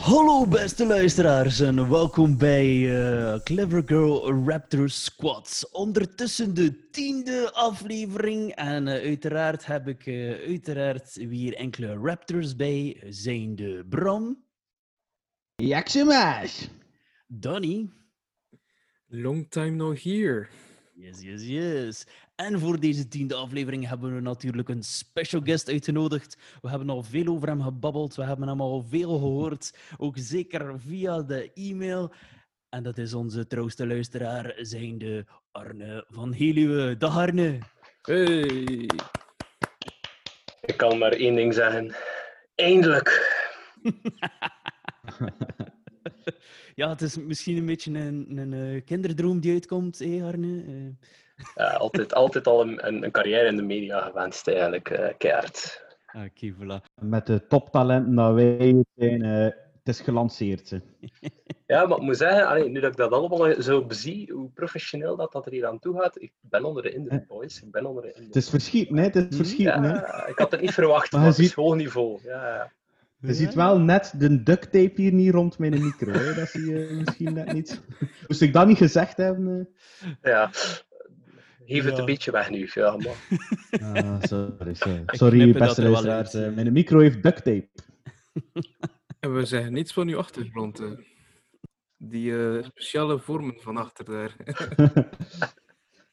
Hallo beste luisteraars en welkom bij eh, Clever Girl Raptor Squads. Ondertussen de tiende aflevering en eh, uiteraard heb ik eh, uiteraard weer enkele Raptors bij. Zijn de Bram, Jaksemaas. Donny, Long time no here. yes yes yes. En voor deze tiende aflevering hebben we natuurlijk een special guest uitgenodigd. We hebben al veel over hem gebabbeld, we hebben hem al veel gehoord, ook zeker via de e-mail. En dat is onze trouwste luisteraar, zijnde Arne van Heluwe. Dag Arne. Hey. Ik kan maar één ding zeggen. Eindelijk. Ja, het is misschien een beetje een, een eh, kinderdroom die uitkomt, hé Arne? Eh, Ja, altijd, altijd al een, een, een carrière in de media gewenst, eigenlijk. eh keihard. Oké, voilà. Met de toptalenten dat wij zijn, eh, het is gelanceerd. Ze. Ja, maar ik moet zeggen, allee, nu dat ik dat allemaal zo bezie, hoe professioneel dat, dat er hier aan toe gaat, ik ben onder de indruk, boys. Ik ben onder de indruk. Het is verschieten, hè? Het is hè? Ja, ik had het niet verwacht, Maar het is ziet- hoog niveau. Ja, ja. Je ziet wel net de duct tape hier niet rond mijn micro. Hè? Dat zie je misschien net niet. Moest ik dat niet gezegd hebben? ja. Geef het Ja. een beetje weg nu. Ja, eh? Ah, sorry, sorry. Sorry beste er luisteraars. eh, Mijn micro heeft duct tape. En we zeggen niets van uw achtergrond. hè. Die eh, speciale vormen van achter daar.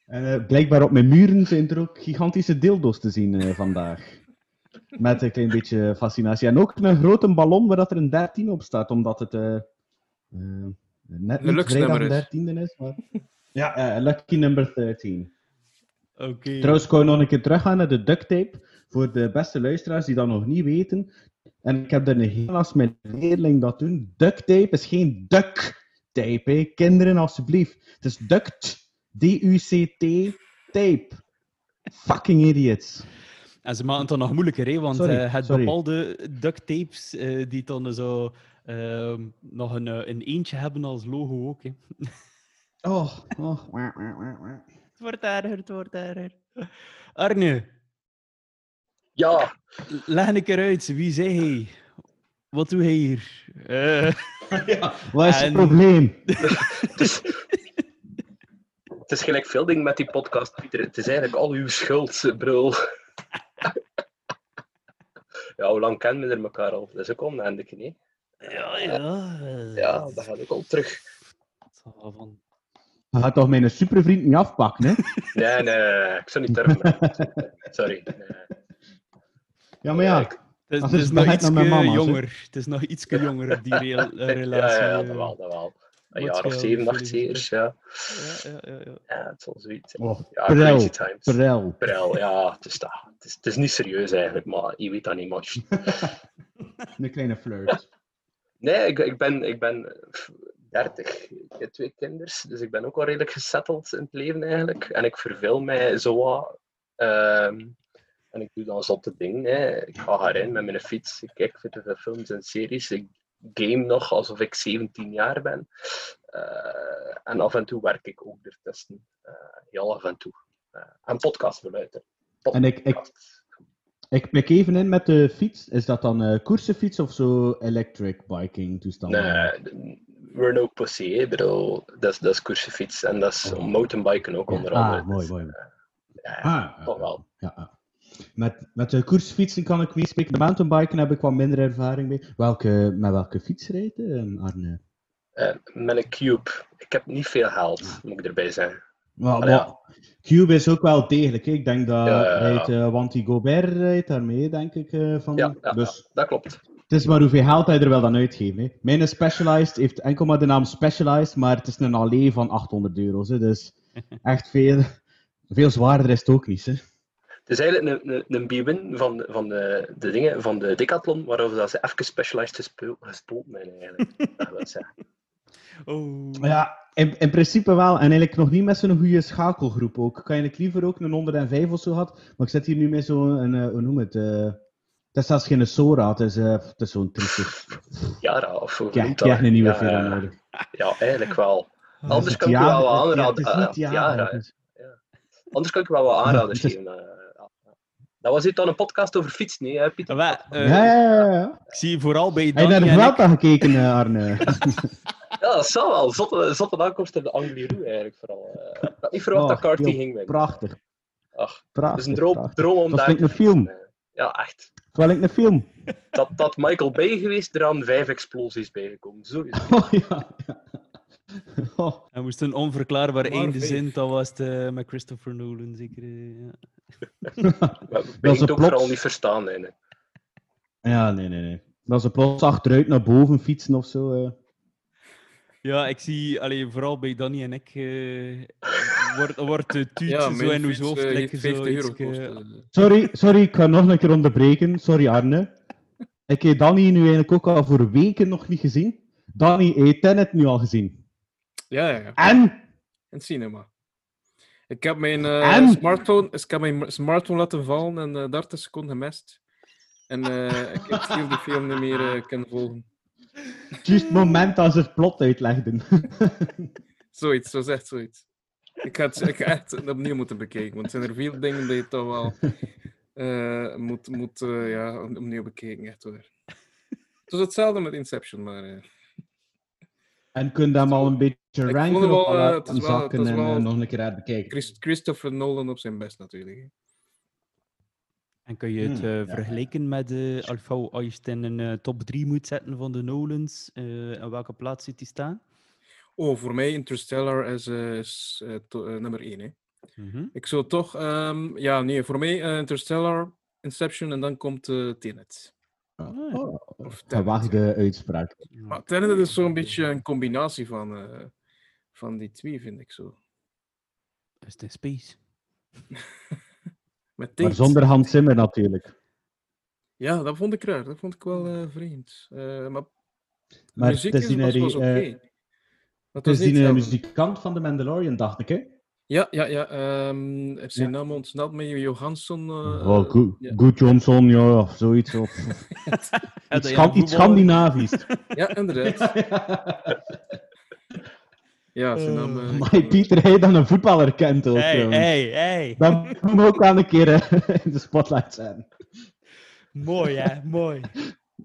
En, eh, blijkbaar op mijn muren zijn er ook gigantische dildo's te zien eh, vandaag. Met een klein beetje fascinatie. En ook een grote ballon waar dat er een 13 op staat, omdat het eh, eh, net niet vrijdag is. 13e is. Maar... Ja, eh, lucky number 13. Oké. Trouwens, ik wou nog een keer teruggaan naar de duct tape. Voor de beste luisteraars die dat nog niet weten. En ik heb er een heel als mijn leerling dat doen. Duct tape is geen duck tape, hè. kinderen alsjeblieft. Het is duct, D-U-C-T, tape. Fucking idiots. En ze maken het dan nog moeilijker, hè? want Sorry, eh, het sorry. bepaalde duct tapes eh, die dan zo ehm, nog een, eh, een eentje hebben als logo ook. Hè. Oh, oh. Het wordt erger, het wordt erger. Arne, ja, leg een keer uit. Wie zei hij? Wat doe hij hier? Eh, Wat is En- het probleem? het is, het is gelijk veel dingen met die podcast, Pieter. Het is eigenlijk al uw schuld, brul. ja, hoe lang kennen we er elkaar al? Dat is ook oneindig, nee? ja, ja. eh, Ja, dat gaat ook al terug. van- Je gaat toch mijn supervriend niet afpakken, hè? Nee, nee, ik zou niet durven. Sorry. Nee. Ja, maar ja. Het is, Dat het is is nog iets jonger. Het is nog iets jonger, die rela- eh, Ja, relatie. ja, ja, eh. dat wel, dat wel. Een jaar of zeven, acht zeker, ja. Ja, ja, ja, ja. Ja, het zal zoiets zijn. Oh, Ja, prel, crazy times. prel. Prel, ja, het is, dat. Het, is, het is niet serieus eigenlijk, maar je weet dat niet much. Een kleine flirt. Nee, ik, ik ben, ik ben 30. Ik heb twee kinders, dus ik ben ook al redelijk gesetteld in het leven eigenlijk. En ik verveel mij zo wat. ehm, en ik doe dan zotte dingen. Hè. Ik ga erin met mijn fiets. Ik kijk de films en series. Ik game nog alsof ik 17 jaar ben. Eh, en af en toe werk ik ook ertussen. Eh heel af en toe. Eh, en podcast beluisteren. En ik- ik- Ik pik even in met de fiets. Is dat dan koersenfiets of zo electric biking toestand? Nee, pussy, hè. Ik bedoel, dat is, dat is koersenfiets en dat is mountainbiken ook onder Ah, andere. mooi, Dus, mooi. eh, ja, Ah, toch wel. Ja, ja. Met, met de koersfietsen kan ik meespreken. De mountainbiken heb ik wat minder ervaring mee. Welke, met welke fiets rijdt je, Arne? Eh, met een cube. Ik heb niet veel geld, moet ik erbij zeggen. Maar, Ah, ja. Cube is ook wel degelijk. hè. Ik denk dat Ja, rijdt, eh, Wanty Gobert rijdt daarmee, denk ik. eh, van. Ja, ja, dus ja, dat klopt. Het is maar hoeveel geld hij er wel dan uitgeeft. Hè. Mijn Specialized heeft enkel maar de naam Specialized, maar het is een allee van 800 euro's. Hè. Dus echt veel, veel zwaarder is het ook niet. Hè. Het is eigenlijk een, een, een B-win van, van de, de dingen van de Decathlon, waarover dat ze even specialized gespo- gespoten zijn eigenlijk. dat wil ik zeggen. Oh. Ja, in, in principe wel. En eigenlijk nog niet met zo'n goede schakelgroep ook. Ik kan eigenlijk liever ook een 105 of zo had. Maar ik zit hier nu met zo'n, eh, hoe noem het? eh, het is zelfs geen Sora, het is, het is zo'n triestig. Yara, of hoe heb heb dat? een nieuwe Ja, film ja. nodig. Ja, eigenlijk wel. Anders kan ik wel wat aanraden. Is eh, is- Anders kan ik je wel wat aanraders geven. eh, ja, ja. Dat was hier dan een podcast over fietsen, nee, hè, Pieter? Maar, Ja, ja, ja, ja. Ik zie vooral bij Heb je naar Danny de ik... Gekeken, Arne? Ja, dat zou wel. Zotte, zotte aankomst in de Angliru eigenlijk vooral. eh. Ik had niet verwacht dat Oh, Carty joh, ging winnen. Prachtig. Ach, Prachtig. het is een droom, prachtig. droom om Dat is daar like een te film. Ja, echt. Terwijl ik een film. Dat, dat Michael Bay geweest, er aan vijf explosies bijgekomen. Zo is het. Oh ja. Oh. Hij moest een onverklaarbaar einde zin, dat was het eh, met Christopher Nolan, zeker. eh, ja. Dat is ook vooral niet verstaan. Hè. nee. Ja, nee, nee, nee. Dat ze plots achteruit naar boven fietsen of zo. eh. Ja, ik zie, allee, vooral bij Danny en ik, eh, wordt, wordt de tuut Ja, zo in uw hoofd eh, lekker zo 50 euro eh. Sorry, sorry, ik ga nog een keer onderbreken. Sorry, Arne. Ik heb Danny nu eigenlijk ook al voor weken nog niet gezien. Danny, heeft Tenet nu al gezien? Ja, ja, ja. En? In het cinema. Ik heb mijn, eh, En? smartphone, ik heb mijn smartphone laten vallen en eh 30 seconden gemist. En eh, ik heb die film niet meer eh, kunnen volgen. Juist het moment als ze het plot uitlegden. Zoiets, zo zegt zoiets. Ik ga het echt opnieuw moeten bekijken, want er zijn er veel dingen die je toch wel eh, moet, moet eh, ja, opnieuw bekijken. Echt hoor. Het was hetzelfde met Inception, maar eh, en kun je hem al een beetje ranken wel, eh, het is het is en wel- nog een keer uitbekijken? Chris- Christopher Nolan op zijn best natuurlijk. hè. En kun je het Hmm, eh, ja. vergelijken met de Alfa, als je het in een top 3 moet zetten van de Nolans, eh en welke plaats zit die staan? Oh, voor mij Interstellar is, eh, is, eh, to- eh, nummer 1. Hè. Mhm. Ik zou toch, ehm, ja, nee, voor mij Interstellar, Inception en dan komt Tenet. Ah, ja. Oh, Of gewaagde uitspraak. Maar Tenet is zo'n beetje een combinatie van, eh, van die twee, vind ik zo. Is het in space? Met Maar zonder Hans Zimmer natuurlijk. Ja, dat vond ik raar. Dat vond ik wel eh, vreemd. Eh, maar de Maar muziek is is, was, was oké. eh, Was is niet die eh, hetzelfde. muzikant van de Mandalorian, dacht ik, hè? Ja, ja, ja. ehm heeft zijn Ja. naam ontsnapt met Johansson. eh, oh, Good, ja. Good Johnson, ja, of zoiets. Of, iets, dat ja, iets Scandinavisch. Ja, inderdaad. Ja, zijn naam. eh, Maar Pieter, hij dan een voetballer kent ook. Hey, jongen. hey, hey. Dan moet ook wel een keer eh, in de spotlight zijn. Mooi, hè? Mooi.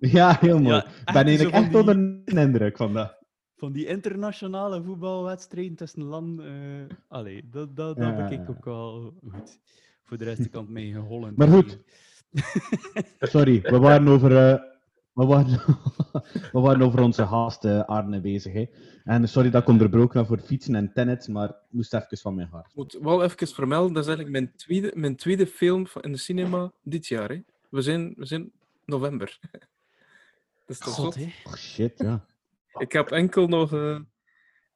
Ja, heel mooi. Ja, Ik echt ben eigenlijk onder de indruk van dat. Van die internationale voetbalwedstrijden tussen landen. eh allee, dat, dat, dat Ja, bekijk ik ook wel goed. Voor de rest kan het mee Holland. Maar goed. Sorry, we waren over, eh, we waren, we waren over onze gast eh, Arne bezig. Hè. En sorry dat ik onderbroken heb voor fietsen en tennis, maar moest even van mijn hart. Ik moet wel even vermelden, dat is eigenlijk mijn tweede, mijn tweede film in de cinema dit jaar. Hè. We, zijn, we zijn november. Dat is toch God, hè? Oh shit, ja. Ik heb enkel nog. eh,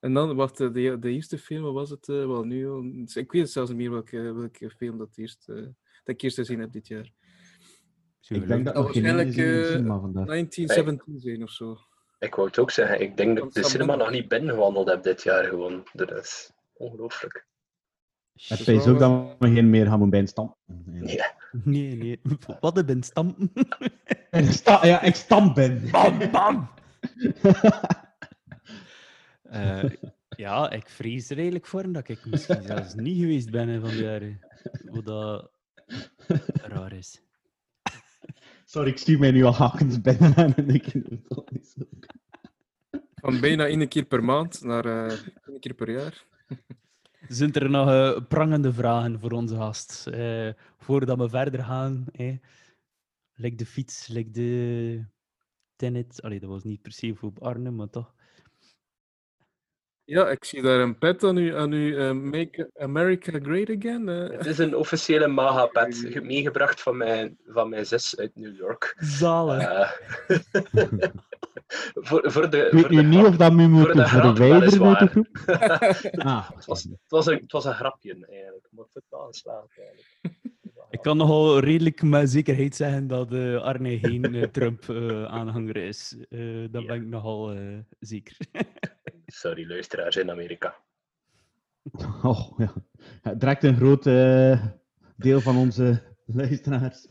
en dan, wacht, eh, de, de eerste film, wat was het? eh, wel, nu, ik weet zelfs niet meer welke, welke film dat, eerst, dat ik eerst gezien heb dit jaar. Ik denk dat geen waarschijnlijk, de eh, cinema vandaag. 1917 zijn of zo. Ik wou het ook zeggen, ik denk dat ik de cinema nog niet binnengewandeld heb dit jaar gewoon. Dat is ongelooflijk. Het is is ook dat we geen meer gaan moeten bijstampen. Nee. Nee, nee. Wat een ben stampen. Ja, ik stamp ben. Bam, bam. Eh, ja, ik vrees er eigenlijk voor dat ik misschien zelfs niet geweest ben hè, van de jaren. Wat dat raar is. Sorry, ik stuur mij nu al hakens binnen en ik niet zo. Van bijna één keer per maand naar eh één keer per jaar. Zijn er nog eh, prangende vragen voor onze gast? Eh, voordat we verder gaan. Eh, lijkt de fiets, lijkt de tennis. Allee, dat was niet per se voor Arne, maar toch. Ja, ik zie daar een pet aan u, aan u eh, Make America Great Again. Het is een officiële MAGA-pet, ge- meegebracht van mijn, van mijn zus uit New York. Zalig. Eh, voor, voor de, Ik weet voor nu de niet grap. of dat de grap, verwijderen uit de groep. Ah, Het was, het, was een, het was een grapje eigenlijk, maar het wel geslaagd eigenlijk. Ik kan nogal redelijk met zekerheid zeggen dat eh, Arne geen eh, Trump-aanhanger is. Eh dat Ja. ben ik nogal eh, zeker. Sorry, luisteraars in Amerika. Oh, ja. Het trekt een groot deel van onze luisteraars.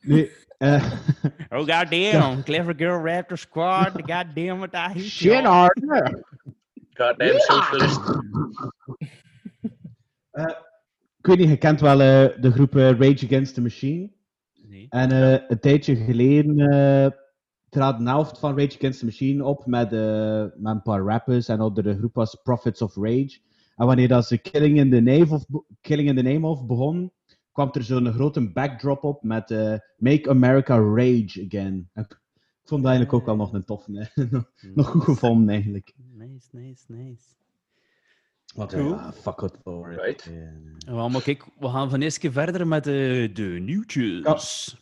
Nee, eh, Oh, goddamn. Clever Girl Raptor Squad. Goddamn it, I hate shit. Arthur. Goddamn socialist. Ik weet niet, je kent wel eh, de groep Rage Against the Machine. Nee. En eh, een tijdje geleden eh trad een helft van Rage Against the Machine op met, met een paar rappers. En ook de groep was Prophets of Rage. En wanneer dat ze Killing in the Name of, Killing in the Name of begon, kwam er zo'n grote backdrop op met Make America Rage Again. En ik ik vond dat eigenlijk ook wel nog een tof. nog, nog goed gevonden eigenlijk. Nice, nice, nice. Wat Cool. ja, fuck it for it. Right. Eh, maar kijk, we gaan van eerst keer verder met de, de nieuwtjes.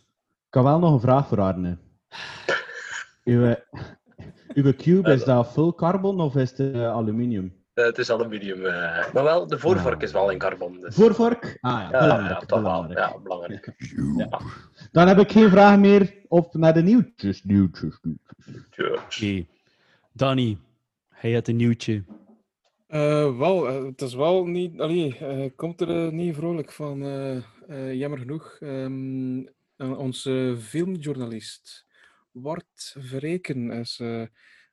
Ik had wel nog een vraag voor Arne. Uw, uw cube, is dat full carbon of is het eh, aluminium? Eh, het is aluminium. eh, maar wel, de voorvork is wel in carbon. Dus. Voorvork? Ah ja, Ja, belangrijk. ja, toch wel. belangrijk. Ja. Dan heb ik geen vragen meer op naar de nieuwtjes. nieuwtjes. Danny, hij had een nieuwtje. Eh, wel, eh, het is wel niet. Allee, eh, komt er niet vrolijk van. jammer genoeg. Ehm, eh, onze filmjournalist Wart Verreken is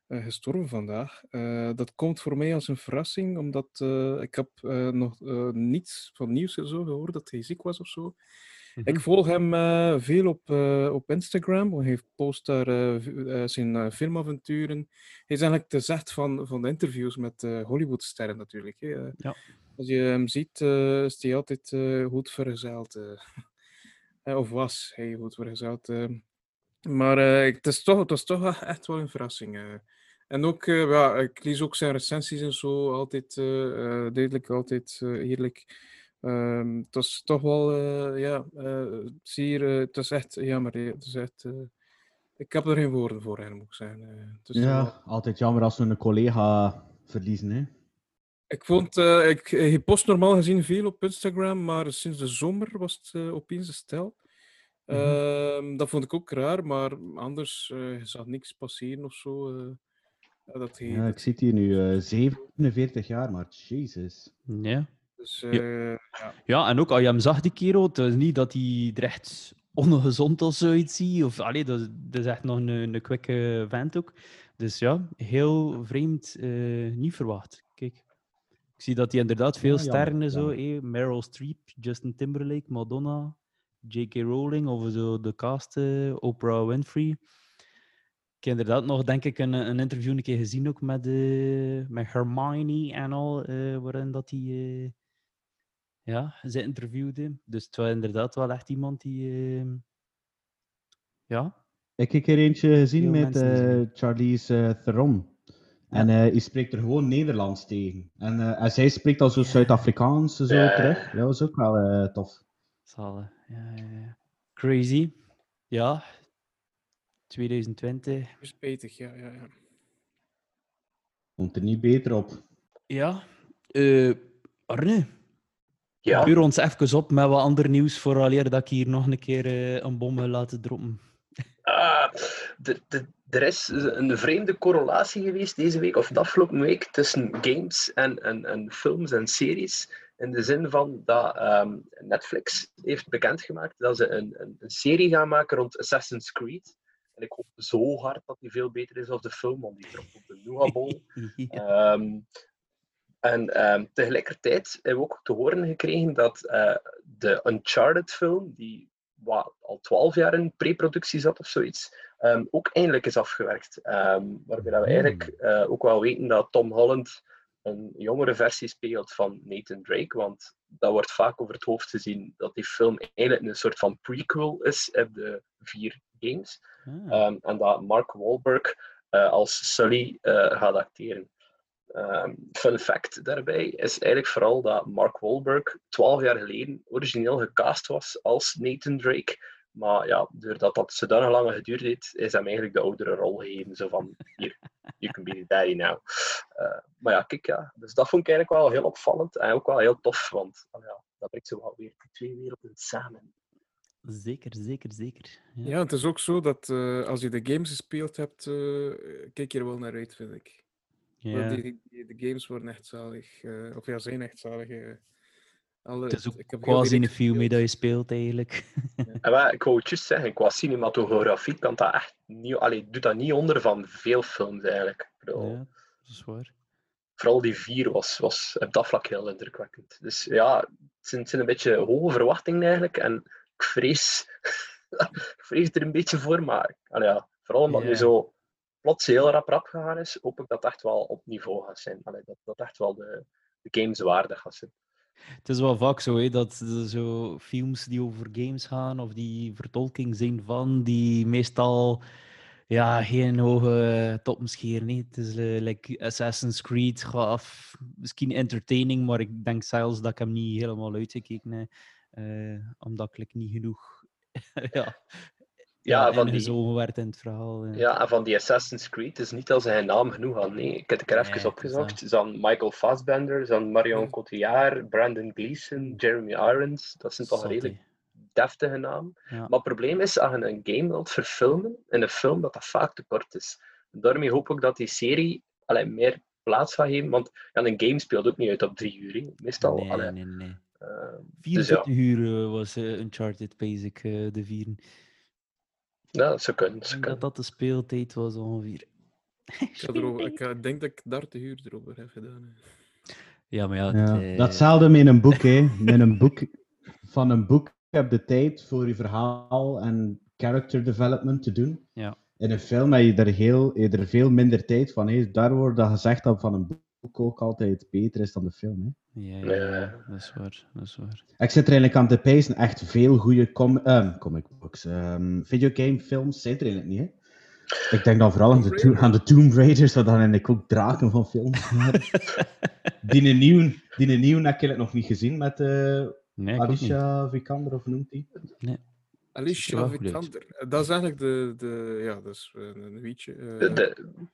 gestorven vandaag. Dat komt voor mij als een verrassing, omdat ik heb nog niets van nieuws zo gehoord dat hij ziek was of zo. Ik volg hem eh, veel op, eh, op Instagram. Hij post daar eh, zijn filmavonturen. Hij is eigenlijk de zegt van, van de interviews met Hollywoodsterren natuurlijk. Hè. Ja. Als je hem ziet, is hij altijd goed vergezeld. of was hij goed vergezeld. Maar het, is toch, het was toch echt wel een verrassing. En ook, ja, ik lees ook zijn recensies en zo. Altijd duidelijk, altijd eh, Ehm, het was toch wel, eh, ja, eh, zeer, eh, het is echt jammer. Het is echt, eh, ik heb er geen woorden voor, hè, moet ik zeggen. eh. wel- Ja, altijd jammer als we een collega verliezen. Hè. Ik vond, eh, ik, je post normaal gezien veel op Instagram, maar sinds de zomer was het eh, opeens een stel. Mhm. Ehm, dat vond ik ook raar, maar anders uh, zag niks passeren of zo. eh, ja, dat hij, Ja, ik het hier nu, eh 47 jaar, maar jezus. Ja. Dus, Ja. eh, ja. ja, en ook als je hem zag, die kerel, het is niet dat hij er echt ongezond of zoiets ziet. Of, allee, dat, is- dat is echt nog een, een kwikke vent ook. Dus ja, heel vreemd, eh, niet verwacht. Kijk. Ik zie dat hij inderdaad veel Ja, sterren en zo. eh, Meryl Streep, Justin Timberlake, Madonna, J.K. Rowling of zo de cast, eh, Oprah Winfrey. Ik heb inderdaad nog, denk ik, een, een interview een keer gezien ook met, eh, met Hermione en al, eh, waarin dat hij eh, ja, ze interviewde. Dus het was inderdaad wel echt iemand die... eh, ja, Ik heb er eentje gezien Veel met eh, gezien. Charlize eh, Theron. En eh hij spreekt er gewoon Nederlands tegen. En, eh, en zij spreekt al zo. Zuid-Afrikaans zo Ja. terug. Dat was ook wel eh, tof. Zalen. Ja, ja, ja. Crazy. Ja. 2020. spijtig, ja, ja, ja. Komt er niet beter op. Ja. Eh Arne, Ja, ons even op met wat ander nieuws vooraleer dat ik hier nog een keer eh, een bom wil laten droppen. Ah, de- de- er is een vreemde correlatie geweest deze week, of de afgelopen week, tussen games en, en, en films en series. In de zin van dat ehm, Netflix heeft bekendgemaakt dat ze een, een, een serie gaan maken rond Assassin's Creed. En ik hoop zo hard dat die veel beter is dan de film, want die dropt op de Nougat Bowl. Ehm, en ehm, tegelijkertijd hebben we ook te horen gekregen dat eh, de Uncharted-film, die wat, al twaalf jaar in pre-productie zat of zoiets, ehm, ook eindelijk is afgewerkt. Ehm waarbij dat we eigenlijk eh, ook wel weten dat Tom Holland een jongere versie speelt van Nathan Drake, want dat wordt vaak over het hoofd gezien dat die film eigenlijk een soort van prequel is op de vier games. Ah. En dat Mark Wahlberg eh, als Sully gaat acteren. Ehm, fun fact daarbij is eigenlijk vooral dat Mark Wahlberg 12 jaar geleden origineel gecast was als Nathan Drake. Maar ja, doordat dat zodanig lang geduurd heeft, is hem eigenlijk de oudere rol gegeven. Zo van, hier, you can be the daddy now. Eh, maar ja, kijk, ja. Dus dat vond ik eigenlijk wel heel opvallend en ook wel heel tof, want oh ja, dat brengt zo wel weer die twee werelden samen. Zeker, zeker, zeker. Ja. ja, het is ook zo dat eh, als je de games gespeeld hebt, eh, kijk je er wel naar uit, vind ik. Ja. Die, die, de games worden echt zalig. eh, of ja, zijn echt zalig. eh. Alle, Het is ook ik heb quasi een film mee gespeeld. dat je speelt, eigenlijk. En wat, ik wou het juist zeggen, qua cinematografie kan dat echt niet, allee, doet dat niet onder van veel films eigenlijk. Ja, dat is waar. Vooral die vier was, was op dat vlak heel indrukwekkend. Dus ja, het zijn, het zijn een beetje hoge verwachtingen eigenlijk. En ik vrees, ik vrees er een beetje voor, maar allee, ja, vooral omdat het nu zo plots heel rap rap gegaan is, hoop ik dat echt wel op niveau gaat zijn. Dat dat echt wel de, de games waardig gaat zijn. Het is wel vaak zo hè, dat zo films die over games gaan of die vertolking zijn van, die meestal ja, geen hoge toppen scheren. hè. Het is eh, like Assassin's Creed, gaaf, misschien entertaining, maar ik denk zelfs dat ik hem niet helemaal uitgekeken heb, eh, omdat ik niet genoeg ja, Ja, van die- werd in het verhaal. Ja, en van die Assassin's Creed is niet dat ze hun naam genoeg hadden. Nee, ik heb het er even Nee, opgezocht. Hadden Michael Fassbender, hadden Marion Ja. Cotillard, Brandon Gleeson, Jeremy Irons. Dat zijn toch Zot, redelijk deftige namen. Ja. Maar het probleem is, als je een game wilt verfilmen, in een film, dat dat vaak te kort is. Daarmee hoop ik dat die serie allee, meer plaats gaat geven, want ja, een game speelt ook niet uit op drie uur. Meestal, Nee, allee, nee, nee. eh, 24 dus ja, uur eh, was eh, Uncharted, basic, eh, de vieren. Ja, dat zou kunnen. dat Ik zou denk dat dat de speeltijd was ongeveer. Ik, erover, ik denk dat ik 30 uur erover heb gedaan. hè. Ja, maar ja, het, Ja, eh, Datzelfde met een boek, hè. Met een boek. Van een boek heb je tijd voor je verhaal en character development te doen. Ja. In een film heb je er, heel, heb je er veel minder tijd van. Hè. Daar wordt dat gezegd dat van een boek ook altijd beter is dan de film. Hè. Ja, ja, ja, Ja. dat is waar. Dat is waar. Ik zit er eigenlijk aan te pijzen. Echt veel goede com ehm, comic books. ehm videogame films zijn er eigenlijk niet. Hè. Ik denk dan vooral aan de, To- aan de Tomb Raiders, waar dan eigenlijk ook draken van films die een nieuw, die een nieuw heb ik nog niet gezien met eh Nee, ik. Alicia Vikander, of noemt die? Alicia goed uit. Vikander. Eh, Dat is eigenlijk de, de ja, dat is eh, een wietje. eh,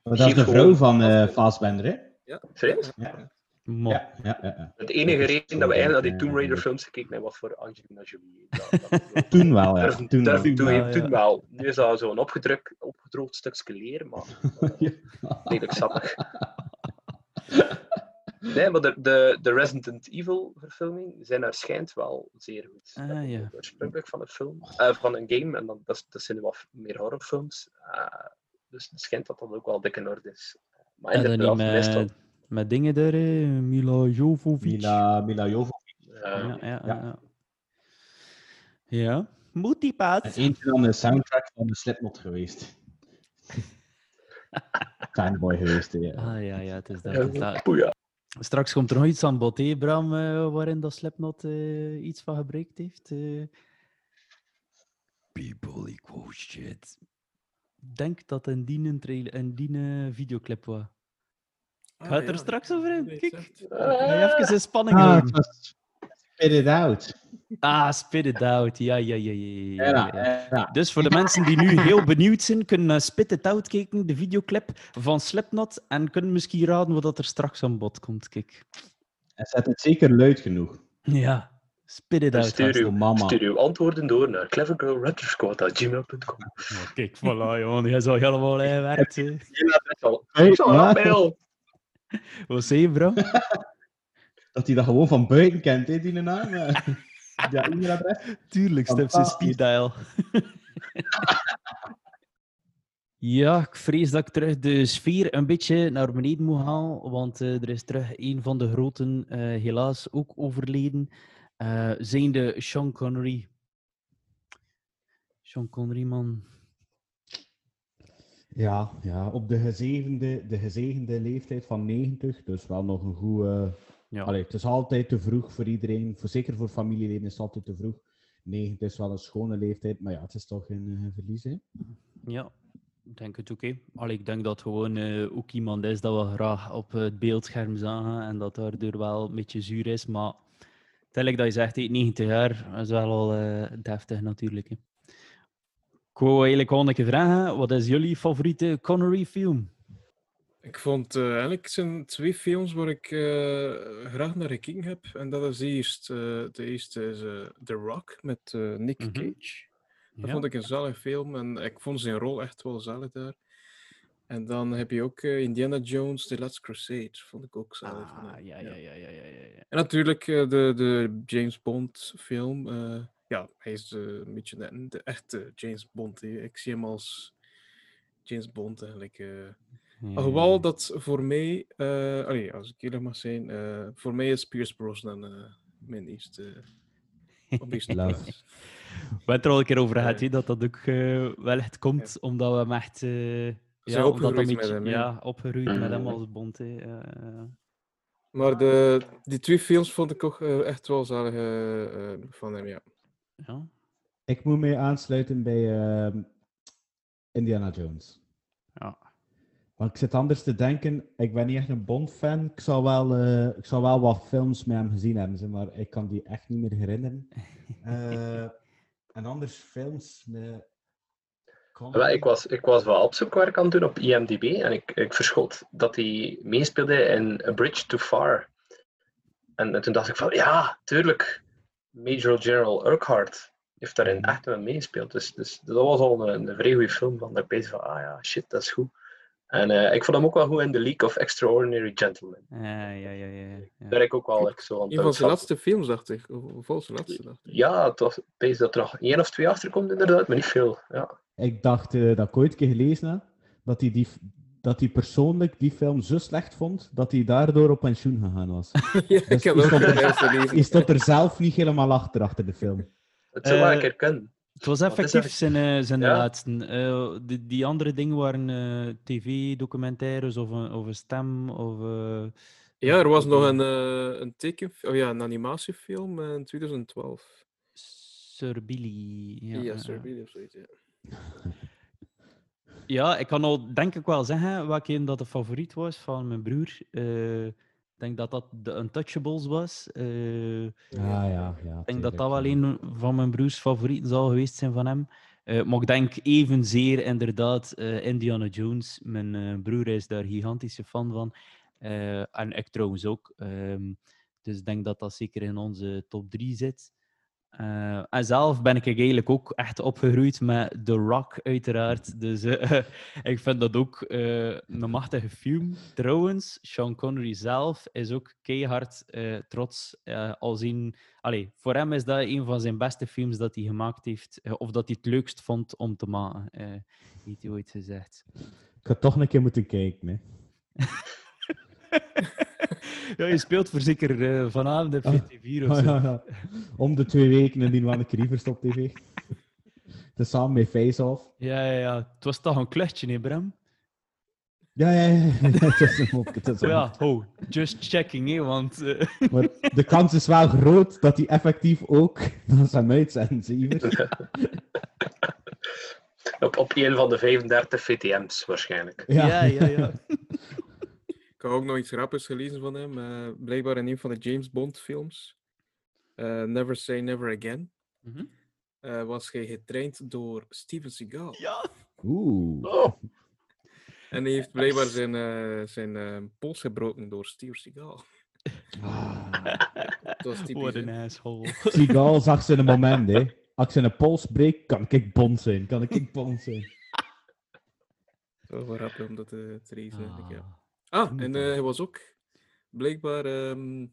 dat is de vrouw van eh Fassbender, hè? Ja. Serieus? Ja. Ja, ja, ja. ja. Het enige reden dat we eigenlijk naar die Tomb Raider Eh, films gekeken hebben, was voor Angelina Jolie. Toen wel, ja. durf, Toen toegeven, wel, ja. toen wel. Nu is dat zo'n opgedrukt, opgedroogd stukje leer, maar eh, redelijk sappig. Nee, maar de, de, de Resident Evil verfilming zijn schijnt wel zeer goed. Ah, ja. Oorspronkelijk van een film, eh, van een game, en dan, dat, dat zijn wat meer horrorfilms. Eh, dus het schijnt dat dat ook wel dik in orde is. Maar en dan niet inderdaad, meestal... met, met dingen daar, hè. Mila Jovovic. Mila, Mila Jovovich. eh, Ja, ja, ja. Ja. En Multipath. eentje aan de soundtrack van de Slipknot geweest. Fanboy geweest, hè, ja. Ah ja, ja, het is dat. het is dat. Oeh, ja. Straks komt er nog iets aan bod, hè, Bram, eh, waarin dat Slipknot eh, iets van gebruikt heeft. eh. People equal shit. Ik denk dat een die een, trailer, een die een videoclip was. Ah, Ga het er ja, straks over in? Kijk. je even in spanning Ah, Spit It Out. Ah, Spit It Out. Ja, ja, ja, ja, ja, Ja, ja. ja. Dus voor de mensen die nu heel benieuwd zijn, kunnen naar Spit It Out kijken, de videoclip van Slipknot, en kunnen misschien raden wat er straks aan bod komt. Kijk. En zet het zeker luid genoeg. Ja, Spit It Out. stuur, uw, mama. stuur uw antwoorden door naar clevergirlraptorsquad.gmail.com. Kijk, voilà, jongen. Jij zou helemaal hè. Hey, Zo, ja, mail. Wat zei je, bro? dat hij dat gewoon van buiten kent, hè, die naam. eh. Ja, e-mailadres. Tuurlijk, Step zijn Fantastisch. speed dial. ja, ik vrees dat ik terug de sfeer een beetje naar beneden moet halen, want eh, er is terug een van de groten eh, helaas ook overleden, eh zijnde Sean Connery. Sean Connery, man. Ja, ja, op de gezegende, de gezegende leeftijd van 90, dus wel nog een goede... Ja. Allee, het is altijd te vroeg voor iedereen, voor, zeker voor familieleden is het altijd te vroeg. 90 is wel een schone leeftijd, maar ja, het is toch een eh, verlies, hè? Ja, ik denk het ook. hè. Allee, ik denk dat gewoon eh, ook iemand is dat we graag op het beeldscherm zagen en dat daardoor wel een beetje zuur is. Maar tel dat je zegt, hè, 90 jaar is wel al eh, deftig natuurlijk. Hè. Ik wou eigenlijk gewoon een keer vragen, wat is jullie favoriete Connery-film? Ik vond eh, eigenlijk zijn twee films waar ik eh, graag naar gekeken heb. En dat is eerst, eh, de eerste is The Rock met Nick Mhm. Cage. Dat Ja. vond ik een zalig film en ik vond zijn rol echt wel zalig daar. En dan heb je ook Indiana Jones, The Last Crusade. Vond ik ook zalig. Ah, ja, ja, ja, ja, ja, ja. ja. En natuurlijk de, de James Bond film. Ja, hij is eh, een beetje de, de echte James Bond. hè. Ik zie hem als James Bond eigenlijk. Alhoewel ja. dat voor mij, eh, allee, als ik eerlijk mag zijn, voor mij is Pierce Brosnan mijn eerste. plaats. We hebben het er al een keer over gehad, hè, dat dat ook wel echt komt, omdat we hem echt... ja, opgegroeid met beetje- hem. Ja, opgegroeid met hem als bond. Maar de, die twee films vond ik ook echt wel zalig van hem, ja. Ja. Ik moet me aansluiten bij ehm, Indiana Jones. Ja. Want ik zit anders te denken, ik ben niet echt een Bond-fan. Ik, zou wel, eh, ik zou wel wat films met hem gezien hebben, zeg maar ik kan die echt niet meer herinneren. Eh, en anders films met... Wel, ik, was, ik was wel op zoek waar ik aan doen op IMDb en ik, ik verschot dat hij meespeelde in A Bridge Too Far. En, en toen dacht ik van, ja, tuurlijk, Major General Urquhart heeft daarin echt wel meegespeeld. Dus, dus dat was al een, een vrij goede film, van dat ik bezig van, ah ja, shit, dat is goed. En eh, ik vond hem ook wel goed in The League of Extraordinary Gentlemen. Ja, ja, ja, ja. ja. Daar heb ik ook wel like, zo aan Een van zijn laatste films, dacht ik. Of, was zijn laatste, dacht ik. Ja, het was bezig dat er nog één of twee achter komt inderdaad, maar niet veel. Ja. Ik dacht eh, dat ik ooit een keer gelezen heb, dat hij, die, dat hij persoonlijk die film zo slecht vond, dat hij daardoor op pensioen gegaan was. ja, ik Dus heb die ook stond er-. Je stond er zelf niet helemaal achter, achter de film. Het zou wel Eh, een keer kunnen. Het was effectief zijn, eh, zijn Ja. laatste. Eh, die, die andere dingen waren eh, tv-documentaires of een, of een stem. Of, eh, Ja, er was nog een, eh een teken, oh ja, een animatiefilm eh, in 2012. Sir Billy. Ja, Ja, Sir. Billy of zoiets, ja. Ja, ik kan al denk ik wel zeggen welke een dat de favoriet was van mijn broer. Eh, ik denk dat dat de Untouchables was. Eh, ik Ah ja, ja. denk dat dat wel een van mijn broers favorieten zal geweest zijn van hem. Eh, maar ik denk evenzeer inderdaad eh, Indiana Jones. Mijn eh, broer is daar gigantische fan van. Eh, en ik trouwens ook. Ehm, dus ik denk dat dat zeker in onze top 3 zit. Eh, en zelf ben ik eigenlijk ook echt opgegroeid met The Rock, uiteraard. Dus eh, ik vind dat ook eh, een machtige film. Trouwens, Sean Connery zelf is ook keihard trots. al zien, allee, voor hem is dat een van zijn beste films dat hij gemaakt heeft. of dat hij het leukst vond om te maken, heeft hij ooit gezegd. Ik ga toch een keer moeten kijken. Hè. ja, je speelt voor zeker eh, vanavond op Ah. VT4 of Ah, zo. ja, ja. Om de twee weken en die wel een keer Rievers op tv. Tezamen met Face Off. Ja, ja, ja. Het was toch een kluchtje, hè, Bram? Ja, ja, ja. Het is een mopje, het is Oh een ja, oh, just checking, hè, want... eh, Maar de kans is wel groot dat hij effectief ook naar zijn uitzenden, Siever. Op, op een van de 35 VTM's waarschijnlijk. ja, ja, ja. heb ook nog iets grappigs gelezen van hem. eh, blijkbaar in een van de James Bond films. eh, Never Say Never Again. Mhm. eh, was hij getraind door Steven Seagal. Ja. Oeh. Oh, En hij heeft blijkbaar zijn, eh, zijn pols gebroken door Steven Seagal. Ah. Dat. What an asshole. Seagal zag zijn moment, hè. Als ik zijn pols breek, kan ik bond zijn. Kan ik bond zijn. Zo wel grappig om dat te, te lezen. ja. Ah, en eh, hij was ook blijkbaar. ehm,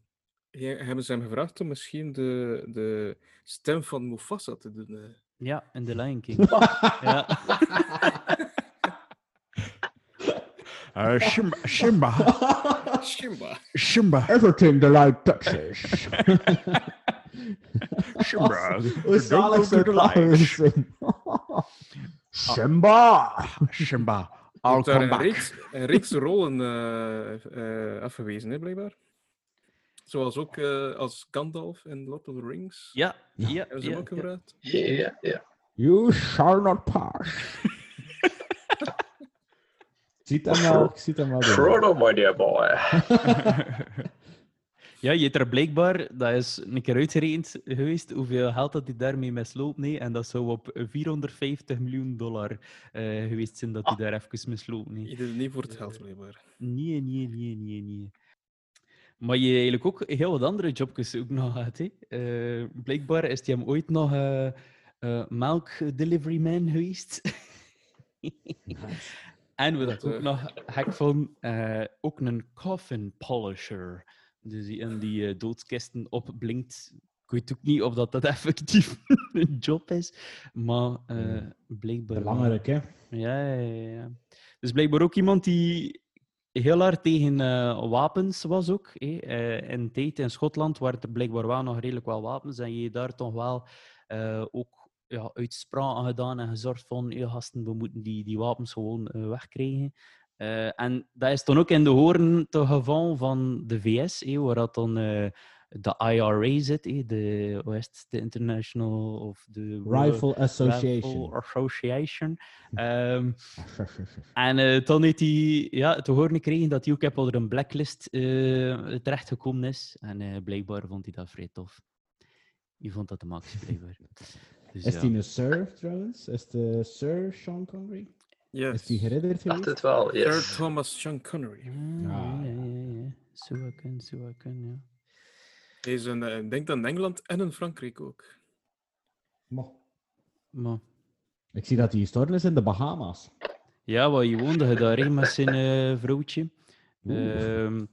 he- hebben ze hem gevraagd om misschien de, de stem van Mufasa te doen. eh. Ja, in The Lion King. ja. Uh, Simba, Simba, Simba. Simba, Everything the light touches. Simba. Hoe zalig zou het lachen zijn. Simba! Simba, Hij I'll daar come een back. reeks, een reeks rollen eh, eh, afgewezen, hè, blijkbaar. Zoals ook eh, als Gandalf in Lord of the Rings. Ja, ja, Hebben ze hem ja, ook ja. gevraagd? ja, ja. You shall not pass. ziet hem wel, ik zie hem wel. Frodo, my dear boy. Ja, je hebt er blijkbaar, dat is een keer uitgerekend geweest, hoeveel geld dat hij daarmee misloopt. Nee, en dat zou op 450 miljoen dollar eh, geweest zijn dat hij daar even mislopen. Nee. Je doet het niet voor het geld, blijkbaar. Nee, nee, nee, nee, nee. Maar je eigenlijk ook heel wat andere jobjes ook nog gehad. Hè? Eh, blijkbaar is hij hem ooit nog eh eh melk delivery man geweest. En ik Dat, ook nog vond, eh, ook een coffin polisher. Dus die in die eh, doodskisten opblinkt. Ik weet ook niet of dat, dat effectief een job is, maar eh, blijkbaar. Belangrijk, hè? Ja, ja, ja. Dus blijkbaar ook iemand die heel hard tegen eh, wapens was ook. hè. Eh, in tijd in Schotland waren er blijkbaar wel nog redelijk wel wapens. En je daar toch wel eh, ook ja, uitspraken gedaan en gezorgd van, gasten, we moeten die, die wapens gewoon wegkrijgen. Eh, en dat is dan ook in de horen te geval van de VS, hè, waar dat dan eh, de IRA zit, de, de International of de Rifle Association. Rifle Association. Ehm, en eh, toen heeft hij ja, te horen gekregen dat hij ook heb onder een blacklist eh terechtgekomen is. En eh, blijkbaar vond hij dat vrij tof. Je vond dat de max, blijkbaar. Dus, Is ja. die een Sir trouwens? Is de Sir Sean Connery? Yes. Is die dacht het wel, Sir yes. Thomas Sean Connery. Ah, Ja. ja, ja, ja. Kunnen, ja. Hij is een, eh, ik denk aan Engeland en in Frankrijk ook. Maar, Maar, ik zie dat hij gestorven is in de Bahama's. ja, wat je woonde je daar hè, met zijn eh, vrouwtje. Ehm,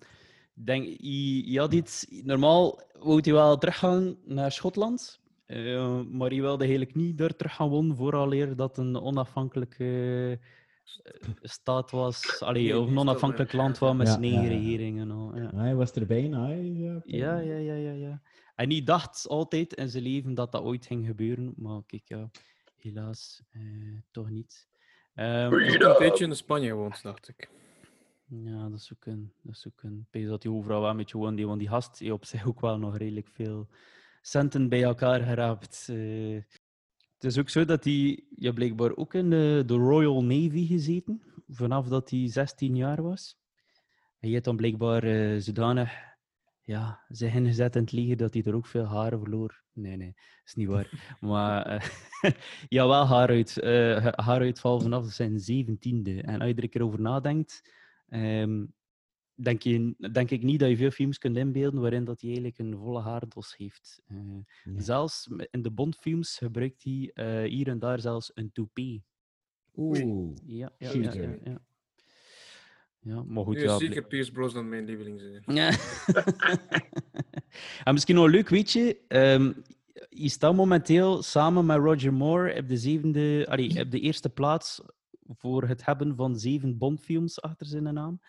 denk, hij, hij had iets, normaal wou hij wel teruggaan naar Schotland, eh, maar hij wilde eigenlijk niet daar terug gaan wonen vooraleer dat een onafhankelijke eh, staat was, allee, of een die onafhankelijk land was met Ja, zijn eigen regering en al. Ja. Hij was er bijna. hij, ja, Ja, ja, ja, ja, ja. En hij dacht altijd in zijn leven dat dat ooit ging gebeuren, maar kijk, ja, helaas eh, toch niet. Ehm, ook een tijdje in Spanje gewoond, dacht ik. Ja, dat is ook een. Dat is ook een. Ik denk dat hij overal wel een beetje woont. Die, want die gast heeft op zich ook wel nog redelijk veel centen bij elkaar geraapt. eh. het is ook zo dat hij ja, blijkbaar ook in de, de Royal Navy gezeten, vanaf dat hij 16 jaar was. Hij heeft dan blijkbaar eh, zodanig ja, zich ingezet in het leger dat hij er ook veel haren verloor. Nee, nee, is niet waar. maar eh, ja, wel haaruit, eh haaruitval vanaf zijn zeventiende. En als je er een keer over nadenkt, Ehm, denk, je, denk ik niet dat je veel films kunt inbeelden waarin dat hij eigenlijk een volle haardos heeft. Eh, Ja. Zelfs in de Bondfilms gebruikt hij eh, hier en daar zelfs een toupee. Oeh. Ja, ja, ja, ja, ja. Ja, maar goed, Nu ja. is bl- zeker Pierce Brosnan mijn lieveling. zijn. Ja. en misschien nog leuk, weet je, ehm, je staat momenteel samen met Roger Moore op de, zevende, allee, op de eerste plaats voor het hebben van zeven Bondfilms achter zijn naam.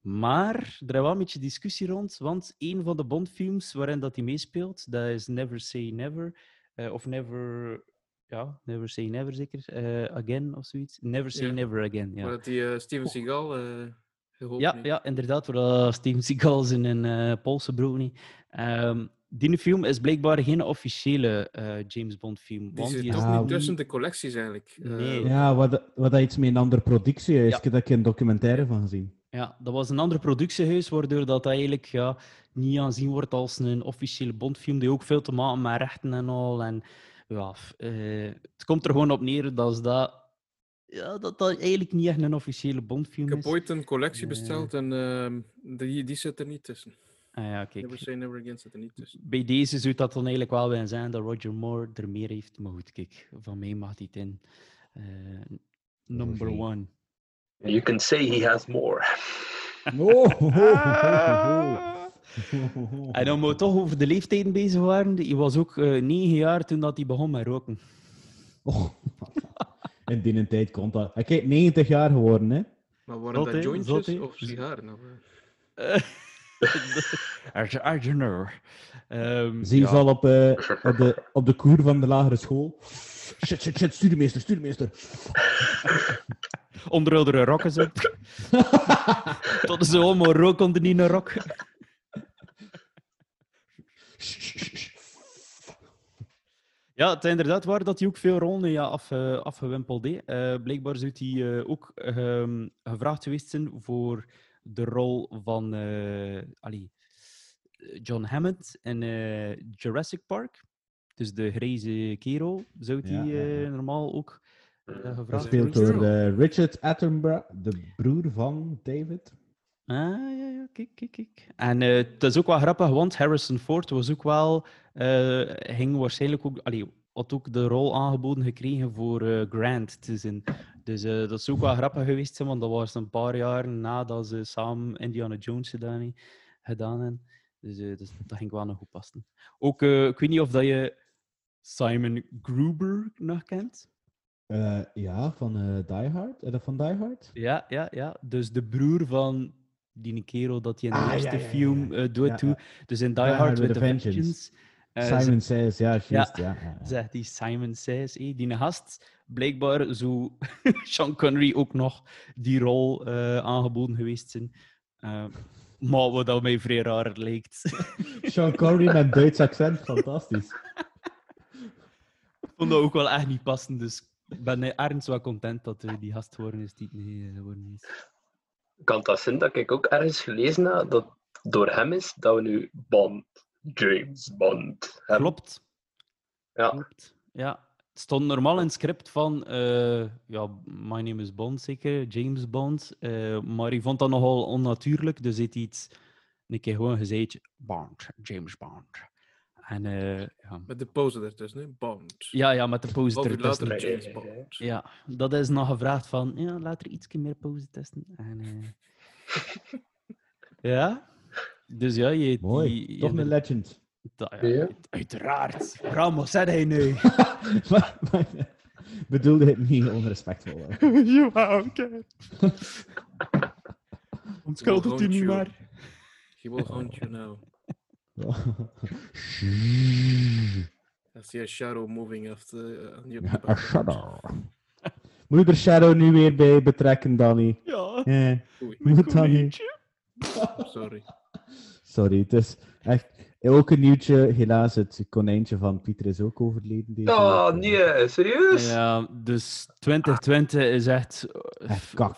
Maar er is wel een beetje discussie rond, want een van de Bondfilms waarin dat hij meespeelt, dat is Never Say Never, eh, of Never, ja, Never Say Never zeker, eh, Again of zoiets. Never Say Ja. Never Again, ja. Maar dat die eh, Steven Seagal eh Ja, heeft. ja, inderdaad, waar dat Steven Seagal zijn een eh Poolse broek niet. Ehm, die film is blijkbaar geen officiële eh, James Bond film. Die Want zit die is toch niet tussen de collecties eigenlijk. Nee. Ja, wat, wat dat iets met een andere productie is. Ja. Ik heb daar een documentaire van gezien. Ja, dat was een ander productiehuis, waardoor dat eigenlijk ja, niet aanzien wordt als een officiële Bondfilm, die ook veel te maken met rechten en al. En, ja, eh, het komt er gewoon op neer dat ze dat, ja, dat, dat eigenlijk niet echt een officiële Bondfilm Ik heb is. ooit een collectie Eh. besteld en ehm, die, die zit er niet tussen. Ah, ja, kijk. Never Say Never Again zit er niet tussen. Bij deze zou dat dan eigenlijk wel bij zijn dat Roger Moore er meer heeft. Maar goed, kijk, van mij mag hij het in. Eh, number one. You can say he has more. Oh. En dan we toch over de leeftijden bezig waren. Hij was ook eh, negen jaar toen dat hij begon met roken. Oh, in die tijd komt dat. Hij is 90 jaar geworden, hè? Maar waren Zot, dat hè? jointjes of sigaren? I don't know. Ehm, Zie je ja. al op, eh, op, de, op de koer van de lagere school. Shit, shit, shit, studiemeester, studiemeester. Onder andere rokken zo. Tot ze allemaal rook onder die rok. Ja, het is inderdaad waar dat hij ook veel rollen ja, af, eh, afgewimpeld deed. Eh, blijkbaar zou hij eh, ook ehm, gevraagd geweest zijn voor de rol van eh, allee, John Hammond in Jurassic Park. Dus de grijze kerel zou hij Ja, ja, ja. eh, normaal ook eh, gevraagd Gespeeld geweest door eh, Richard Attenborough, de broer van David. Ah, ja, ja, kijk, kijk, kijk. En eh het is ook wel grappig, want Harrison Ford was ook wel, eh ging waarschijnlijk ook, allee, had ook de rol aangeboden gekregen voor eh, Grant te zijn. Dus eh, dat is ook wel grappig geweest, zijn, want dat was een paar jaar nadat ze samen Indiana Jones gedaan, he- gedaan hebben. Dus, eh, dus dat ging wel nog goed passen. Ook, eh, ik weet niet of dat je Simon Gruber nog kent. Eh, ja, van eh Die Hard. Dat van Die Hard? Ja, ja, ja. Dus de broer van die kerel dat hij in de Ah, eerste ja, ja, film ja. eh, doet toe. Dus in Die, Die Hard with with a Vengeance. Vengeance. eh, Simon Says, ja, juist. Ja. Zegt die Simon Says. eh, die gast, blijkbaar zou Sean Connery ook nog die rol eh, aangeboden geweest zijn. Eh, maar wat dat mij vrij raar lijkt. Sean Connery met Duits accent, fantastisch. Ik vond dat ook wel echt niet passen, dus ik ben ergens wel content dat eh, die gast geworden is die het niet eh, geworden is. Kan dat zijn dat ik ook ergens gelezen heb dat door hem is dat we nu Bond, James Bond hebben? Klopt. Ja. Klopt. Ja. Het stond normaal in het script van, eh, ja, My Name is Bond zeker, James Bond. maar ik vond dat nogal onnatuurlijk, dus heeft hij iets, een keer gewoon gezegd, Bond, James Bond. En eh, ja. Met de pose ertussen, hè? Bond. Ja, ja, met de uur ertussen. later James Bond. Ja, dat is nog gevraagd van, ja, laat er iets meer pauze testen. En, eh, ja, dus ja, je... Mooi. die- je- Toch een legend. ja, Ja. Uiteraard. Ramos, zei hij nu. Maar- maar- Bedoelde het niet onrespectvol. ja, oké. Onschuldigt u niet chill. maar. He will haunt you now. I see a shadow moving after uh, A shadow. Moet je er Shadow nu weer bij betrekken, Danny? Ja. Oei, moet Danny. sorry. Sorry, het is echt... Ook een nieuwtje, helaas, het konijntje van Pieter is ook overleden deze Oh, week. nee, serieus? Ja, dus 2020 is echt...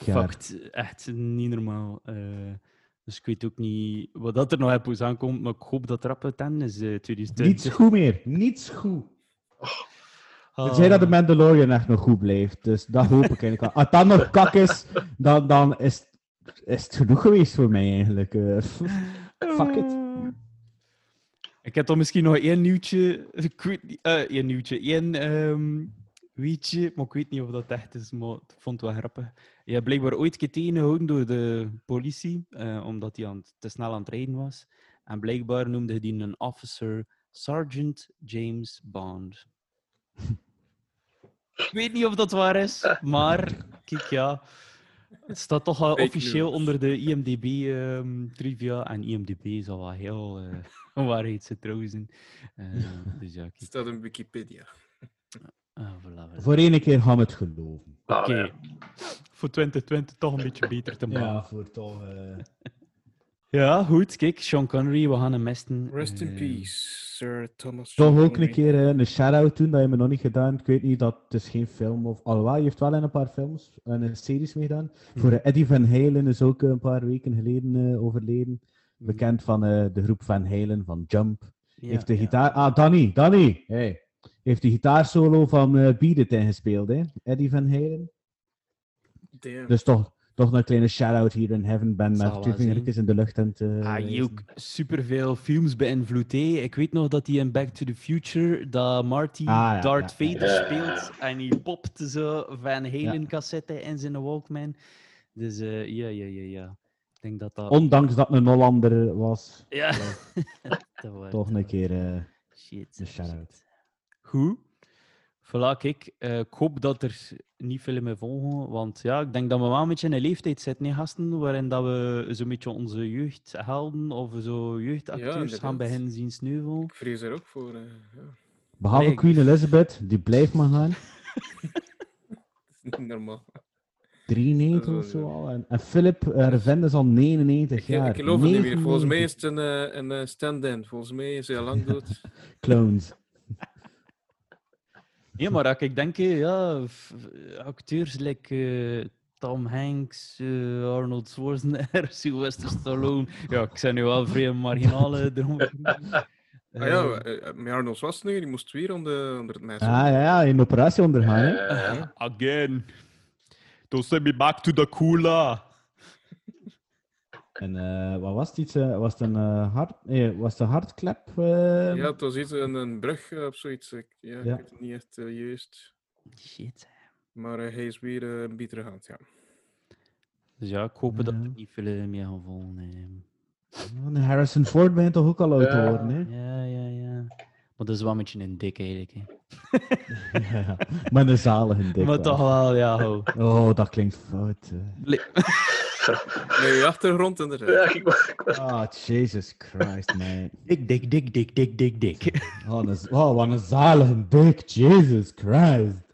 Echt. Echt niet normaal. Eh, dus ik weet ook niet wat dat er nog op ons aankomt, maar ik hoop dat er op het einde is, eh, 2020. Niets goed meer, niets goed. Ah. Het zei dat de Mandalorian echt nog goed blijft, dus dat hoop ik eigenlijk wel. Als dat nog kak is, dan, dan is, is het genoeg geweest voor mij eigenlijk. eh. fuck it. Ik heb dan misschien nog één nieuwtje. Ik weet niet, eh, één nieuwtje. Één ehm weetje, maar ik weet niet of dat echt is, maar ik vond het wel grappig. Je hebt blijkbaar ooit keer tegengehouden door de politie, eh, omdat hij aan het- te snel aan het rijden was. En blijkbaar noemde hij een officer Sergeant James Bond. ik weet niet of dat waar is, maar kijk ja. Het staat toch al officieel news. onder de IMDb-trivia. en IMDb zal wel heel uh, waarheidsgetrouw zijn. Eh, dus ja, Het kijk. staat in Wikipedia. Ah, voilà, voilà. Voor één keer gaan we het geloven. Ah, Oké. ja. Voor 2020 toch een beetje beter te maken. Ja, voor toch... eh, Ja, goed. Kijk, Sean Connery, we gaan hem mesten. Rest in Eh, peace, Sir Thomas. Toch ook een keer eh, een shout-out doen, dat je me nog niet gedaan. Ik weet niet, dat het is geen film of... Alhoewel, je heeft wel in een paar films en een series meegedaan. Voor eh, Eddie Van Halen is ook een paar weken geleden eh, overleden. Bekend van eh, de groep Van Halen, van Jump. ja, heeft de ja. gitaar... Ah, Danny, Danny! Hey. Heeft de gitaarsolo van eh Beat It ingespeeld, hè? Eddie Van Halen. Damn. Dus toch, toch een kleine shout-out hier in Heaven. Ben met twee vingertjes in de lucht en te... Ah, je ook superveel films beïnvloed. hè. Ik weet nog dat hij in Back to the Future, dat Marty Ah, ja, Darth ja, ja. Vader speelt. En hij popte zo Van Halen cassette in zijn Walkman. Dus eh, ja, ja, ja, ja. Ik denk dat dat... Ondanks dat het een Hollander was, Ja. Dat was- toch een keer eh Shit. een shout-out. Goed. Voilà, kijk. eh, ik hoop dat er niet veel meer volgen. Want ja, ik denk dat we wel een beetje in een leeftijd zitten, hè, gasten, waarin dat we zo'n beetje onze jeugdhelden of zo jeugdacteurs gaan inderdaad. beginnen zien sneuvelen. Ik vrees er ook voor. eh, ja. Behalve Nee, Queen Elizabeth, die blijft maar gaan. Dat is niet normaal. 93 of zo al. En, en Philip uh, Revend is al 99 Ik, jaar. ik geloof het niet meer. Volgens mij 99 is het een, een stand-in. Volgens mij is hij al lang dood. Clones. Ja, maar als ik denk, hè, ja, f- acteurs like eh, Tom Hanks, eh, Arnold Schwarzenegger, Sylvester Stallone. Ja, ik zijn nu wel vrij marginale dromen. Ah ja, eh, eh, met Arnold Schwarzenegger, die moest weer onder, onder het mes. Ah ja, ja, in operatie ondergaan. Eh, Again. Don't send me back to the cooler. En eh, wat was het iets? eh, was het een eh, hart, nee, was het een hartklep? eh? Ja, het was iets, een, een brug of zoiets. Ik, ja, Ja. ik weet het niet echt juist. Shit. Maar hij is weer een betere hand, ja. Dus ja, ik hoop dat er Ja. niet veel meer gaan volgen. de Harrison Ford bent toch ook al oud Ja. geworden, hè? Ja, ja, ja. Maar dat is wel een beetje een dik eigenlijk. Hè. ja, maar een zalige dik. maar wel. toch wel, ja. Ho. Oh, dat klinkt fout. Nee, achtergrond inderdaad. Ja, ik, wou- Ah, Jesus Christ, man. Dik, dik, dik, dik, dik, dik, dik. Oh, een, oh, wat een zalige dik, Jesus Christ.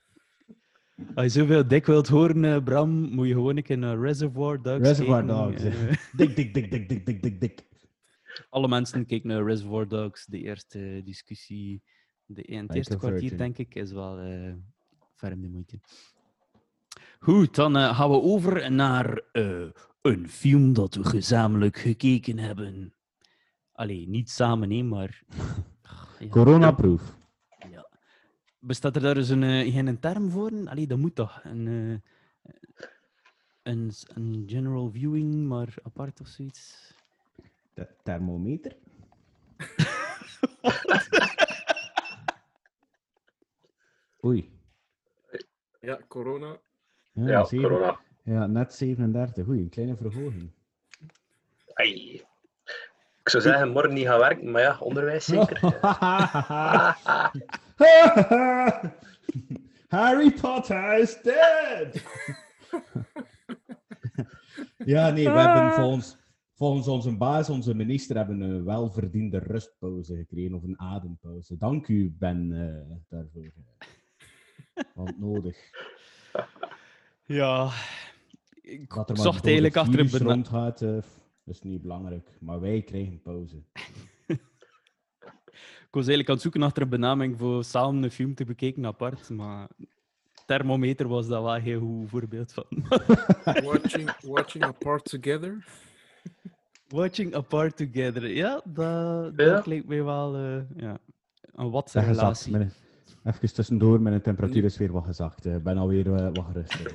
Als je zoveel dik wilt horen, eh, Bram, moet je gewoon een keer naar Reservoir Dogs Reservoir kijken. Dogs, Eh, Dik, dik, dik, dik, dik, dik, dik, dik. alle mensen kijken naar Reservoir Dogs. De eerste discussie, de, in het eerste kwartier, denk ik, is wel eh ferm de moeite. Goed, dan eh, gaan we over naar eh, een film dat we gezamenlijk gekeken hebben. Allee, niet samen, nee, maar... Ja. Coronaproof. Ja. Bestaat er daar dus een, eh, geen term voor? Allee, dat moet toch? Een, eh, een, een general viewing, maar apart of zoiets? De thermometer. Oei. Ja, corona. Ja, zeven- corona. Ja, net 37. Oei, een kleine verhoging. Ai. Ik zou zeggen, morgen niet gaan werken, maar ja, onderwijs zeker. Harry Potter is dead! ja, nee, we hebben volgens, volgens onze baas, onze minister, hebben een welverdiende rustpauze gekregen, of een adempauze. Dank u, Ben, eh, daarvoor. Want nodig. Ja. Ik Dat er zocht eigenlijk achter een virus bena- rondgaat, eh, is niet belangrijk. Maar wij krijgen pauze. Ik was eigenlijk aan het zoeken achter een benaming voor samen een film te bekijken apart, maar thermometer was dat wel een heel goed voorbeeld van. Watching, watching Apart Together. Watching apart together. Ja, dat, Ja. dat lijkt mij wel eh, ja, een wat Zeg gezakt. relatie. Mijn, even tussendoor, mijn temperatuur is weer wat gezakt. Ik ben alweer eh, wat geruster.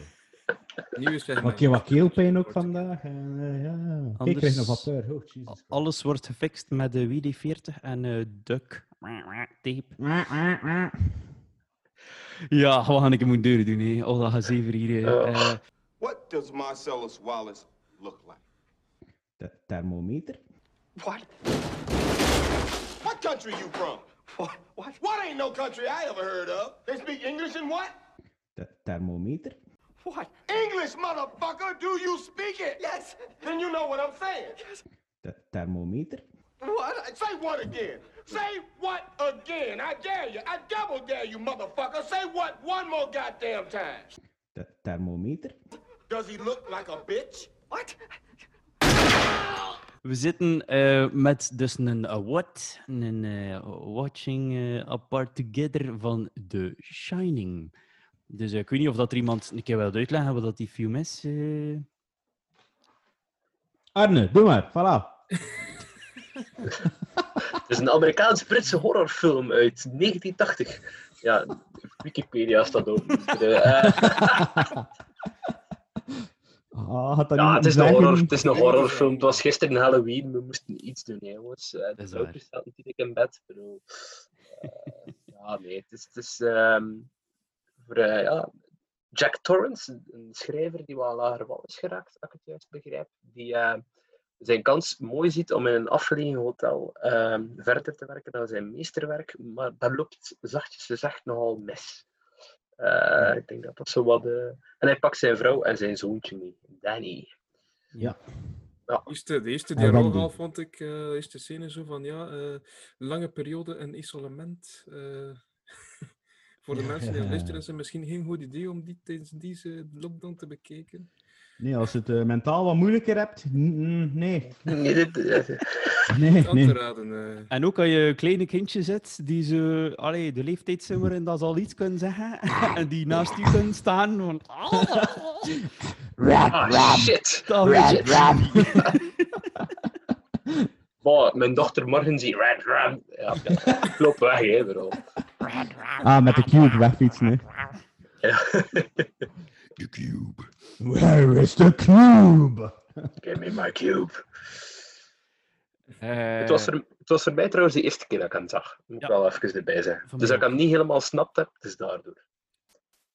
Wat keelpijn ook vandaag. En, eh, ja. Kijk, ik krijg nog wat Anders- peur. Oh, Jesus. Alles wordt gefixt met de WD-40 en eh duck tape. Ja, wat ga ik moet deuren doen? Hè? Dat gaat zeven hier. eh, eh. What does Marcellus Wallace look like? De thermometer. What? What country you from? What? What? What ain't no country I ever heard of? They speak English and what? De thermometer. What? English, motherfucker! Do you speak it? Yes. Then you know what I'm saying. Yes. De thermometer. What? Say what again? Say what again? I dare you. I double dare you, motherfucker. Say what one more goddamn time. De thermometer. Does he look like a bitch? What? We zitten eh, met dus een uh, what, een eh, watching eh, apart together van The Shining. Dus eh, ik weet niet of dat er iemand een keer wil uitleggen wat dat die film is. eh. Arne, doe maar. Voilà. Het is een Amerikaans-Britse horrorfilm uit 1980. Ja, Wikipedia staat ook. Eh, Ah, had dat ja, het is, een horror, het is een horrorfilm. Het was gisteren Halloween. We moesten iets doen, hè, jongens. Eh, de is vrouw waar. staat natuurlijk in bed. Ik bedoel, eh, ja, nee, het is... Het is ehm, voor, eh, ja, Jack Torrance, een schrijver die wel lager wal is geraakt, als ik het juist begrijp, die eh, zijn kans mooi ziet om in een afgelegen hotel ehm, verder te werken dan zijn meesterwerk, maar dat loopt zachtjes gezegd nogal mis. Eh, ik denk dat dat zo wat... En hij pakt zijn vrouw en zijn zoontje mee, Danny. Ja. De eerste, de eerste En dialoog al vond ik, eh, de eerste scène zo van, ja, eh, lange periode in isolement. Eh, voor de Ja, mensen die ja. luisteren is het misschien geen goed idee om die tijdens deze lockdown te bekijken. Nee, als je het eh, mentaal wat moeilijker hebt, nee. Nee, dit, eh, Nee, nee. raden. eh. En ook als je een kleine kindje zit die zo, allee, de leeftijd zijn waarin dat ze al iets kunnen zeggen en die naast u kunnen staan. Van, shit! dat weet je. Boah, mijn dochter morgen ziet Red Ram. Ja, ik loop weg, hè, bro. Ah, met de cube wegfietsen, hè. Ja. Where is the cube? Give me my cube. Het was, voor, het was voor mij trouwens de eerste keer dat ik hem zag. Moet ik Ja. wel even erbij zeggen. Van Dus mij dat ik hem niet helemaal snapt heb, het is daardoor.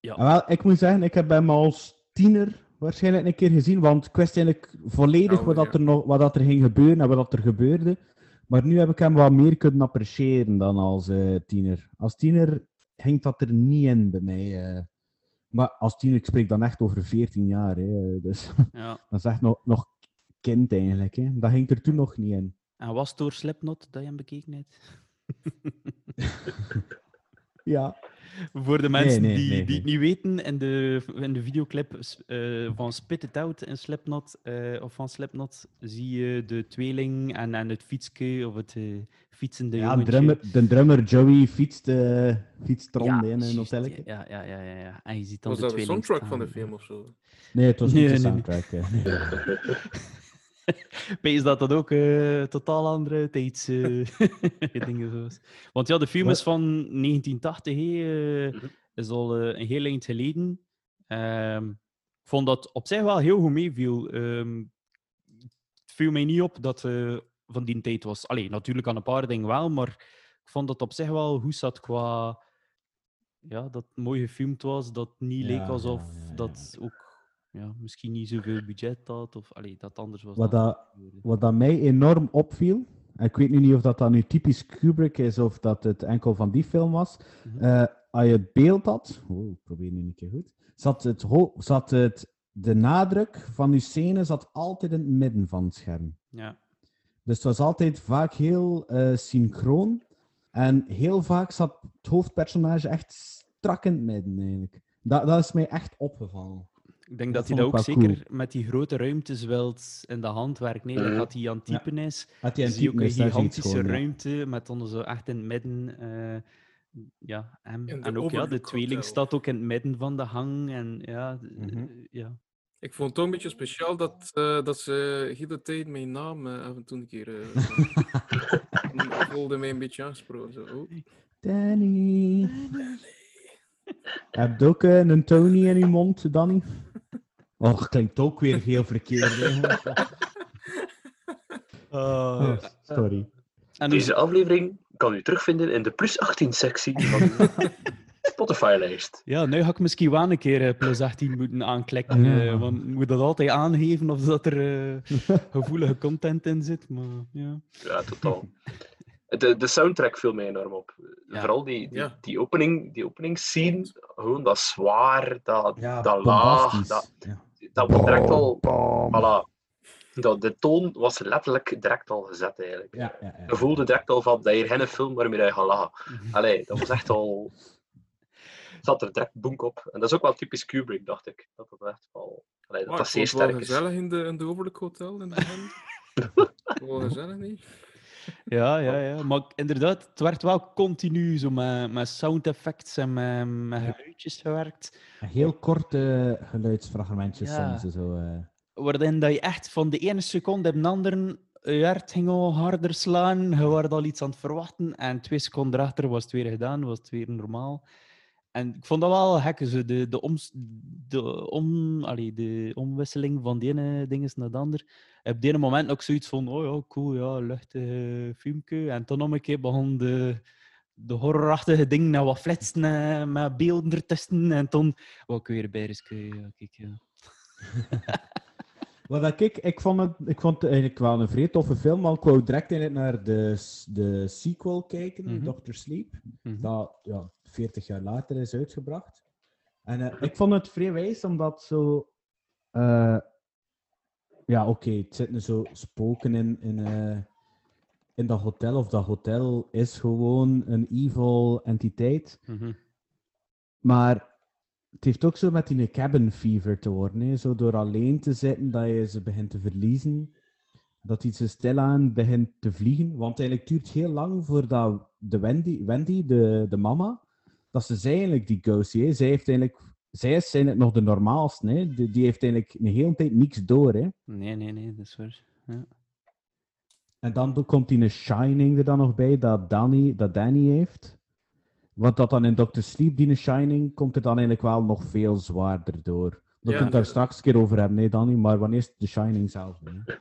Ah, wel, ik moet zeggen, ik heb hem als tiener waarschijnlijk een keer gezien, want ik wist eigenlijk volledig Oh, wat, dat ja. er nog, wat dat er ging gebeuren en wat dat er gebeurde. Maar nu heb ik hem wat meer kunnen appreciëren dan als eh, tiener. Als tiener ging dat er niet in bij mij. eh. Maar als tiener, ik spreek dan echt over 14 jaar. Hè, dus Ja. dat is echt nog, nog kind eigenlijk. Hè. Dat ging er toen nog niet in. En was het door Slipknot dat je hem bekeken hebt? Ja. Voor de mensen nee, die, nee, die het niet weten, in de, in de videoclip eh, van Spit It Out in Slipknot, eh, of van Slipknot, zie je de tweeling en, en het fietske of het eh, fietsende ja drummer, de drummer Joey fietst, eh fietst rond Ja, in een hotelletje. Ja, ja, ja, ja, ja. En je ziet dan Was de dat de soundtrack van de film of zo? Nee, het was Nee, niet de soundtrack. Pees dat dat ook eh, totaal andere tijds eh, dingen zo is. Want ja, de film is van 1980, hè, eh, Mhm. is al een heel eind geleden. Ehm, ik vond dat op zich wel heel goed meeviel. Ehm, het viel mij niet op dat van die tijd was. Allee, natuurlijk aan een paar dingen wel, maar ik vond dat op zich wel goed zat qua... Ja, dat mooi gefilmd was, dat niet Ja, leek alsof ja, ja. dat ook ja, misschien niet zoveel budget had, of allee, dat anders was. Wat dat-. Wat dat mij enorm opviel, en ik weet nu niet of dat dan nu typisch Kubrick is of dat het enkel van die film was. Mhm. Eh, als je het beeld had, oh, ik probeer nu een keer goed, zat, het, zat het, de nadruk van die scène zat altijd in het midden van het scherm. Ja. Dus het was altijd vaak heel eh, synchroon. En heel vaak zat het hoofdpersonage echt strak in het midden, eigenlijk. Dat, dat is mij echt opgevallen. Ik denk Dat dat, hij dat ook zeker met die grote ruimtes wilt in de hand werkt. Nee, Mhm. dat hij aan het Ja. typen is. Had hij een zie je ook een gigantische gewoon, ja. ruimte met dan zo echt in het midden. eh, ja, hem. En ook ja, de tweeling staat ook in het midden van de hang. En ja, Mhm. eh, ja. Ik vond het toch een beetje speciaal dat, eh, dat ze de tijd mijn naam af en toe een keer. eh, voelde mij een beetje aangesproken. Zo. Oh. Danny. Heb je ook een Tony in je mond, Danny? Och, klinkt ook weer heel verkeerd. hè. Oh, sorry. Deze aflevering kan u terugvinden in de plus 18 sectie van de Spotify-lijst. ja, nu ga ik misschien wel een keer eh, plus 18 moeten aanklikken. Eh, want ik moet dat altijd aangeven of dat er eh, gevoelige content in zit. Maar ja. Ja, totaal. De, de soundtrack viel mij enorm op. Ja. Vooral die, die, Ja. die, opening, die openingsscene, gewoon dat zwaar, dat, Ja, dat laag, dat, Ja. Dat wordt direct al... Bam. Voilà. Dat, de toon was letterlijk direct al gezet, eigenlijk. Ja, ja, ja. Je voelde direct al van, dat hier geen film waarmee je gaat lachen. Mhm. Allee, dat was echt al... zat er direct boek op. En dat is ook wel typisch Kubrick, dacht ik. Dat dat echt wel... Allee, dat Maar dat zeer vond het wel sterk is. gezellig in de, in de Overlook Hotel in de hand. Wel gezellig, niet? Ja, ja, ja. Maar inderdaad, het werd wel continu zo met, met sound effects en met, geluidjes gewerkt. Heel korte geluidsfragmentjes Ja. soms. Zo, eh. Waarin dat je echt van de ene seconde op de andere je hart ging al harder slaan. Je was al iets aan het verwachten. En twee seconden erachter was het weer gedaan, was het weer normaal. En ik vond dat wel gek, zo de, de, oms, de, om, allee, de omwisseling van de ene ding naar de ander. Op de ene moment ook zoiets van, oh ja, cool, ja, luchtig filmpje. En toen nog een keer begon de, de horrorachtige dingen naar wat flitsen eh, met beelden ertussen. En toen wou ik weer bij. Ja, kijk, ja. Wat ik, ik vond het, ik vond het eigenlijk wel een vrij toffe film, maar ik wou direct naar de, de sequel kijken, Mhm. Doctor Sleep, Mhm. dat ja, 40 jaar later is uitgebracht. En eh, ik vond het vrij wijs, omdat zo... eh, ja, oké, het zitten zo spoken in, in, eh, in dat hotel, of dat hotel is gewoon een evil entiteit. Mhm. Maar het heeft ook zo met die cabin fever te worden. Hè? Zo door alleen te zitten dat je ze begint te verliezen. Dat iets zo stilaan begint te vliegen. Want eigenlijk duurt het heel lang voordat de Wendy, Wendy de, de mama, dat ze zij eigenlijk die ghost hè? Zij, heeft eigenlijk, zij is eigenlijk nog de normaalste. Hè? Die, die heeft eigenlijk een hele tijd niks door. Hè? Nee, nee, nee, dat is waar. Ja. En dan komt die Shining er dan nog bij, dat Danny, dat Danny heeft. Want dat dan in Dr. Sleep, die Shining, komt er dan eigenlijk wel nog veel zwaarder door. We Ja. kunnen het daar straks een keer over hebben, nee Danny, maar wanneer is The Shining zelf? Hè?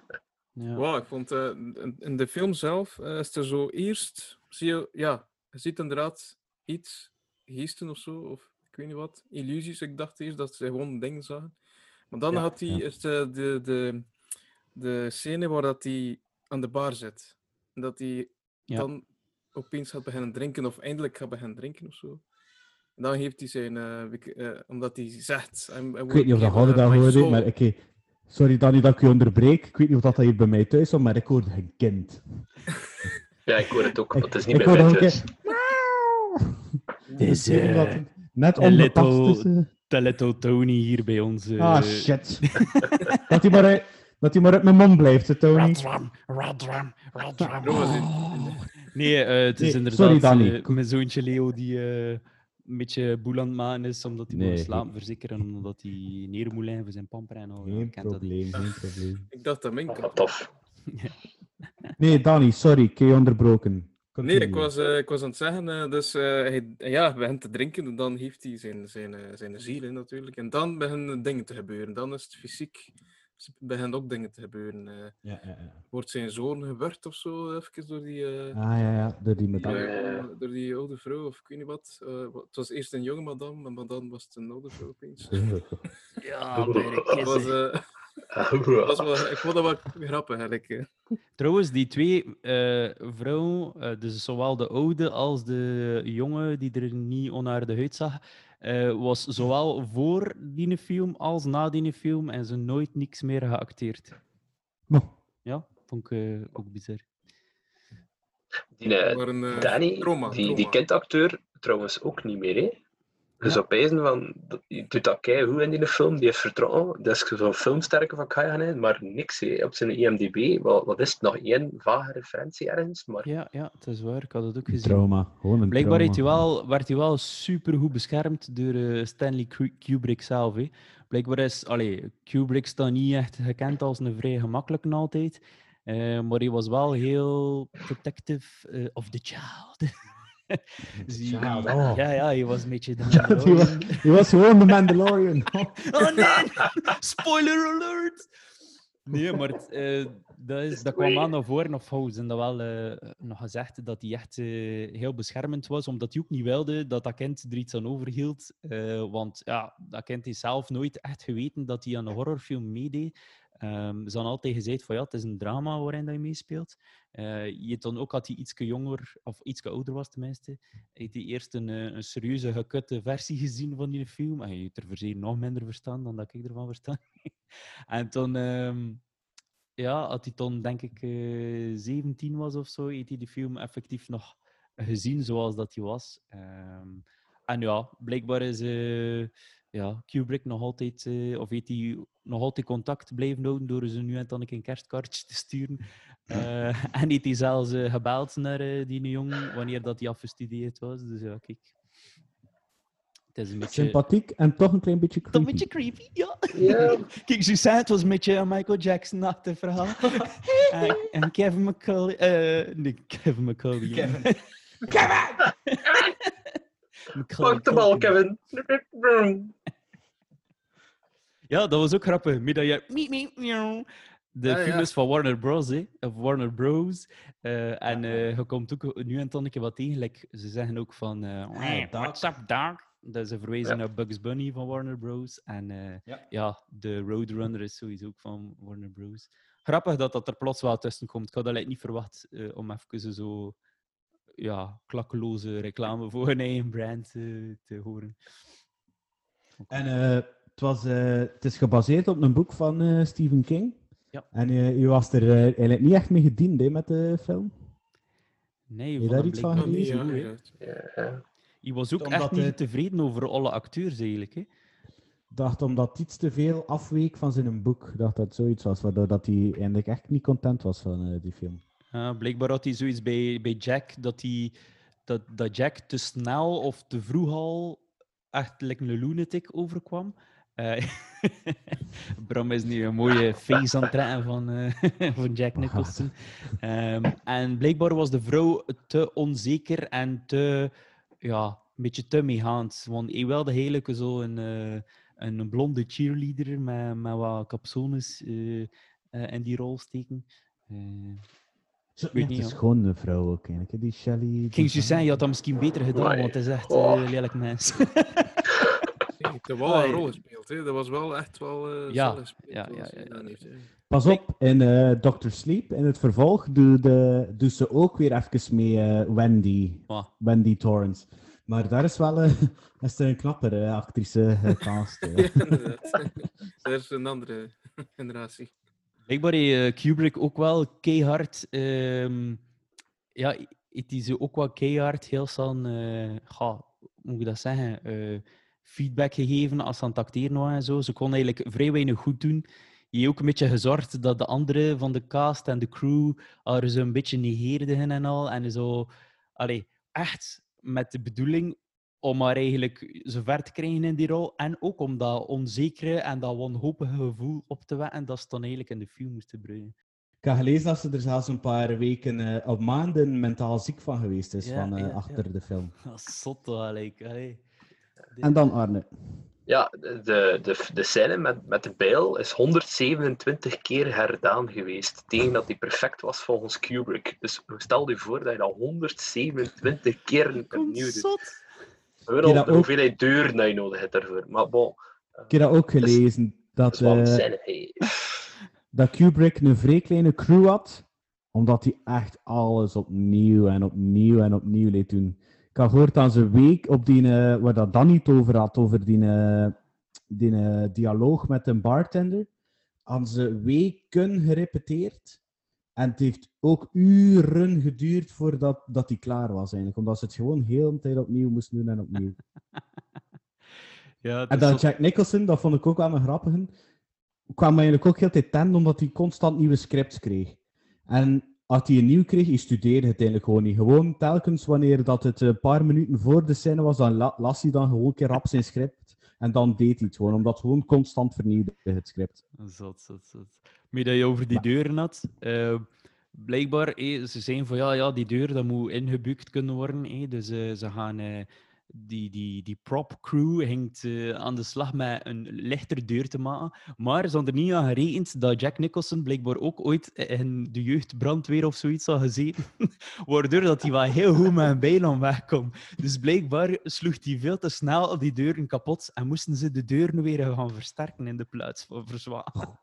Ja. Wow, ik vond eh, in- de film zelf eh, is er zo eerst, zie je, ja, je ziet inderdaad iets, geesten of zo, of ik weet niet wat, illusies. Ik dacht eerst dat ze gewoon dingen zagen. Maar dan Ja, had hij ja. de, de, de, de scène waar dat hij aan de bar zit. En dat hij Ja. dan opeens gaat beginnen drinken, of eindelijk gaat beginnen drinken of zo. En dan heeft hij zijn, eh, eh, omdat hij zegt... I'm- Ik weet niet of dat Hadden dat hoorde, maar oké. Sorry Danny dat ik je onderbreek. Ik weet niet of dat hier bij mij thuis was, maar ik hoorde een kind. Ja, ik hoor het ook, want het is niet Ik bij mij een thuis. Is eh, het net onbepast de little Tony hier bij ons. eh, Ah, shit. dat hij maar, uit- dat hij maar uit mijn mond blijft, hè, Tony. Radram, radram, radram. Nee, eh, het is Nee, inderdaad sorry, Danny. mijn zoontje Leo die eh, een beetje boel aan het maken is, omdat hij Nee, moet slapen verzekeren, omdat hij neer moet liggen voor zijn pamper en al. Geen kent dat probleem, geen probleem. Ik dacht dat mijn kant wat tof. Nee, Danny, sorry, ik heb je onderbroken. Nee, ik was, eh, ik was aan het zeggen, eh, dus eh, hij ja, begint te drinken en dan heeft hij zijn, zijn, zijn ziel in natuurlijk. En dan beginnen dingen te gebeuren. Dan is het fysiek, s- beginnen ook dingen te gebeuren. eh. Ja, ja, ja. wordt zijn zoon gewurgd of zo, even door die, eh, Ah, ja, ja, door die door die oude vrouw, of ik weet niet wat. Eh, het was eerst een jonge madame, maar dan was het een oude vrouw opeens. Ja, bij de Dat was, dat was wel, ik vond dat wel grappig eigenlijk. Trouwens, die twee eh, vrouwen, eh, dus zowel de oude als de jonge, die er niet onaardig uitzag, eh, was zowel voor die film als na die film en ze nooit niks meer geacteerd. Oh, Ja, vond ik ook bizar. Die, Danny, die, die kindacteur, trouwens ook niet meer. Hè? Je Ja. zou pijzen van, die doet dat goed in die film, die heeft vertrouwen. Dat is zo'n filmsterke van Kaya in, maar niks op zijn IMDb. Wat, wat is het nog? één vage referentie ergens? Maar Ja, ja, het is waar. Ik had het ook gezien. trauma. Gewoon een Blijkbaar heeft hij trauma. wel, werd hij wel supergoed beschermd door eh, Stanley Ku- Kubrick zelf. Blijkbaar is allee, Kubrick staat niet echt gekend als een vrij gemakkelijke altijd. eh, maar hij was wel heel protective eh, of the child. Dus oh. Ja, ja, hij was een beetje de Mandalorian. die was gewoon de Mandalorian. Oh nee! Spoiler alert! Nee, maar het, eh, dat, is, dat kwam aan naar voren of House. En dat wel eh, nog gezegd dat hij echt eh, heel beschermend was, omdat hij ook niet wilde dat dat kind er iets aan overhield. Want ja, dat kind heeft zelf nooit echt geweten dat hij aan een horrorfilm meedeed. Ehm, ze hadden altijd gezegd van ja, het is een drama waarin hij meespeelt. Eh, je dan ook, had hij iets jonger, of iets ouder was tenminste, heeft hij eerst een, eh, een serieuze gekutte versie gezien van die film. En je hebt er nog minder verstaan dan dat ik ervan verstaan. en toen, ehm, ja, had hij toen denk ik eh 17 was of zo, heeft hij de film effectief nog gezien zoals dat hij was. Ehm, en ja, blijkbaar is eh, ja, Kubrick nog altijd, eh, of heeft hij nog altijd contact blijven houden door ze nu en dan een kerstkaartje te sturen. Eh, en heeft hij zelfs eh, gebeld naar eh, die jongen wanneer dat hij afgestudeerd was. Dus ja, kijk. Het is een beetje... Sympathiek en toch een klein beetje Toch creepy. een beetje creepy, ja. Ja. Kijk, Suzanne, het was een beetje een Michael Jackson-achtig verhaal. en, en Kevin McCauley... eh nee, Kevin McCauley. Kevin! Pak de bal, Kevin. Ja, dat was ook grappig. Met dat je... De Ja, film ja. is van Warner Bros. Hè, of Warner Bros. Eh, en eh, je komt ook nu en dan een keer wat tegen. like, ze zeggen ook van... eh, Hey. What's up, Doc? Dat is een verwijzing Ja. naar Bugs Bunny van Warner Bros. En eh, Ja. ja. de Roadrunner is sowieso ook van Warner Bros. Grappig dat dat er plots wel tussen komt. Ik had dat eigenlijk niet verwacht eh, om even zo ja, klakkeloze reclame voor hun eigen brand eh, te horen. En eh, het, was, eh, het is gebaseerd op een boek van eh, Stephen King. Ja. En eh, je was er eh, eigenlijk niet echt mee gediend hè, met de film. Nee, je daar iets van niet gelezen? Ja. Je was ook Omdat echt niet tevreden over alle acteurs eigenlijk. Hè? Ik dacht omdat het iets te veel afweek van zijn boek. Dacht dat het zoiets was, waardoor dat hij eigenlijk echt niet content was van eh, die film. Ja, blijkbaar had hij zoiets bij, bij Jack dat, hij, dat, dat Jack te snel of te vroeg al echt like een lunatic overkwam. Eh, Bram is nu een mooie face aan het trekken van, eh, van Jack Nicholson. Ehm, en blijkbaar was de vrouw te onzeker en te, ja, een beetje te meegaand. Want hij wilde eigenlijk zo een, een blonde cheerleader met, met wat capsones in die rol steken. Zo, weet ja, niet, het is hoor. gewoon een vrouw ook eigenlijk. Die Shelley. ik ging je zeggen, je had dat misschien beter gedaan, Amai. want het is echt Oh. een lelijk mens. Heeft wel een rol gespeeld. Hè. Dat was wel echt wel. eh Ja, ja, ja, ja. Pas op, in eh Doctor Sleep, in het vervolg, doet de, doet ze ook weer even mee eh, Wendy. Ah. Wendy Torrance. Maar daar is wel eh, is er een knappere actrice gecast. Ja, inderdaad. Dat is een andere generatie. Heeft eh, Kubrick ook wel keihard. ehm, ja, het is ook wel keihard heel snel. eh, ga, moet ik dat zeggen? eh, feedback gegeven als ze aan het en zo. Ze kon eigenlijk vrij weinig goed doen. Je ook een beetje gezorgd dat de anderen van de cast en de crew haar zo een beetje negeerden en al. En zo, allee, echt met de bedoeling om haar eigenlijk zover te krijgen in die rol. En ook om dat onzekere en dat wanhopige gevoel op te wekken dat ze dan eigenlijk in de film moesten brengen. Ik heb gelezen dat ze er zelfs een paar weken eh, of maanden mentaal ziek van geweest is Ja, van, eh, ja, ja. achter de film. Dat is zot, allee. En dan Arne. Ja, de, de, de scène met, met de bijl is 127 keer herdaan geweest. Tegen dat die perfect was volgens Kubrick. Dus stel je voor dat je dat 127 keer opnieuw doet. Dat de ook- hoeveelheid deuren dat je nodig hebt daarvoor. Maar bon, Ik heb dat ook is- gelezen. dat Dat, eh, dat Kubrick een vrij kleine crew had, omdat hij echt alles opnieuw en opnieuw en opnieuw liet doen. Ik had gehoord dat ze een week op die, eh, waar dat Danny het over had, over die, eh, die eh, dialoog met een bartender, hadden ze weken gerepeteerd. En het heeft ook uren geduurd voordat dat die klaar was, eigenlijk. Omdat ze het gewoon heel de tijd opnieuw moesten doen en opnieuw. Ja, En dan. Jack Nicholson, dat vond ik ook wel een grappige, kwam eigenlijk ook heel de tijd ten, omdat hij constant nieuwe scripts kreeg. En als hij een nieuw kreeg, hij studeerde het eigenlijk gewoon niet. Gewoon telkens wanneer dat het een paar minuten voor de scène was, dan la- las hij dan gewoon een keer rap zijn script. En dan deed hij het gewoon, omdat het gewoon constant vernieuwde, het script. Zot, zot, zot. Maar dat je over die deuren had. eh, blijkbaar, eh, ze zijn van ja, ja, die deur dat moet ingebukt kunnen worden. eh, dus ze gaan. die, die, die prop crew hangt aan de slag met een lichter deur te maken. Maar ze hadden er niet aan gerekend dat Jack Nicholson blijkbaar ook ooit in de jeugdbrandweer of zoiets had gezeten. Waardoor dat hij wel heel goed met een bijl wegkomt. Dus blijkbaar sloeg hij veel te snel die deuren kapot en moesten ze de deuren weer gaan versterken in de plaats van verzwaren.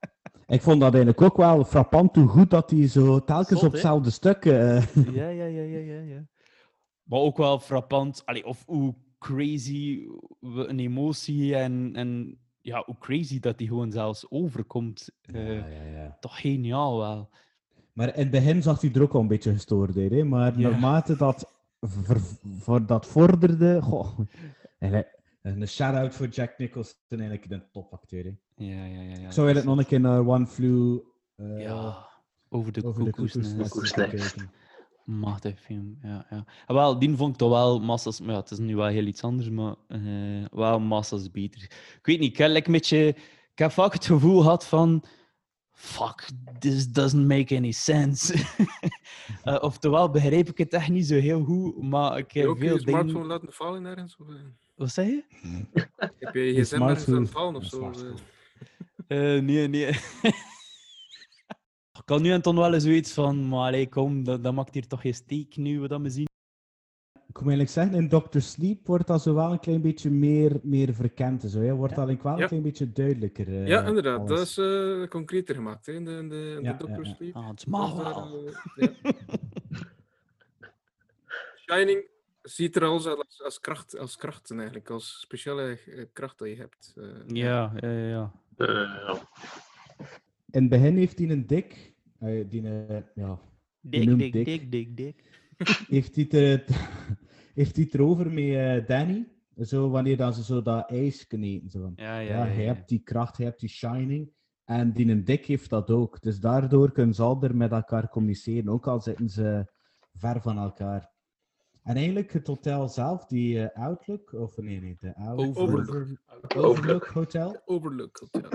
Ik vond dat eigenlijk ook wel frappant hoe goed dat hij zo telkens Zot, op hetzelfde stuk... eh, Ja, ja, ja, ja, ja, ja. Maar ook wel frappant, allee, of hoe crazy we een emotie en, en ja, hoe crazy dat die gewoon zelfs overkomt. Eh, ja, ja, ja. Toch geniaal wel. Maar in het begin zag hij er ook al een beetje gestoord uit. Hè? Maar Ja. naarmate dat, voor dat vorderde... Goh, een shout-out voor Jack Nicholson, eigenlijk een topacteur. Hè? Ja, ja, ja. ja. Ik zou eigenlijk nog een keer naar One Flew eh, Ja, over de over de koekoesnest. Machtig film, ja. ja. En wel, die vond ik toch wel massas... Maar ja, het is nu wel heel iets anders, maar eh, wel massas beter. Ik weet niet, ik heb like een beetje... Ik heb vaak het gevoel gehad van... Fuck, this doesn't make any sense. Eh, oftewel begrijp ik het echt niet zo heel goed, maar ik Heb je heb ook je veel smartphone dingen... laten vallen ergens? Of, Wat zeg je? heb je je Je gsm ergens smartphone- laten vallen of zo? eh? Eh, nee, nee. ik kan nu en dan wel eens zoiets van... Maar allee, kom, dat, dat maakt hier toch geen steek nu, wat dat we zien. Ik moet eigenlijk zeggen, in Doctor Sleep wordt dat zo wel een klein beetje meer, meer verkend. en Zo, hè? Wordt dat eigenlijk wel Ja. een klein beetje duidelijker. eh, ja, inderdaad. Dat is eh, concreter gemaakt hè, in de, in de, in Ja, de Doctor ja, ja. Sleep. Ah, het Dus daar, wel. ja. Shining ziet er als, als, als, kracht, als krachten eigenlijk, als speciale eh, kracht dat je hebt. eh, Ja, ja, ja. ja. Eh, ja. In het begin heeft hij een dik... eh, die, eh, ja, Dik, dik, dik. dik, dik, dik. heeft hij het, heeft hij het erover met eh, Danny. Zo wanneer dan ze zo dat ijs kunnen eten. Zo van, Ja, ja, ja, ja. hij ja. hebt die kracht, hij hebt die shining. En die een dik heeft dat ook. Dus daardoor kunnen ze al er met elkaar communiceren. Ook al zitten ze ver van elkaar. En eigenlijk het hotel zelf, die eh, Outlook, of nee, nee, de Out- Overlook. Over- Overlook. Overlook Hotel. Overlook Hotel.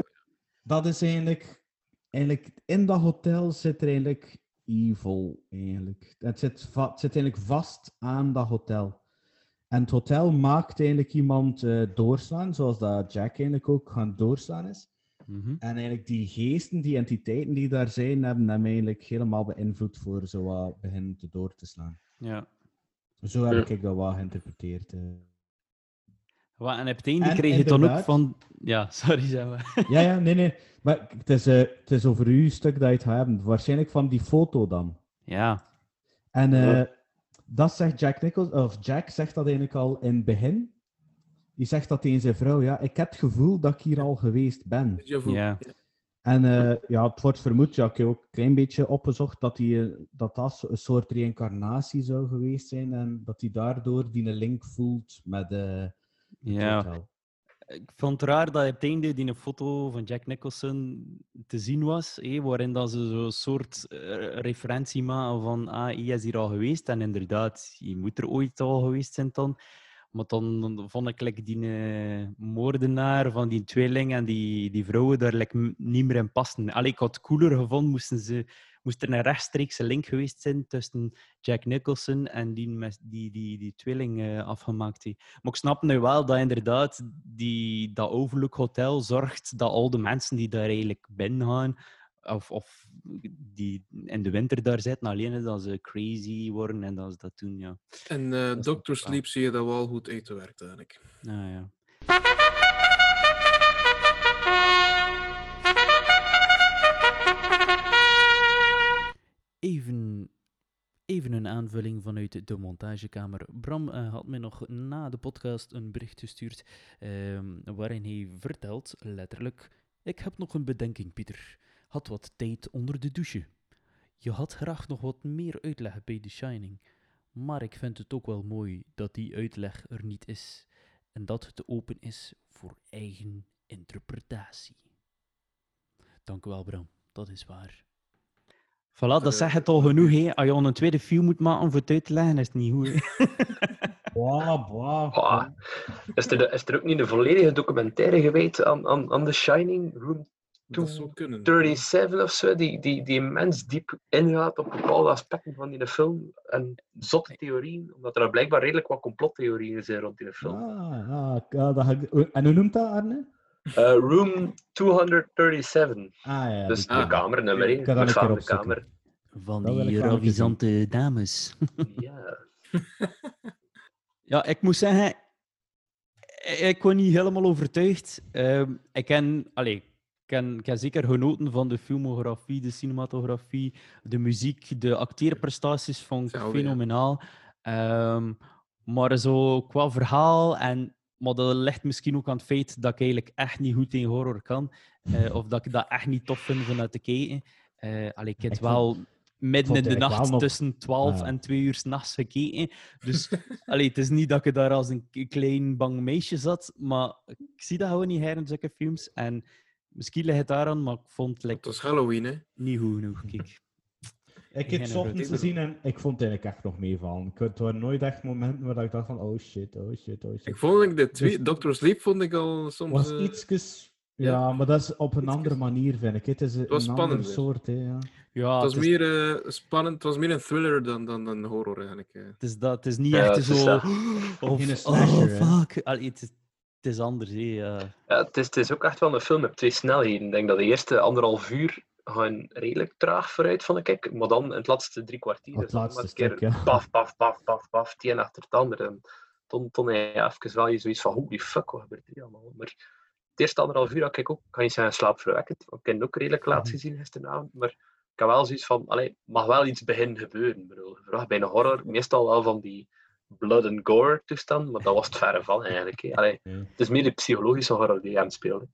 Dat is eigenlijk, eigenlijk, in dat hotel zit er eigenlijk evil, eigenlijk. Het zit, va- het zit eigenlijk vast aan dat hotel. En het hotel maakt eigenlijk iemand eh, doorslaan, zoals dat Jack eigenlijk ook gaan doorslaan is. Mhm. En eigenlijk die geesten, die entiteiten die daar zijn, hebben hem eigenlijk helemaal beïnvloed voor zo wat beginnen te door te slaan. Ja. Zo heb Ja. ik dat wel geïnterpreteerd. eh. Wat, en op het einde En kreeg je dan ook van... Ja, sorry, zeg maar. Ja, ja, nee, nee. Maar het is, eh, het is over uw stuk dat je het gaat hebben. Waarschijnlijk van die foto dan. Ja. En eh, Ja. dat zegt Jack Nichols, of Jack zegt dat eigenlijk al in het begin. Die zegt dat tegen zijn vrouw, ja, ik heb het gevoel dat ik hier al geweest ben. Ja. En eh, ja, het wordt vermoed, ja, ik heb ook een klein beetje opgezocht, dat die, eh, dat, dat een soort reïncarnatie zou geweest zijn. En dat hij daardoor die een link voelt met het Ja. hotel. Ik vond het raar dat op het einde die een foto van Jack Nicholson te zien was, waarin dat ze zo'n soort referentie maken van ah, hij is hier al geweest. En inderdaad, je moet er ooit al geweest zijn dan. Maar dan, vond ik die eh, moordenaar van die tweeling en die, die vrouwen daar like, niet meer in passen. Allee, ik had het cooler gevonden, moesten ze, moest er een rechtstreekse link geweest zijn tussen Jack Nicholson en die, die, die, die tweeling eh, afgemaakt heeft. Maar ik snap nu wel dat inderdaad die, dat Overlook Hotel zorgt dat al de mensen die daar eigenlijk binnen gaan, of, of die in de winter daar zitten, alleen is dat ze crazy worden en dat ze dat doen, ja. En eh is Dr. Sleep zie je dat wel goed eten werkt eigenlijk. Ah, ja. Even, even een aanvulling vanuit de montagekamer. Bram eh, had mij nog na de podcast een bericht gestuurd ehm, waarin hij vertelt, letterlijk, ik heb nog een bedenking, Pieter. Had wat tijd onder de douche. Je had graag nog wat meer uitleg bij The Shining. Maar ik vind het ook wel mooi dat die uitleg er niet is en dat het open is voor eigen interpretatie. Dank u wel, Bram. Dat is waar. Voilà, dat Eh, zegt het al genoeg. Hè. Als je al een tweede film moet maken voor het uit te leggen, is het niet goed. boah. Ah, is, er, is er ook niet een volledige documentaire gewijd aan, aan, aan The Shining? Room. 37 of zo, die, die, die immens diep ingaat op bepaalde aspecten van die film. En zotte theorieën, omdat er blijkbaar redelijk wat complottheorieën zijn rond die film. Ah, ah, ja, dat ga ik- En hoe noemt dat, Arne? Eh, room 237. Ah ja, dus de Ah, kamer, nummer ik 1. ga dat een keer befaamde opzoeken. kamer. Van Dat die ravissante dames. Ja. Ja, ik moet zeggen, ik was niet helemaal overtuigd. Ehm, ik ken, allee, ik ken, heb zeker genoten van de filmografie, de cinematografie, de muziek, de acteerprestaties vond ik ja. fenomenaal. Ehm, maar zo qua verhaal en maar dat ligt misschien ook aan het feit dat ik eigenlijk echt niet goed in horror kan. eh, of dat ik dat echt niet tof vind vanuit te kijken. Eh allee, ik heb wel midden in de nacht tussen 12 Ah. en 2 uur s'nachts gekeken. Dus allee, het is niet dat ik daar als een klein bang meisje zat, maar ik zie dat gewoon niet her in zulke films. En misschien ligt het daaraan, maar ik vond het Het like, was Halloween, hè? niet goed genoeg. Kijk. Ik heb het ochtends gezien en ik vond het eigenlijk echt nog meevallen. Ik- Het waren nooit echt momenten waar ik dacht van, oh shit, oh shit, oh shit. Ik vond ik de twee... Dr. Sleep vond ik al soms... was ietsjes... Ja, ja. maar dat is op een Ietsjes. andere manier, vind ik. Het is een, was een andere spannender. soort, hè, ja. Ja, het was het, is, meer eh, spannend. Het was meer een thriller dan, dan, dan horror, eigenlijk. eh. het, is dat, het is niet Ja, echt het is zo... dat. Of, oh, fuck. Allee, het, is, het is anders, hè. ja. Ja, het, is, het is ook echt wel een film met twee snelheden. Ik denk dat de eerste anderhalf uur gaan redelijk traag vooruit, vond ik. Maar dan in het laatste drie kwartier Het laatste een keer stuk, ja. paf, paf, paf, paf, paf, het een achter het ander. En toen, toen heb je even wel je zoiets van, holy fuck, wat gebeurt hier allemaal? Maar het eerste anderhalf uur had ik ook, kan je zeggen, slaapverwekkend. Ik heb het ook redelijk laat Mhm. gezien gisteravond. Maar ik had wel zoiets van, allee, mag wel iets beginnen gebeuren. Ik bedoel, vraag bij een horror, meestal wel van die blood and gore toestand, maar dat was het verre van eigenlijk. hè. Allee, Nee. het is meer de psychologische horror die hem speelde.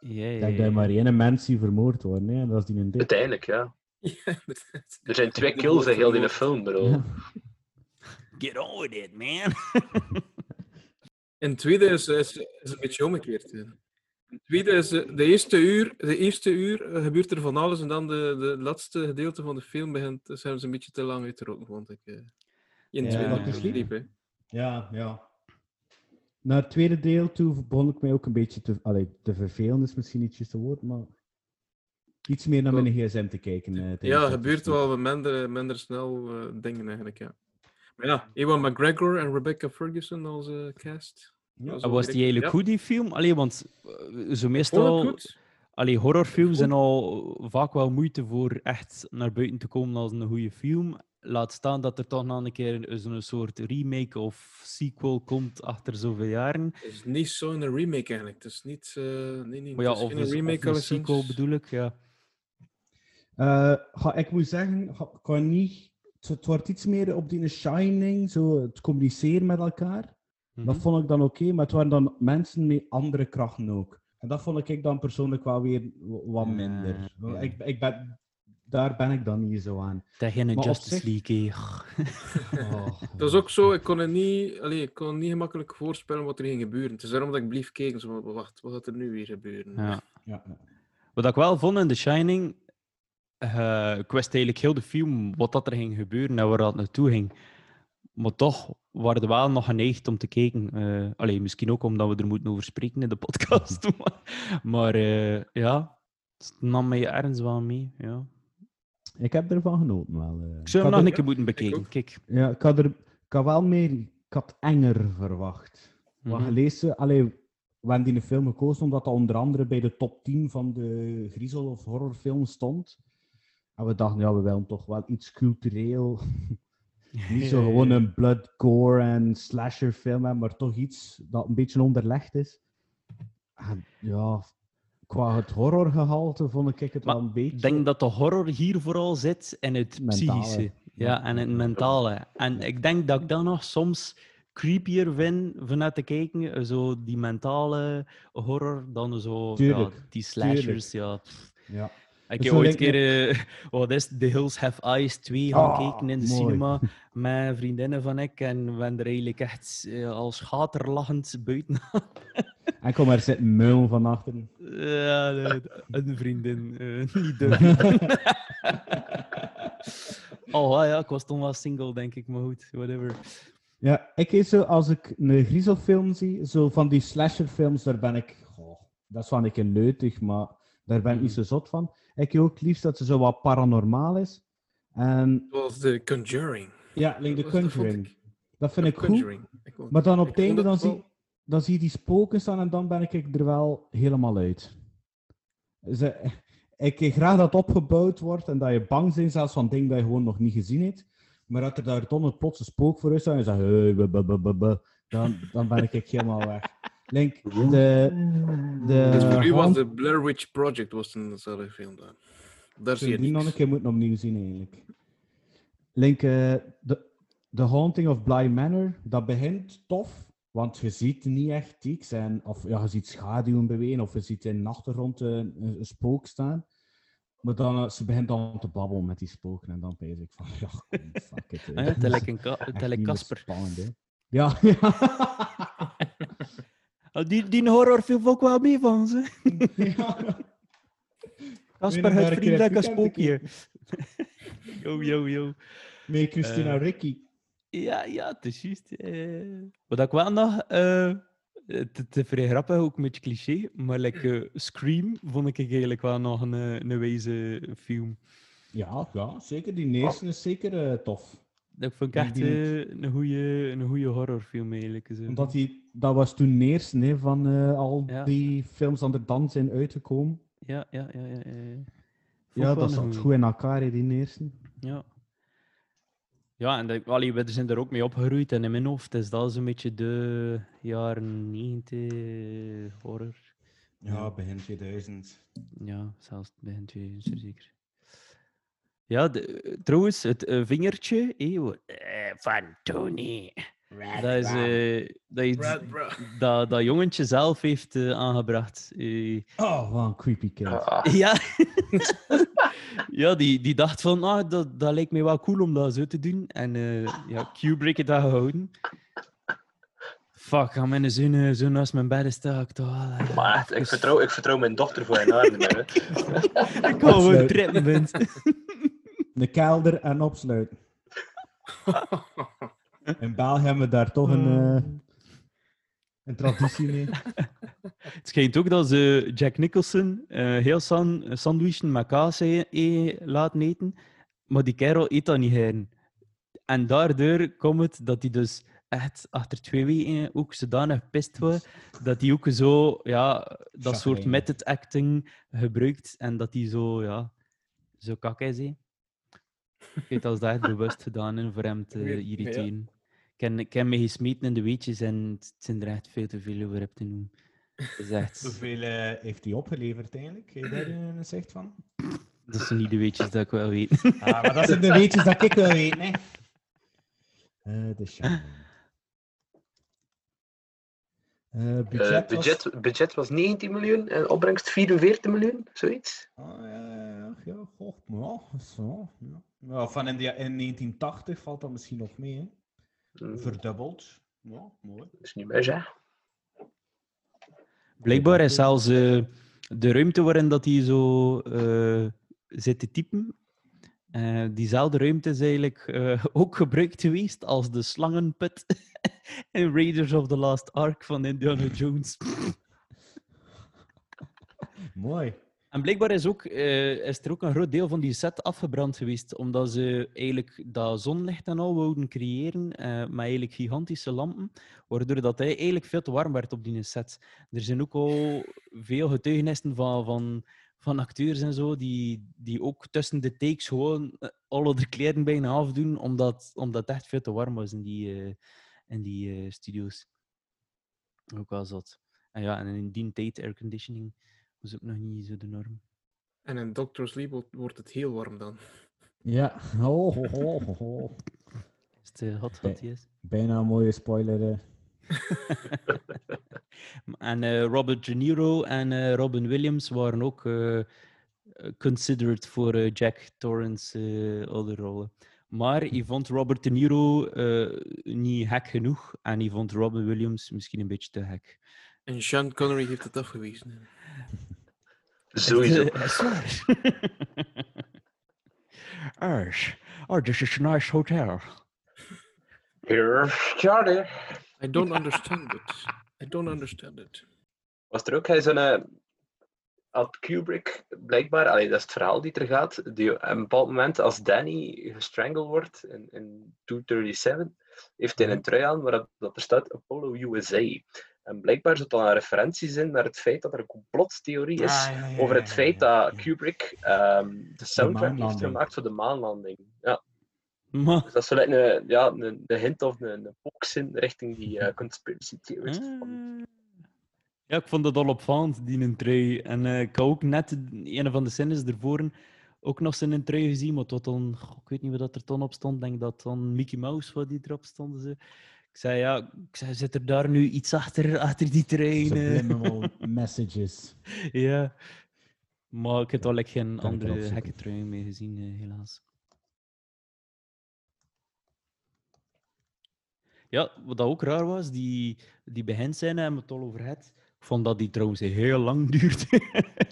Ja, Ik ja, denk dat er maar één mens die vermoord wordt, hè. en dat is die een dik. Uiteindelijk, ja. Er zijn twee kills in heel die film. Ja. Get on with it, man. En het tweede is, is, is een beetje omgekeerd. hè. Het tweede is, eh, de eerste uur, de eerste uur eh, gebeurt er van alles en dan de, de laatste gedeelte van de film begint, dus hebben ze een beetje te lang uitgeroken, vond ik. eh. In het Ja, tweede Dr. Sleep? Sleep, hè. Ja, ja. Naar het tweede deel toe begon ik mij ook een beetje te, allee, te vervelen, is misschien niet juist het woord, maar iets meer naar mijn gsm te kijken. eh, Ja, gebeurt wel minder, minder snel eh, dingen eigenlijk, ja. Maar ja, Ewan McGregor en Rebecca Ferguson als eh, cast. Ja. En was die eigenlijk ja. goed, die film? Allee, want eh, zo meestal... Allee, horrorfilms zijn al vaak wel moeite voor echt naar buiten te komen als een goede film. Laat staan dat er toch nog een keer een- zo'n soort remake of sequel komt achter zoveel jaren. Het is niet zo'n remake eigenlijk. Het is niet. eh, nee, nee, Maar ja, of een, of remake een alleszins. sequel bedoel ik, ja. Eh, ga, ik moet zeggen, ga, ik kan niet, het, het wordt iets meer op die Shining, zo het communiceren met elkaar. Dat Mhm. vond ik dan oké, maar het waren dan mensen met andere krachten ook. En dat vond ik dan persoonlijk wel weer wat Ja, minder. ja. Ik, ik ben, daar ben ik dan niet zo aan. Tegen een Maar Justice zich- League, hè. Oh, Dat is ook zo, ik kon het niet, allee, ik kon niet gemakkelijk voorspellen wat er ging gebeuren. Het is daarom dat ik blief kijken. Zo, wacht, wat gaat er nu weer gebeuren? Ja. Wat ik wel vond in The Shining, eh, ik wist eigenlijk heel de film wat dat er ging gebeuren en waar dat naartoe ging. Maar toch waren we wel nog geneigd om te kijken. Eh allee, misschien ook omdat we er moeten over spreken in de podcast. maar maar eh, ja, het nam mij ergens wel mee. Ja. Ik heb ervan genoten wel. eh. Ik zou had hem nog er- een keer moeten bekijken. Kijk. Ja, ik had, er, ik had wel meer, ik had enger verwacht. Wat Mhm. gelezen, allee, we hebben die film gekozen omdat dat onder andere bij de top 10 van de griezel- of horrorfilms stond. En we dachten, ja, we willen toch wel iets cultureel. Niet zo gewoon een blood, gore en slasher film hebben, maar toch iets dat een beetje onderlegd is. En ja, qua het horrorgehalte vond ik het Maar wel een beetje... Ik denk dat de horror hier vooral zit in het Mentale. psychische. Ja, en het mentale. En ik denk dat ik dat nog soms creepier vind vanuit te kijken. eh, Zo die mentale horror dan zo ja, die slashers. Ja. Ja. Ik heb ooit een keer, wat is het, The Hills Have Eyes 2 gaan Ah, kijken in de mooi. cinema met vriendinnen van ik. En we er eigenlijk echt eh, als schaterlachend buiten. En kom maar zitten muil van achteren. ja, nee, een vriendin, eh, niet de oh ja, ik was toen wel single, denk ik, maar goed, whatever. Ja, ik is zo, als ik een griezelfilm zie, zo van die slasherfilms, daar ben ik, goh, dat is wel een keer leutig, maar daar ben ik niet zo zot van. Ik heb ook liefst dat ze zo wat paranormaal is. En Zoals The Conjuring. ja, like The Conjuring. ik- Dat vind The ik goed. Maar dan op het einde, dan zie, dan zie je die spoken staan en dan ben ik er wel helemaal uit. Ze, ik graag dat opgebouwd wordt en dat je bang bent zelfs van dingen dat je gewoon nog niet gezien hebt. Maar dat er daar dan een spook voor is en je zegt, dan, dan ben ik helemaal weg. Link, de, de Dus voor u was de Blair Witch Project was een dezelfde film dan. Daar zie je die nog een keer moeten opnieuw zien eigenlijk. Link, eh, de, The Haunting of Bly Manor, dat begint tof, want je ziet niet echt iets. En, of ja, je ziet schaduwen bewegen, of je ziet in de achtergrond een, een spook staan. Maar dan, eh, ze begint dan te babbelen met die spoken en dan ben ik van, ja, kom, fuck it. Ah ja, eh. het lijkt een ka- Echt het lijkt niet meer Casper. spannend, hè. Ja, ja. Ah, Die, die horrorfilm vond ik wel mee van ze. ja. Je, het vriendelijke spookje. yo, yo, yo. Met Christina. Ricci. Ja, ja, het is juist. eh. Wat ik wel nog... eh, het het is vrij grappig, ook een beetje cliché, maar like, Scream vond ik eigenlijk wel nog een, een wijze film. Ja, ja, zeker. Die eerste is zeker tof. Dat vond ik echt eh, een goede een goeie horrorfilm eigenlijk. Zo. Omdat die, dat was toen eerst hè, van eh, al Ja. die films aan de dans zijn uitgekomen. Ja, ja, ja. ja, ja. ja. Vond Ja, ik wel dat een zat goeie. goed in elkaar, hè, die eerste. Ja. Ja, en dat, allee, we zijn er ook mee opgegroeid. En in mijn hoofd is dat zo'n beetje de jaren 90 horror. Ja. begin 2000. Ja, zelfs begin 2000 zeker. Ja, de, eh, trouwens, het eh, vingertje eh, eh, van Tony. Dat is, eh, dat, dat, dat jongetje zelf heeft aangebracht. Eh, Oh, wat een creepy kid. Ah, ja, ja die, die dacht van, ah, dat, dat lijkt mij wel cool om dat zo te doen. En eh ja, Kubrick heeft dat gehouden. Fuck, gaan mijn zoon, eh, zo naast mijn bed staan. Ik toch wel, maar echt, ik vertrouw, ik vertrouw mijn dochter voor haar armen. hè. Ik kan gewoon trippen. De kelder en opsluiten. In België hebben we daar toch een, eh, een traditie mee. Het schijnt ook dat ze Jack Nicholson eh, heel san sandwichen met kaas eh, eh, laten eten, maar die kerel eet dat niet heen. En daardoor komt het dat hij dus echt achter twee weken ook zodanig gepist was, dat hij ook zo, ja, dat soort method acting gebruikt en dat hij zo, ja, zo kak is. Ik weet als dat echt bewust gedaan is voor hem te Ja, ja. irriteren. Ik heb, ik heb me gesmeten in de weetjes en het zijn er echt veel te veel over heb te noemen. Het echt, Hoeveel eh, heeft hij opgeleverd eigenlijk? Heb je daar een zicht van? dat zijn niet de weetjes dat ik wel weet. Ah, maar dat zijn de weetjes dat ik wil weten, hè. Eh, de Shining. Eh, Eh, budget, budget, was... budget was 19 miljoen en opbrengst 44 miljoen, zoiets. Ah, ja, ja, ja, ja, goh, ja, zo, ja. ja. Van in, de, in 1980 valt dat misschien nog mee, hè. Mm, Verdubbeld. Ja, mooi. Dat is niet meer zeg. Blijkbaar is zelfs eh, de ruimte waarin dat hij zo eh, zit te typen, eh, diezelfde ruimte is eigenlijk eh, ook gebruikt geweest als de slangenput in Raiders of the Last Ark van Indiana Jones. Mooi. En blijkbaar is, ook, eh, is er ook een groot deel van die set afgebrand geweest, omdat ze eigenlijk dat zonlicht en al wouden creëren, eh, met eigenlijk gigantische lampen, waardoor dat hij eigenlijk veel te warm werd op die set. Er zijn ook al veel getuigenissen van, van, van acteurs en zo, die, die ook tussen de takes gewoon eh, alle de kleren bijna afdoen, omdat, omdat het echt veel te warm was in die, eh, in die eh, studio's. Ook wel zat. En ja, en in die tijd airconditioning was ook nog niet zo de norm. En in Doctor Sleep wordt- het heel warm dan. Ja. Oh. Is het eh, hot, hot, yes. Bijna een mooie spoiler. En eh, Robert De Niro en eh, Robin Williams waren ook eh, considered voor Jack Torrance eh alle rollen. Maar hij vond Robert De Niro eh, niet hek genoeg en hij vond Robin Williams misschien een beetje te hek. En Sean Connery heeft het afgewezen. Sowieso. Eh, is waar. Ars. Oh, this is a nice hotel. Here, Charlie. I don't understand it. I don't understand it. Was er ook hij zo'n. eh, had Kubrick blijkbaar, allee, dat is het verhaal die er gaat, die op een bepaald moment als Danny gestrangeld wordt in, in 237, heeft hij een trui aan waar dat er staat Apollo USA. En blijkbaar zit al een referentie in naar het feit dat er een complottheorie is Ah, ja, ja, over het ja, feit ja. dat Kubrick ehm, de soundtrack heeft gemaakt voor de maanlanding. Ja, Maar, dus dat is like een, ja, een, een hint of een, een boxin richting die eh, conspiracy theorist. van- Ah. Ja, ik vond dat al opvallend, die een trui. En eh, ik had ook net een van de scènes ervoor ook nog zijn trui gezien, maar tot dan, goh, ik weet niet wat dat er toen op stond, ik denk dat dan Mickey Mouse wat die erop stond. Ze. Ik zei, ja, ik zei, zit er daar nu iets achter, achter die trui? eh?" Subliminal messages. ja. Maar ik heb al like, geen andere gekke trui mee gezien, helaas. Ja, wat dat ook raar was, die, die beginscène hebben we het al over gehad. Ik vond dat die trouwens heel lang duurde.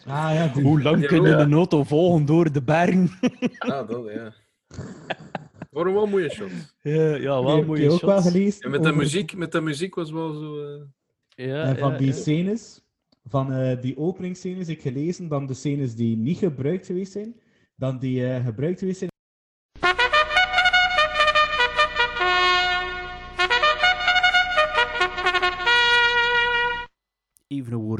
Ah ja, die... Hoe lang Ja, kunnen ja. een auto volgen door de bergen? Ah, dat ja. Waarom wel mooie shots. ja, ja, wel mooie je ook wel gelezen. En met de over- muziek, met de muziek was wel zo. eh, Ja, En van ja, die ja. scènes, van eh, die openingsscènes, ik gelezen dan de scènes die niet gebruikt geweest zijn, dan die eh, gebruikt geweest zijn.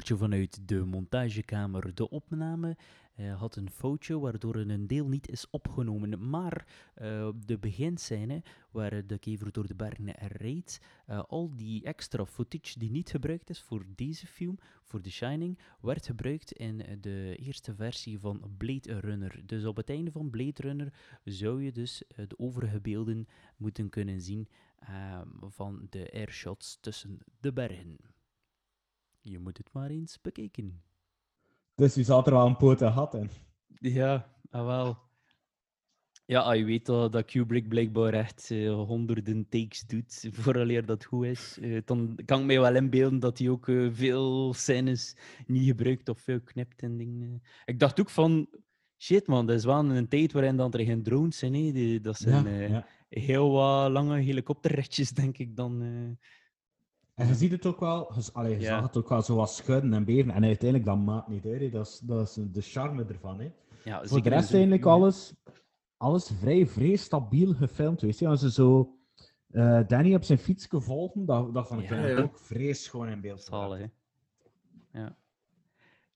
Vanuit de montagekamer. De opname eh, had een foutje waardoor een deel niet is opgenomen. Maar eh, de beginscène, waar de kever door de bergen rijdt, eh, al die extra footage die niet gebruikt is voor deze film, voor The Shining, werd gebruikt in de eerste versie van Blade Runner. Dus op het einde van Blade Runner zou je dus de overige beelden moeten kunnen zien eh, van de airshots tussen de bergen. Je moet het maar eens bekijken. Dus die zat er wel een poten gat in. Ja, ah, wel. Ja, ah, je weet dat, dat Kubrick blijkbaar echt eh, honderden takes doet vooraleer dat goed is. Eh, dan kan ik mij wel inbeelden dat hij ook eh, veel scènes niet gebruikt of veel knipt en dingen. Ik dacht ook van, shit man, dat is wel een tijd waarin dan er geen drones zijn. Hè. Die, dat zijn Ja, eh, ja. heel wat lange helikopterritjes, denk ik dan. En je ziet het ook wel, je, allee, je zag het ook wel zo wat schudden en beven. En uiteindelijk, dat maakt niet uit. hè. Dat is, dat is de charme ervan. Hè. Ja, Voor de rest eigenlijk alles, alles vrij, vrij stabiel gefilmd. Weet je, als je zo eh, Danny op zijn fiets volgen, dat, dat vond ik Ja, eigenlijk ja. ook vrees gewoon in beeld. Zalig, hè. Ja.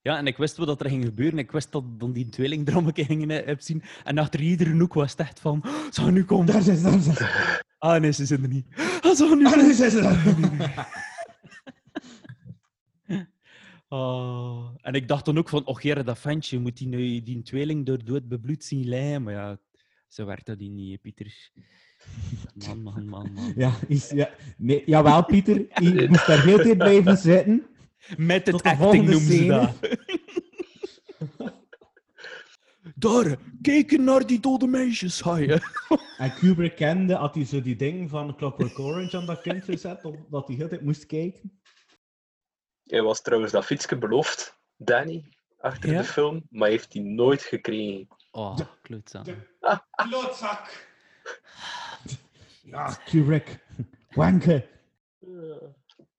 Ja, en ik wist wat dat er ging gebeuren. Ik wist dat dan die tweelingdrommetje gingen zien. En achter iedere hoek was het echt van... "Oh, Ze gaan nu komen. Daar zijn ze, daar zijn ze. Ah, nee, ze zijn er niet. Nu en ik dacht dan ook van, och jere, dat ventje, moet die, nu, die tweeling door dood bebloed zien lijden? Maar ja, zo werkt dat hier niet, Pieter. Man, man, man, man. Ja, is, ja. Nee, jawel, Pieter. Je moest daar heel tijd blijven zitten. Met het Tot de acting volgende noemen ze scène. dat. Daar, kijken naar die dode meisjes, je. En Kubrick kende, had hij zo die ding van Clockwork Orange aan dat kind gezet, omdat hij heel tijd moest kijken. Hij was trouwens dat fietsje beloofd, Danny, achter Ja? de film, maar heeft hij nooit gekregen. Oh, klootzak. Klootzak! Ja, Kubrick. Wanken.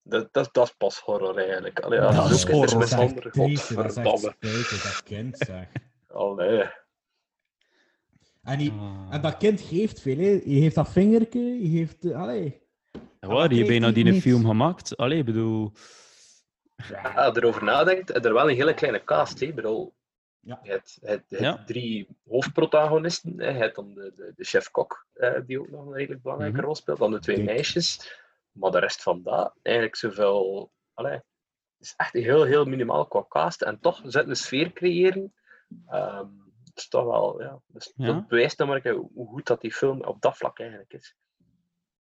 Dat, dat, dat is pas horror eigenlijk. Allee, Dat zo is horror. triest, dat is echt dat kind, zeg. Allee. En, die, Ah. en dat kind geeft veel, hè. Je heeft dat vingertje, je heeft... eh, Allee. Ja, die hebben bijna die een film gemaakt. Allee, ik bedoel... Ja, als je erover nadenkt, je er wel een hele kleine cast. Hè? Bedoel, Ja. je hebt, je hebt- je hebt Ja. drie hoofdprotagonisten. Hè? Je hebt dan de, de, de chef-kok, eh, die ook nog een redelijk belangrijke Mhm. rol speelt. Dan de twee meisjes. Maar de rest van dat, eigenlijk zoveel... Allee, het is echt heel, heel minimaal qua cast. En toch zetten een sfeer creëren. Ehm dat is toch wel... Ja, dus Ja. Dat bewijst dan maar hoe goed dat die film op dat vlak eigenlijk is.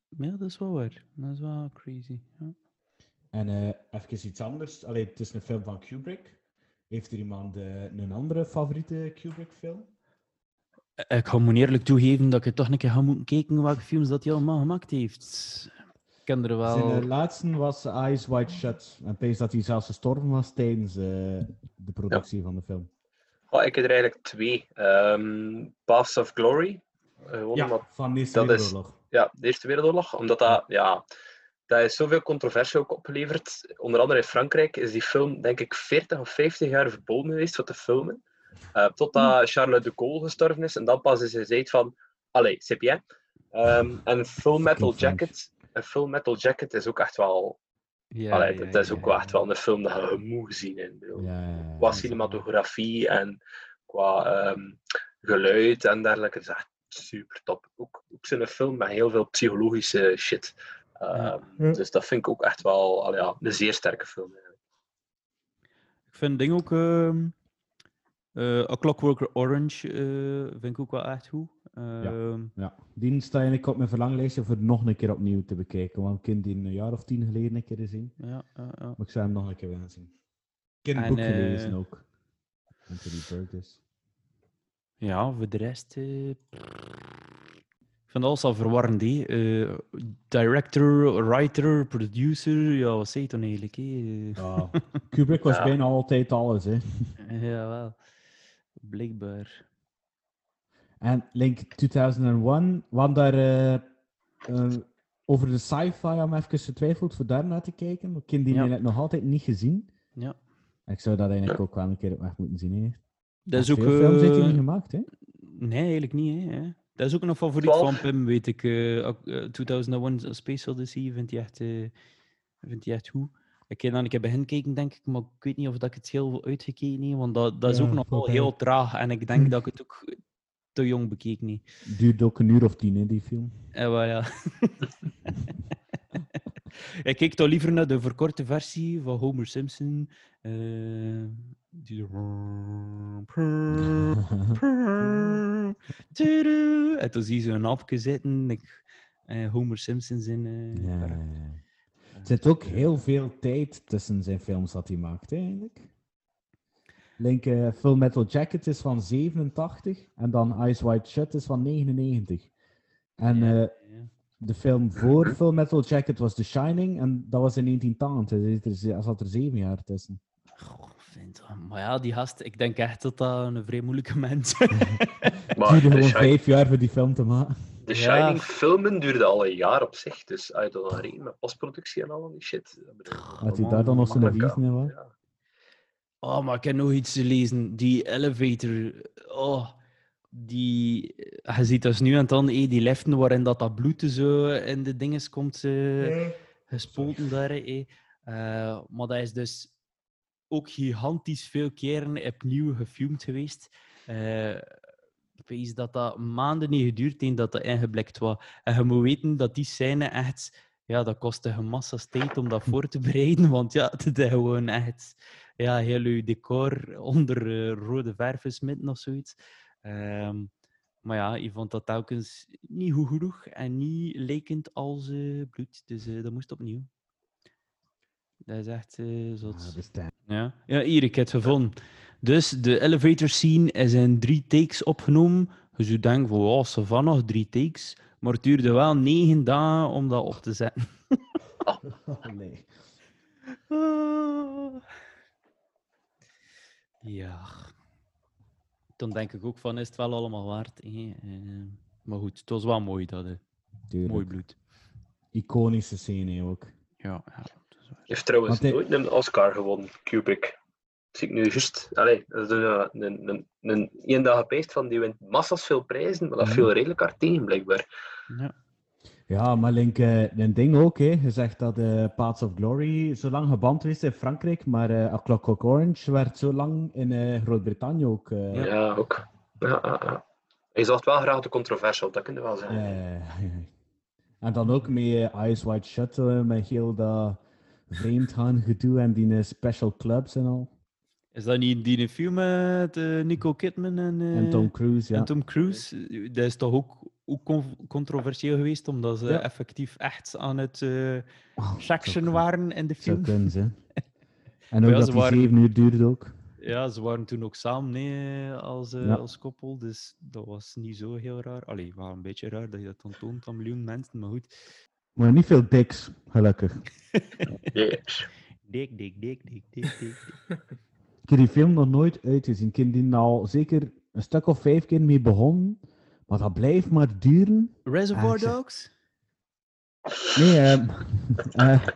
Ja, dat is wel waar. Dat is wel crazy. Ja. En eh even iets anders. Allee, het is een film van Kubrick. Heeft er iemand eh, een andere favoriete Kubrick-film? Ik ga me eerlijk toegeven dat ik toch een keer ga moeten kijken welke films dat hij allemaal gemaakt heeft. Ik ken er wel... Zijn eh, laatste was Eyes Wide Shut. En pees dat hij zelfs gestorven was tijdens eh, de productie van de film. Oh, ik heb er eigenlijk twee. Ehm Paths of Glory. Eh, gewoon omdat van de Eerste dat is- Wereldoorlog. ja, de Eerste Wereldoorlog, omdat dat, ja, dat is zoveel controversie ook opgeleverd. Onder andere in Frankrijk is die film, denk ik, 40 of 50 jaar verboden geweest voor te filmen. Eh, totdat Charles de Gaulle gestorven is. En dan pas is hij gezegd van, allee, c'est bien. Ehm, en Full Metal. Jacket. En Full Metal Jacket is ook echt wel, Ja, allee, ja, dat is ook ja, wel echt wel een film dat je moet zien. In, bedoel. Ja, ja, ja, Qua ja. cinematografie en qua ehm, geluid en dergelijke. is echt super top. Ook, ook zo'n film met heel veel psychologische shit. Ehm, Ja. Dus dat vind ik ook echt wel allee, ja, een zeer sterke film. eigenlijk. Ik vind ding ook... ehm eh, A Clockwork Orange eh, vind ik ook wel echt goed. Ehm, Ja, die sta ik op mijn verlanglijstje voor nog een keer opnieuw te bekijken. Want ik ken die een jaar of tien geleden een keer gezien. ja, ja, ja. Maar ik zou hem nog een keer willen zien. Ik heb het En, boek eh, gelezen ook. Anthony Burgess. Ja, voor de rest. eh, ik vind alles al verwarrend. Eh, director, writer, producer. Ja, wat zei je dan eigenlijk? Ja, Kubrick was Ja. bijna altijd alles, hè. Jawel. Blijkbaar. En Link 2001, want daar eh, eh, over de sci-fi had me even getwijfeld voor daar naar te kijken. Ik heb die Ja. net nog altijd niet gezien. Ja. Ik zou dat eigenlijk ook wel een keer op weg moeten zien. Hè. Dat is ook. Veel films heeft hij eh, niet gemaakt, hè? Nee, eigenlijk niet. Hè. Dat is ook een favoriet Twaalf. van Pim, weet ik. eh, eh, 2001 A Space Odyssey vindt hij echt, eh, vindt hij echt goed. Ik heb dan een keer begin kijken, denk ik, maar ik weet niet of dat ik het heel gekeken heb, want dat, dat is Ja, ook nog wel heel traag. En ik denk dat ik het ook te jong bekeken heb. Duurt ook een uur of tien, hè, die film. Eh, wel, ja. ik kijk toch liever naar de verkorte versie van Homer Simpson. eh, die... En toen zie je apje zitten. Ik, eh, Homer Simpson in. eh, Ja, waar- ja, ja. Er zit ook heel veel tijd tussen zijn films dat hij maakt, eigenlijk. Link, eh, Full Metal Jacket is van 87 en dan Eyes Wide Shut is van 99. En Ja, eh, ja. de film voor Full Metal Jacket was The Shining en dat was in 1980. Dus er zit er- er zat er zeven jaar tussen. Goh, vind Maar ja, die gast, ik denk echt dat dat een vrij moeilijke mens Maar Het duurde gewoon vijf jaar voor die film te maken. The Ja. Shining filmen duurde al een jaar op zich. Dus uit de reden met postproductie en al die shit. Had hij daar dan nog vies in was? ja. Oh, maar ik heb nog iets te lezen. Die elevator. Oh, die, je ziet dus nu en dan eh, die liften waarin dat, dat bloed zo in de dinges komt eh, gespoten daar. eh. Eh, maar dat is dus ook gigantisch veel keren opnieuw gefilmd geweest. Ik weet dat dat maanden niet geduurd heeft dat dat ingeblikt was. En je moet weten dat die scène echt... Ja, dat kostte een massa's tijd om dat voor te bereiden. Want ja, het is gewoon echt... Ja, heel je decor onder eh, rode verf of zoiets. Ehm, maar ja, je vond dat telkens niet goed genoeg en niet lekend als eh, bloed. Dus eh, dat moest opnieuw. Dat is echt zot. Ah. Ja, ja hier, ik heb het gevonden. Dus de elevator scene is in drie takes opgenomen. Dus je denkt van, wow, ze van nog drie takes. Maar het duurde wel negen dagen om dat op te zetten. Oh, nee. Ah. Ja. Dan denk ik ook van, is het wel allemaal waard? hè? Eh, maar goed, het was wel mooi, dat. hè. Tuurlijk. Mooi bloed. Iconische scène ook. Ja, ja. heeft trouwens Want hij- nooit een Oscar gewonnen, Kubrick. Zie ik nu juist. Allee, dat is een, een, een, een, een dag gepeest van die wint massas veel prijzen, maar dat Mhm. viel redelijk hard tegen, blijkbaar. Ja. Ja, maar Link, eh, een ding ook, hè. Je zegt dat eh Paths of Glory zo lang geband is in Frankrijk, maar eh A Clockwork Orange werd zo lang in eh, Groot-Brittannië ook. eh, Ja, ook. Ja, ja, ja. Hij zag wel graag de controversial, dat kun je wel zeggen. eh, en dan ook met Eyes Wide Shut, met heel dat vreemd gaan gedoe en die special clubs en al. Is dat niet die film met eh, Nico Kidman en, eh, En Tom Cruise, ja. en Tom Cruise? Dat is toch ook, ook con- controversieel geweest, omdat ze Ja. effectief echt aan het section zo- waren in de Zo film. kunnen ze. En ook ja, dat ze die waren- zeven uur duurde ook. Ja, ze waren toen ook samen nee, als, eh, Ja. als koppel, dus dat was niet zo heel raar. Allee, wel een beetje raar dat je dat dan toont aan miljoen mensen, maar goed. Maar niet veel diks, gelukkig. Dik, dik, dik, dik, dik, dik. Ik heb die film nog nooit uitgezien. Ik heb die al zeker een stuk of vijf keer mee begonnen. Maar dat blijft maar duren. Reservoir Ah, zeg- Dogs? Nee, ehm eh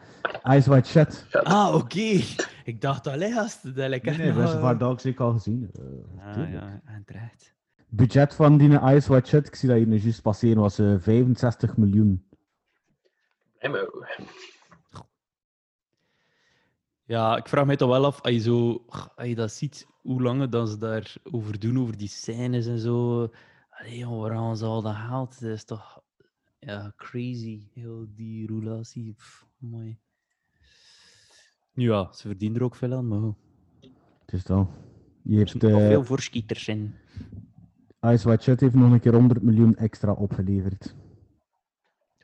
Eyes Wide Shut. Ah, oké. Ik dacht alleen als het dat ik Nee, nee, nog, Reservoir eh, Dogs heb ik al gezien. Eh, Ah, ja, en terecht. Budget van die Eyes Wide Shut, ik zie dat hier nu juist passeren, was eh 65 miljoen. Maar, Ja, ik vraag me toch wel af, als je, zo, als je dat ziet, hoe lang dan ze daarover doen, over die scènes en zo. Allee, joh, waar halen ze al dat geld? Dat is toch ja, crazy, heel die roulatie. Pff, mooi. Ja, ze verdienen er ook veel aan, maar goed. Het is dan. Je er nog eh, veel voorschieters in. Wide Shut heeft nog een keer 100 miljoen extra opgeleverd.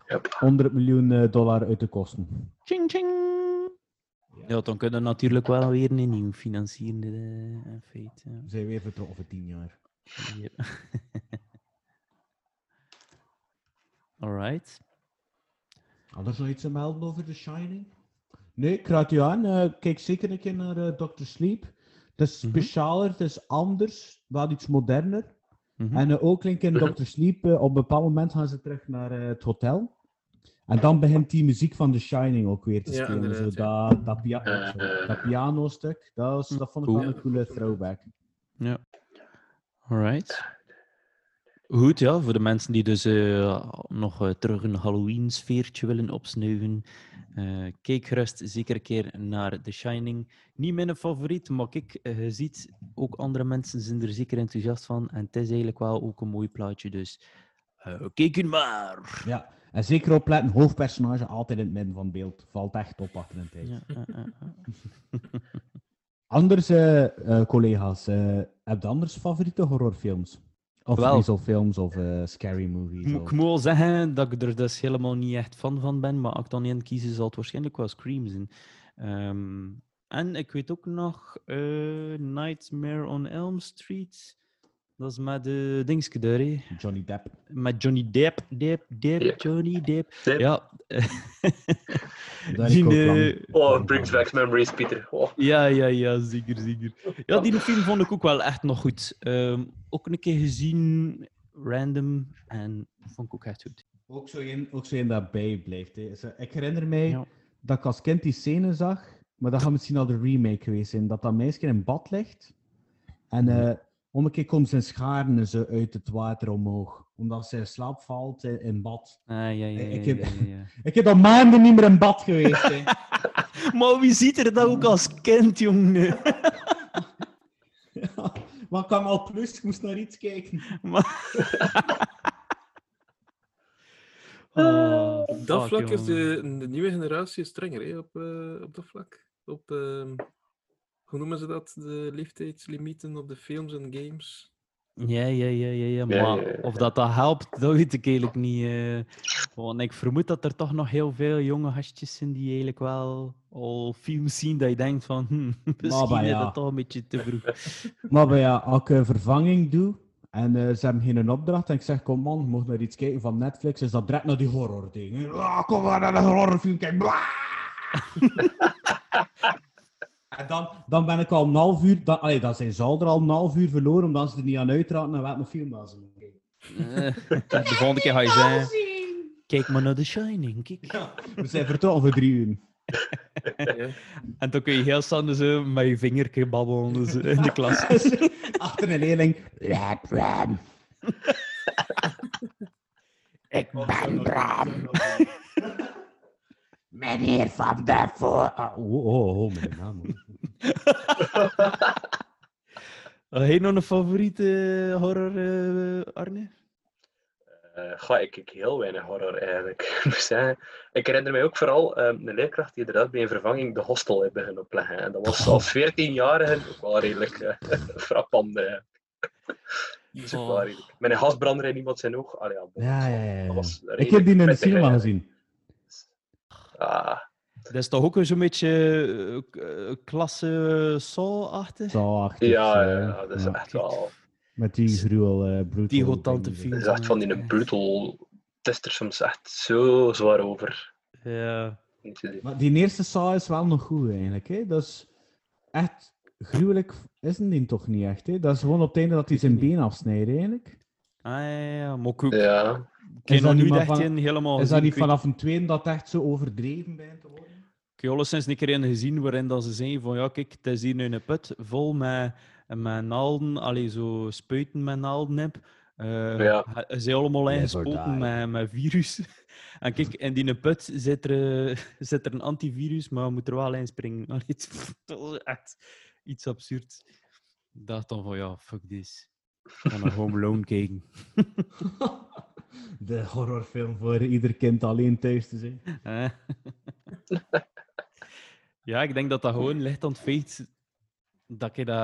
Yep. 100 miljoen eh, dollar uit de kosten. Ching, ching. Ja, dan kunnen we natuurlijk wel weer een nieuw financieren, eh, in feite. Ja. We zijn weer vertrokken voor 10 jaar. Yep. Alright. Anders nog iets te melden over The Shining? Nee, ik raad u aan. eh, kijk zeker een keer naar eh, Dr. Sleep. Het is Mhm. specialer, het is anders, wel iets moderner. Mhm. En ook link in Mhm. Dr. Sleep, op een bepaald moment gaan ze terug naar het hotel. En dan begint die muziek van The Shining ook weer te spelen. zo, ja. dat, dat, pia Eh, sorry, dat pianostuk, dat, was, dat vond ik wel een coole throwback. Ja. Alright. Goed, ja, voor de mensen die dus eh, nog eh, terug een Halloween-sfeertje willen opsnuiven, eh, kijk gerust zeker een keer naar The Shining. Niet mijn favoriet, maar kijk, eh, je ziet, ook andere mensen zijn er zeker enthousiast van. En het is eigenlijk wel ook een mooi plaatje, dus eh, kijk u maar. Ja, en zeker opletten, hoofdpersonage altijd in het midden van het beeld. Valt echt op achter een tijd. Ja. Anders, eh, eh, collega's, eh heb je anders favoriete horrorfilms? Of Wel. wezelfilms of eh, scary movies? Ik moet- of- Ik moet wel zeggen dat ik er dus helemaal niet echt fan van ben, maar als ik dan één kiezen, zal het waarschijnlijk wel Scream zijn. Ehm, en ik weet ook nog eh, Nightmare on Elm Street. Dat is met de dingske daar, hè. Johnny Depp. Met Johnny Depp, Depp, Depp. Johnny Depp. Depp. Ja. Die, ook eh, Oh, brings back memories, Pieter. Oh. Ja, ja, ja, zeker, zeker. Ja, die film vond ik ook wel echt nog goed. Ehm, ook een keer gezien, random, en vond ik ook echt goed. Ook zo een, ook zo een dat bijblijft. Hè. Zo, ik herinner mij Ja. dat ik als kind die scène zag, maar dat gaat misschien al de remake geweest zijn. Dat dat meisje in bad ligt. En Mhm. Eh, om een keer komt zijn scharen zo uit het water omhoog. Omdat ze in slaap valt in, bad. Ah, ja, ja, ja, Ik ja, heb- ja, ja. Ik heb al maanden niet meer in bad geweest. hè. Maar wie ziet er dat ook als kind, jongen? maar ik kwam al plus, ik moest naar iets kijken. Maar- Oh, Op dat fuck, vlak is de nieuwe generatie strenger, hè, op, eh, op dat vlak. Op, ehm, hoe noemen ze dat? De leeftijdslimieten op de films en games. Ja, ja, ja, ja, ja. Maar ja, ja. of dat, dat helpt, dat weet ik eigenlijk niet. eh. Want ik vermoed dat er toch nog heel veel jonge gastjes zijn die eigenlijk wel al films zien dat je denkt van, hm, misschien maar is ja. dat toch een beetje te vroeg. Maar ja, als ik een vervanging doe en eh, ze hebben geen opdracht en ik zeg, kom man, je mag naar iets kijken van Netflix, is dat direct naar die horror ding. Ah, kom maar naar een horrorfilm kijken. En dan, dan ben ik al een half uur, dan, allee, dan zijn ze al er al een half uur verloren omdat ze er niet aan uitraden naar welke film dat ze. Eh, de volgende keer ga je zeggen, kijk maar naar The Shining. Kijk. We zijn vertrokken voor drie uur. En dan kun je heel snel zo met je vingertje babbelen dus, in de klas. Achter een leerling. Bram. Ik ben Bram. Meneer Van der Voor. Ah, oh, oh, oh, mijn naam. Heb je nog een favoriete horror, eh, Arne? Eh, ga ik kijk heel weinig horror eigenlijk. Ik moet zeggen, ik herinner mij ook vooral ehm, een leerkracht die inderdaad bij een vervanging de hostel heeft beginnen opleggen. En dat was als 14-jarige ook wel redelijk eh, frappant. eh. Dat is ook wel Oh. redelijk. Met een gasbrander in iemand zijn oog. Allee, ja, Ja, ja, ja. Ik heb die in de cinema gezien. Ah, Dat is toch ook zo'n beetje eh, eh, klasse Saw-achtig? Zo achtig. ja, eh, ja, ja, dat is ja. echt wel. Met die gruwel, eh brutal. Die hotante film. Dat is echt van die brutal. Het is er soms echt zo zwaar over. Ja. Maar die eerste Saw is wel nog goed eigenlijk. Hè? Dat is echt gruwelijk. Is die toch niet echt? Hè? Dat is gewoon op het einde dat hij zijn been afsnijdt eigenlijk. Ah, ja, ja, maar ook. Ja, Is dat nog niet echt van- in helemaal is dat gezien. niet vanaf een tweede dat echt zo overdreven bent te worden? Ik heb alleszins een keer in gezien waarin dat ze zeggen van ja, kijk, het is hier nu een put vol met, met naalden, allee, zo spuiten met naalden heb. Eh Ja. Ze zijn allemaal ingespoten met, met virus. En kijk, in die put zit er, eh, zit er een antivirus, maar je moet er wel in springen. Allee, het- Dat is echt iets absurd. Ik dacht dan van ja, fuck this. Ik ga naar Home Alone kijken. De horrorfilm voor ieder kind alleen thuis te zijn. Ja, ik denk dat dat gewoon ligt aan het feit dat ik, dat,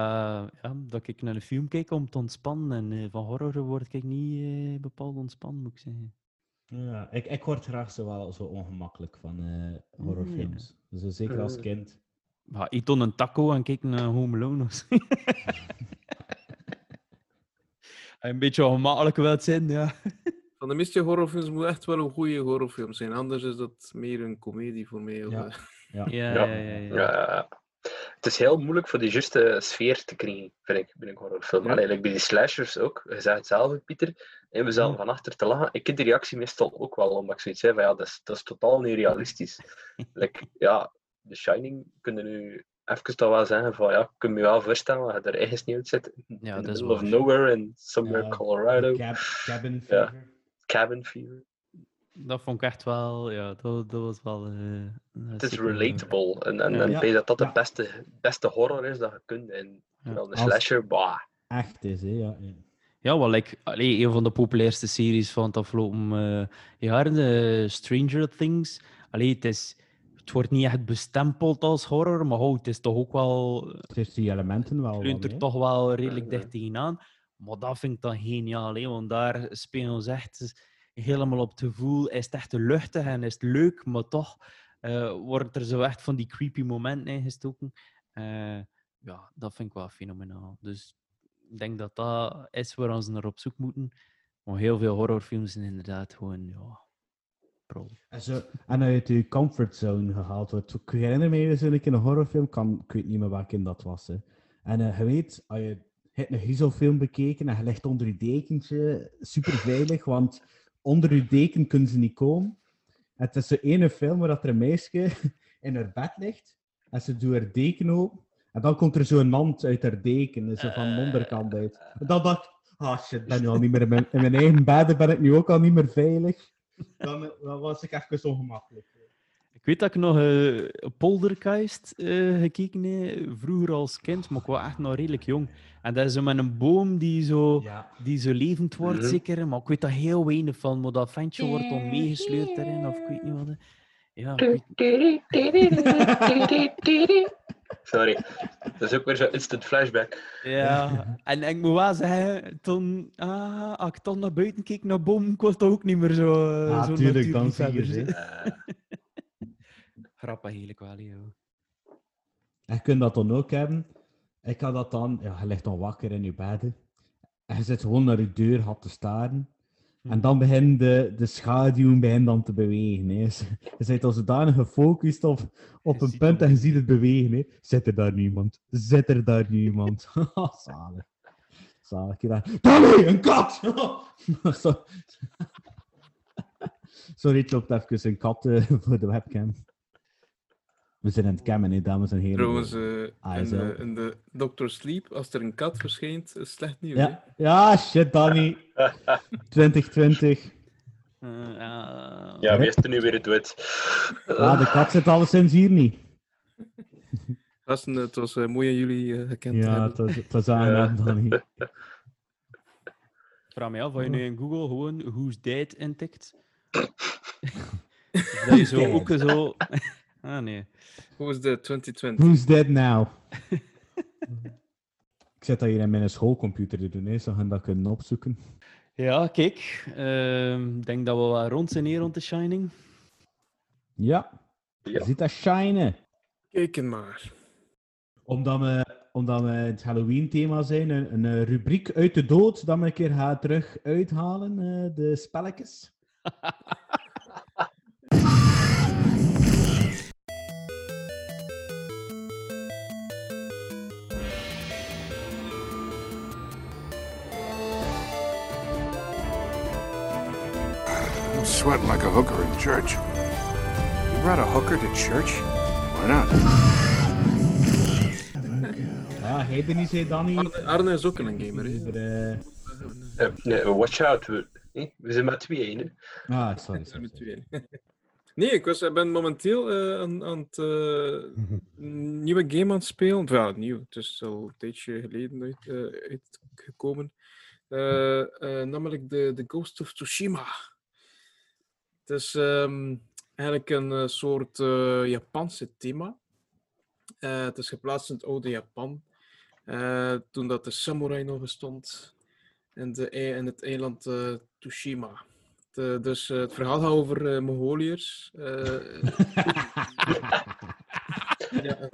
ja, dat ik naar een film kijk om te ontspannen. En eh, van horror word ik niet eh, bepaald ontspannen, moet ik zeggen. Ja, ik, ik word graag zo wel zo ongemakkelijk van eh, horrorfilms. Dus zeker als kind. Ja, eet dan een taco en kijk naar Home Alone. of zo. Een beetje ongemakkelijk wilt zijn, ja. Van de meeste horrorfilms moet echt wel een goede horrorfilm zijn. Anders is dat meer een komedie voor mij. Of, Ja. Ja. Ja, Ja. ja, ja. ja. Ja, het is heel moeilijk voor die juiste sfeer te krijgen, vind ik, binnen een horrorfilm. Like bij die slashers ook. Je zegt het zelf, Pieter. En we zaten van achter te lachen. Ik heb die reactie meestal ook wel, omdat ik zoiets zei van ja, dat is, dat is totaal niet realistisch. like, ja, The Shining kunnen nu even toch wel zeggen van ja, ik kan me wel voorstellen dat je er ergens niet uit zit. Ja, in dat is the middle of nowhere in somewhere Ja, Colorado. Cab, cabin Ja. fever. Cabin fever. Dat vond ik echt wel, ja, dat, dat was wel... eh, Het is wel- relatable. En, en, Ja. en Ja. ik weet dat dat de beste, beste horror is dat je kunt. En Ja. terwijl de Als- slasher, bah. Echt is, hè? Ja, ja. Ja, wel, like, allee, een van de populairste series van het afgelopen eh jaar, de Stranger Things. Allee, het, is, het wordt niet echt bestempeld als horror, maar oh, het is toch ook wel, Het is die elementen wel. leunt van, er toch wel redelijk Ja. dicht tegenaan. Maar dat vind ik dan geniaal, hè, want daar spelen ze echt helemaal op het gevoel. Is het echt luchtig en is het leuk, maar toch eh wordt er zo echt van die creepy momenten ingestoken. Eh, ja, dat vind ik wel fenomenaal. Dus ik denk dat dat is waar ze naar op zoek moeten. Maar heel veel horrorfilms zijn inderdaad gewoon, ja, pro. En, zo, en uit je comfortzone gehaald wordt. Ik herinner me eens een keer een horrorfilm, kan, ik weet niet meer welke dat was. Hè. En eh, je weet, als je hebt een griezelfilm bekeken en je ligt onder je dekentje, super veilig, want onder je deken kunnen ze niet komen. Het is zo ene film waar dat er een meisje in haar bed ligt en ze doet haar deken open En dan komt er zo'n mand uit haar deken, zo van de onderkant uit. En dan dacht ik, ah shit, ik ben nu al niet meer in mijn, in mijn eigen bed, ben ik nu ook al niet meer veilig. Dan, eh, dan was ik even ongemakkelijk. Ik weet dat ik nog eh Poldergeist eh, gekeken heb, vroeger als kind, maar ik was echt nog redelijk jong. En dat is zo met een boom die zo, Ja. die zo levend wordt, Mhm. zeker. Maar ik weet dat heel weinig van, maar dat ventje wordt dan meegesleurd erin, of ik weet niet wat. Ja, weet- Sorry. Dat is ook weer zo'n instant flashback. ja. En ik moet wel zeggen, toen, ah, als ik dan naar buiten keek naar boom, ik was toch ook niet meer zo, Ah, zo tuurlijk, dan zie je ze. Grappig eigenlijk wel, joh. En je kunt dat dan ook hebben. Ik had dat dan, ja, je ligt dan wakker in je bed. En je zit gewoon naar je deur had te staren. En dan begint de, de schaduw begint dan te bewegen. Hè. Je bent al zodanig gefocust op, op Je een punt hem. en je ziet het bewegen. Hè. Zit er daar niemand? Zit er daar niemand? Zalig. Zalig. Dacht, Danny, een kat! Sorry, het loopt even een kat eh, voor de webcam. We zijn aan het cammen, hè, dames en heren. Trouwens, eh, Ah, in, de, in de Doctor Sleep, als er een kat verschijnt, is slecht nieuws. Ja, ja, shit, Danny. 2020. Eh, ja, is er nu weer dood? Ja, de kat zit alleszins hier niet. Gasten, het was eh, mooi aan jullie gekend te Ja, hebben. het was, het was aangenaam, Danny. Ik vraag me af je nu in Google gewoon Who's Dead intikt. dat je zo ook zo... Ah, nee. Hoe is de 2020? Who's dead now? Ik zet dat hier in mijn schoolcomputer te doen, hè. Zo gaan dat kunnen opzoeken. Ja, kijk. ehm, Ik denk dat we wel rond zijn hier rond The Shining. Ja, Ja. je ziet dat shinen. Kijken maar. Omdat we, omdat we het Halloween-thema zijn, een, een eh, rubriek uit de dood, dat we een keer gaan terug uithalen, eh, de spelletjes. sweating like a hooker in church. You brought a hooker to church? Why not? Ja, hij niet, zei Danny. Arne, Arne is ook een gamer. Eh, nee, watch out. We, zijn met tweeën. Ah, sorry. Sorry, met sorry. Nee, ik was, ik ben momenteel eh, aan, aan het eh, een nieuwe game aan het spelen. Ja, nieuw. Het is al een tijdje geleden uit, eh, uitgekomen. Eh, eh, namelijk de, de Ghost of Tsushima. Het is ehm, eigenlijk een eh, soort eh, Japanse thema. Eh, het is geplaatst in het oude Japan. eh, toen dat de samurai nog bestond. En, de, ei- en het eiland eh, Tsushima. De- dus het verhaal gaat over eh Mongoliërs. eh, ja.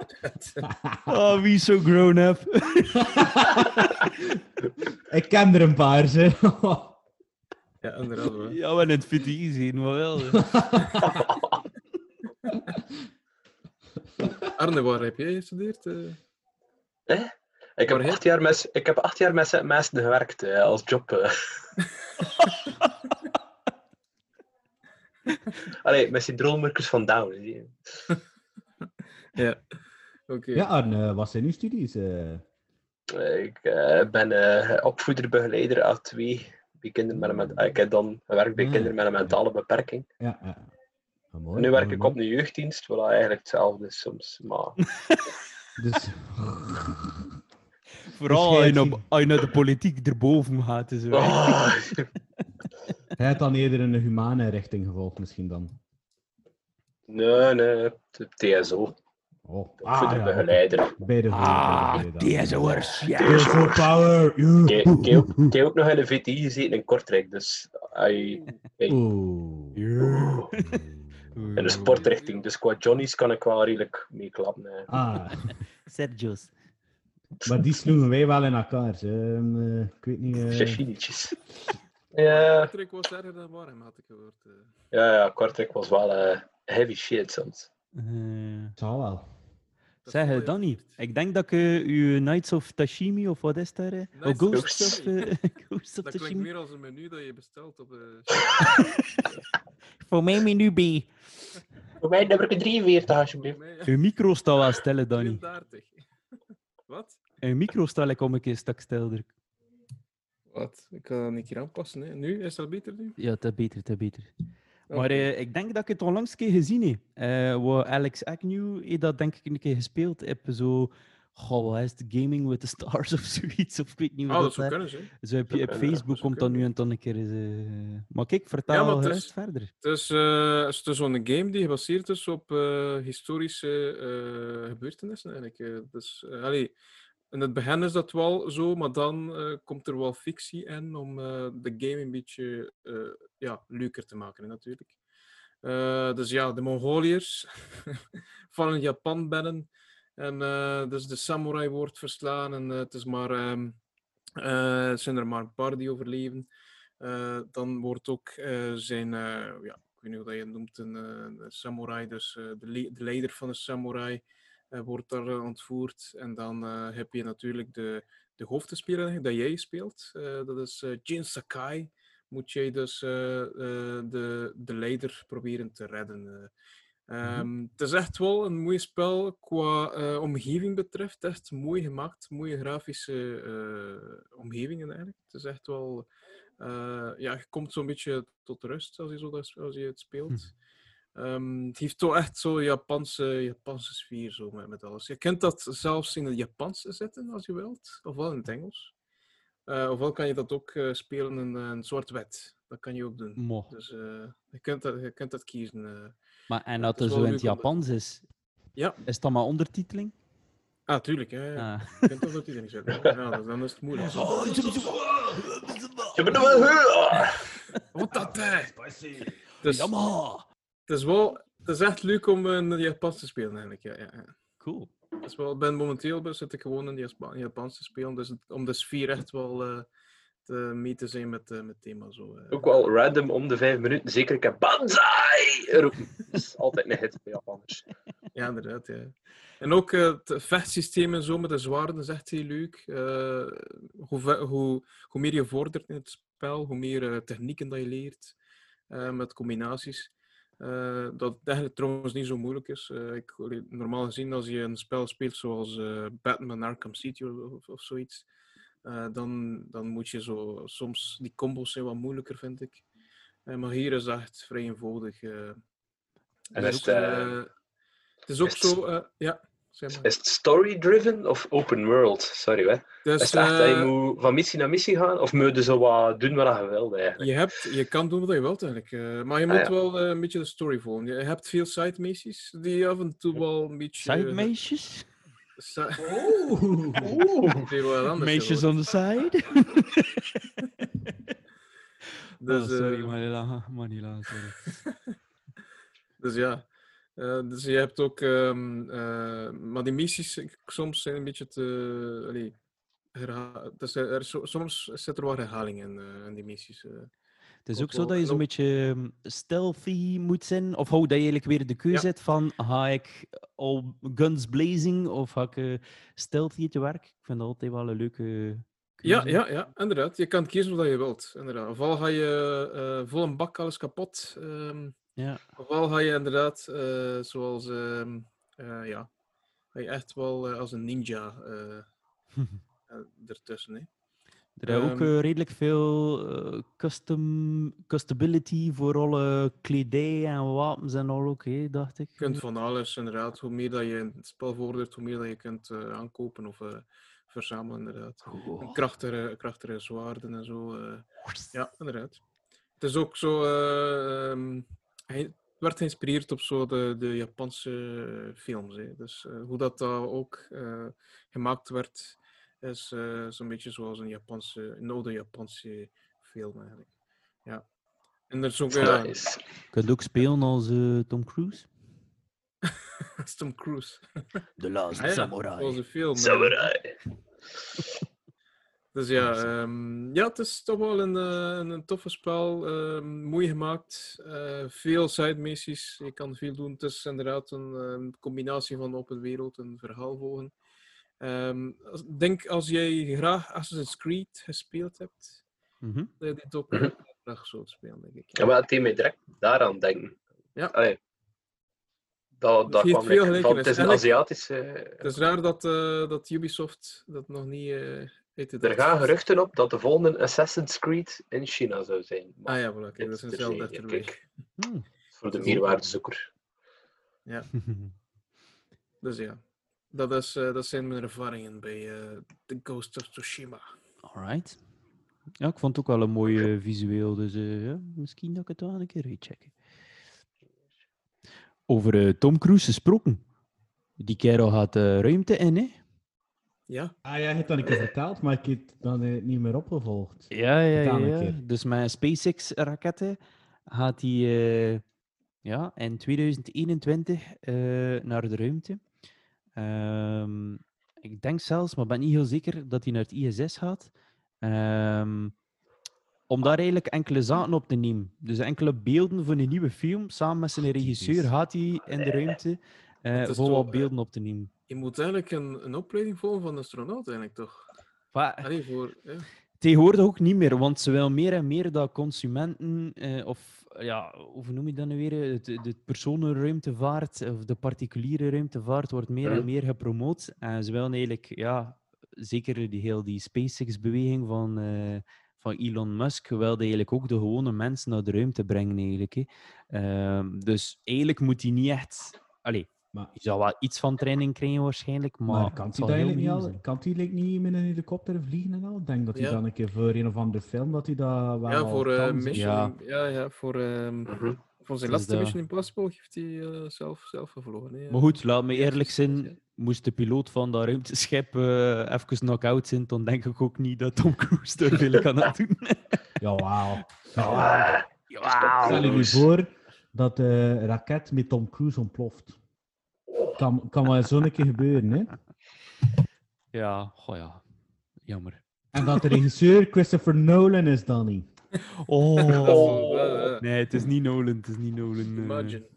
Oh, wie is zo grown up? Ik ken er een paar, ze. Ja, inderdaad. ja, we het fit easy, maar wel. Arne, waar heb jij gestudeerd? eh? Ik heb, acht jaar met, ik heb acht jaar met mensen gewerkt eh, als job. eh. Allee, met syndroommerkers van Down. zie je. Ja, oké. Ja, Arne, wat zijn uw studies? eh? Ik ben eh, opvoederbegeleider A2 bij kinderen met een Ik heb dan gewerkt bij Ah. kinderen met een mentale beperking. Ja, ja. Ah, mooi, nu werk mooi, ik op een jeugddienst, wat eigenlijk hetzelfde is soms. Maar Dus, Vooral als je, jij naar, als je naar de politiek erboven gaat. en Zo. Oh, hij had dan eerder een humane richting gevolgd, misschien dan. nee, nee, de TSO. Oh. Bij de Ah, bij de- ja. TSO power! Ik heb- ook- ik heb ook nog in de VTI gezeten in Kortrijk, dus Oeh. in de sportrichting. Dus qua Johnny's kan ik wel redelijk meeklappen. hè. Ah, Sergio's. maar die sloegen wij wel in elkaar. ze. Ehm, eh, ik weet niet. eh, Chachinietjes. Ja, Patrick was erger dan Warm, had ik gehoord. eh. ja, ja, Kortrijk was wel eh, heavy shit soms. Het zal wel. Dat zeg, eh, je Danny, hoofd. ik denk dat ik eh, uw Knights of Tashimi, of wat is daar? eh? Oh, of Ghosts of, Tashimi. eh, Dat klinkt meer als een menu dat je bestelt op de. Voor mij menu B. Voor mij nummer 43, alsjeblieft. Uw micro staat wel stellen, Danny. 33. Een micro stel ik om een keer een stuk stilder. Wat? Ik kan dat een keer aanpassen. Hè. Nu? Is dat beter nu? Ja, dat beter, dat beter. Maar eh, ik denk dat ik het onlangs een keer gezien heb. Eh wat Alex Agnew heeft dat denk ik een keer gespeeld. Heb zo, goh, wat is het? Gaming with the Stars of zoiets? Of ik weet niet hoe Ah, dat, dat zou kunnen, hè. Zo heb je, op Facebook komt dat nu en dan een keer eens... eh, Maar kijk, vertel maar het gerust is- verder. Het is, eh, het is dus zo'n game die gebaseerd is op eh, historische eh, gebeurtenissen. Eigenlijk. Dus, allee, in het begin is dat wel zo, maar dan eh, komt er wel fictie in om eh, de game een beetje eh, ja, leuker te maken, natuurlijk. Dus ja, de Mongoliërs vallen Japan binnen. En dus de samurai wordt verslaan en het is maar, het zijn er maar een paar die overleven. Dan wordt ook zijn, ja, ik weet niet hoe dat je het noemt, een, samurai, dus de, de leider van de samurai wordt daar eh, ontvoerd. En dan eh, heb je natuurlijk de, de hoofdspeler dat jij speelt. Eh, dat is eh, Jin Sakai. Moet jij dus eh, eh, de, de leider proberen te redden. eh. Ehm, Het is echt wel een mooi spel qua eh, omgeving betreft. Echt mooi gemaakt, mooie grafische eh, omgevingen eigenlijk. Het is echt wel. eh, ja, je komt zo'n beetje tot rust als je, zo dat, als je het speelt. Ehm, het heeft toch echt zo'n Japanse, Japanse sfeer zo met, met alles. Je kunt dat zelfs in het Japans zetten als je wilt, ofwel in het Engels. Eh, ofwel kan je dat ook eh, spelen in een zwart-wit. Dat kan je ook doen. Mo. Dus eh, je, kunt dat, je kunt dat kiezen. eh. Maar, en dat er zo in het dat- Japans is, Ja, is dat maar ondertiteling? ah, tuurlijk. Ja, ja. Ah. Je kunt dat niet zetten. Ja, dus dan is het moeilijk. Je bent er wel heel. Wat dat, hè? Dus, Jammer! Het is wel... Het is echt leuk om in het Japans te spelen, eigenlijk. Ja, ja, ja. Cool. Is wel, ik ben momenteel ben- zit ik gewoon in het Japans te spelen, dus het- om de sfeer echt wel eh, te, mee te zijn met, eh, met het thema. Zo, eh. Ook wel random om de vijf minuten. Zeker ik heb Banzai roepen. Dat is altijd een hit bij Japanners. Ja, inderdaad. Ja. En ook eh, het vechtsysteem en zo met de zwaarden is echt heel leuk. Eh, hoe, hoe, hoe meer je vordert in het spel, hoe meer eh, technieken dat je leert eh, met combinaties. Eh, dat eigenlijk trouwens niet zo moeilijk is. Eh, ik, normaal gezien, als je een spel speelt zoals eh, Batman Arkham City of, of, zoiets, dan, dan moet je zo soms die combos zijn wat moeilijker, vind ik. Maar hier is dat echt vrij eenvoudig. En is het, eh, eh, het is ook is zo, ja. Zeg maar. Is het story-driven of open world? Sorry, hè. Dus, is het echt dat je eh, moet van missie naar missie gaan? Of moet je zo wat doen wat je wilt, eigenlijk? je, hebt, je kan doen wat je wilt eigenlijk. eh, maar je Ah, moet ja. wel eh, een beetje de story volgen. Je hebt veel side missies die af en toe wel een beetje. Sidemeisjes? si- Oeh. anders Meisjes on the side? Dus, oh, sorry, Manila. Manila, sorry. Dus ja. Eh, dus je hebt ook. ehm, eh, maar die missies soms zijn een beetje te. allee, herha- dus er, er- so- soms zit er wat herhaling in, eh, in die missies. Het is ook zo wel. dat je zo'n beetje ehm, stealthy moet zijn. Of hou dat je eigenlijk weer de keuze Ja. hebt van ga ik al guns blazing of ga ik stealthy te werk. Ik vind dat altijd wel een leuke Ja, keuze. ja, ja, inderdaad. Je kan kiezen wat je wilt. Inderdaad. Ofwel ga je vol een bak alles kapot. ehm, Ja. ofwel ga je inderdaad, eh, zoals, ehm, eh, ja, ga je echt wel eh, als een ninja ertussen. Hè. Er is ook Ehm, eh, redelijk veel custom, customability voor alle kledij en wapens en al ook, hè, dacht ik. Je kunt van alles, inderdaad. Hoe meer dat je in het spel vordert, hoe meer dat je kunt aankopen of verzamelen, inderdaad. Oh. Krachtige, krachtige zwaarden en zo. ja, inderdaad. Het is ook zo... eh, ehm, hij werd geïnspireerd op zo de, de Japanse films. Hè. Dus eh, hoe dat daar ook eh, gemaakt werd, is eh, zo'n beetje zoals een Japanse, een oude Japanse film eigenlijk. Ja. En er is ook... ja, Nice. Je ook spelen als eh, Tom Cruise. Tom Cruise. The Last Ah ja, Samurai. Zoals een film. eh. Samurai. Dus ja, ehm, ja, het is toch wel een, eh, een toffe spel. ehm, mooi gemaakt. eh, veel side missies. Je kan veel doen. Het is inderdaad een ehm, combinatie van open wereld en verhaal volgen. Ehm, als- denk als jij graag Assassin's Creed gespeeld hebt, Mhm. dat je dit ook Mhm. eh, graag zou spelen, denk ik. Ja, maar het deed mij direct daaraan denken. Ja. Allee. dat, dat kwam veel ik van. Het is een Aziatische... Het is raar dat, eh, dat Ubisoft dat nog niet eh Er gaan geruchten op dat de volgende Assassin's Creed in China zou zijn. Maar Ah ja, voilà, dit dat is een terzijde, Zelda ter kijk. weg. Hmm. Voor de meerwaardezoeker. Ja, dus ja. Dat, is, eh, dat zijn mijn ervaringen bij eh The Ghost of Tsushima. Alright. Ja, ik vond het ook wel een mooi eh, visueel, dus eh, ja, misschien dat ik het wel een keer uitchecken. Over eh, Tom Cruise gesproken. Die kerel gaat ruimte in, hè? Ja, Ah ja, je hebt dat een keer verteld, maar ik heb het dan eh, niet meer opgevolgd. Ja, ja, ja. Dus met SpaceX-raketten gaat hij eh, ja, in 2021 eh, naar de ruimte. Ehm, ik denk zelfs, maar ben niet heel zeker, dat hij naar het ISS gaat. Ehm, om daar eigenlijk enkele zaken op te nemen. Dus enkele beelden voor een nieuwe film. Samen met zijn regisseur gaat hij in de ruimte eh, Het is voor wat eh, beelden op te nemen. Je moet eigenlijk een, een opleiding volgen van astronaut eigenlijk toch? Allee, voor... Ja. Tegenwoordig ook niet meer, want ze willen meer en meer dat consumenten, eh, of ja, hoe noem je dat nu weer? Het- De, personenruimtevaart of de particuliere ruimtevaart wordt meer Ja. en meer gepromoot. En ze willen eigenlijk, ja, zeker die heel die SpaceX-beweging van, eh, van Elon Musk, wilde eigenlijk ook de gewone mensen naar de ruimte brengen. Eigenlijk, hè. Ehm, dus eigenlijk moet hij niet echt. Allee, Maar- je zal wel iets van training krijgen waarschijnlijk, maar. Maar kan het hij niet al? Kan hij like, niet met een helikopter vliegen en al? Ik denk dat hij Ja. dan een keer voor een of andere film dat hij dat wel Ja, voor, eh, zeg. Mission, Ja. ja. Ja, voor, voor zijn Dus laatste dat- Mission Impossible heeft hij eh, zelf, zelf gevlogen. hè. Maar goed, laat me eerlijk zijn. Moest de piloot van dat ruimteschip eh even knock-out zijn, dan denk ik ook niet dat Tom Cruise er veel kan aan doen. Jawel. Ah, Stel je nu voor dat de raket met Tom Cruise ontploft. Kan, kan wel zo'n keer gebeuren, hè? ja, goh ja. Jammer. En dat de regisseur Christopher Nolan is dan niet. Oh. Oh, Nee, het is niet Nolan. Het is niet Nolan. eh. Imagine.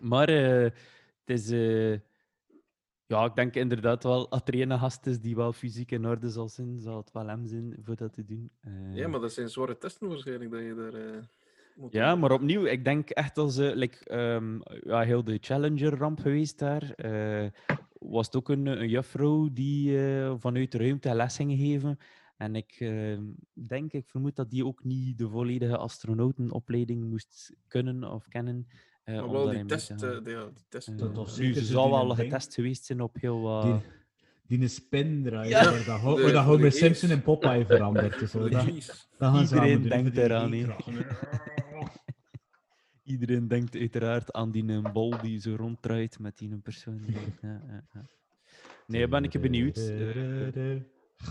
Maar eh, het is... eh, ja, ik denk inderdaad wel, als er een gast is die wel fysiek in orde zal zijn, zal het wel hem zijn voor dat te doen. Eh, Ja, maar dat zijn zware testen waarschijnlijk dat je daar eh, moet Ja, maar opnieuw, ik denk echt als ze, like, ehm, ja, heel de Challenger-ramp geweest daar, eh, was het ook een, een juffrouw die eh, vanuit de ruimte les ging geven. En ik ehm, denk, ik vermoed dat die ook niet de volledige astronautenopleiding moest kunnen of kennen. eh, Maar om wel die test, eh, die- ja, die test. Dat was nu, ze zal wel getest geweest zijn op heel wat... Die, die een spin draaien, Ja. waar dat, De- waar dat Homer. Simpson in Popeye verandert. Dus dat, gaan ze Iedereen doen denkt die eraan. Iedereen denkt uiteraard aan die een bol die zo ronddraait met die een persoon. Ja, ja, ja. Nee, ben ik benieuwd. Eh,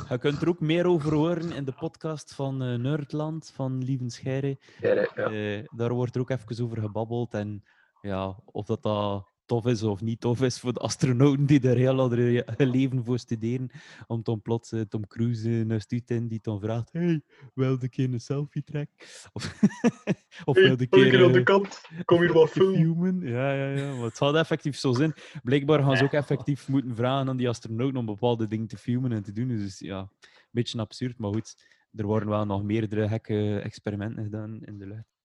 Je kunt er ook meer over horen in de podcast van eh, Nerdland van Lieven Scheire. Ja, ja, ja. Eh, daar wordt er ook even over gebabbeld. En ja, of dat, dat tof is of niet tof is voor de astronauten die er heel andere leven voor studeren. Om dan plots eh, Tom Cruise uh, naar stuurt in die dan vraagt: Hey, wil de keer een selfie trek? Of, of Hey, wil de ben ik keer. hier aan de eh, kant? Kom hier wat filmen. Ja, ja, ja. Maar het zou effectief zo zijn. Blijkbaar gaan ze ook effectief moeten vragen aan die astronauten om bepaalde dingen te filmen en te doen. Dus ja, een beetje absurd, maar goed. Er worden wel nog meerdere gekke experimenten gedaan in de lucht.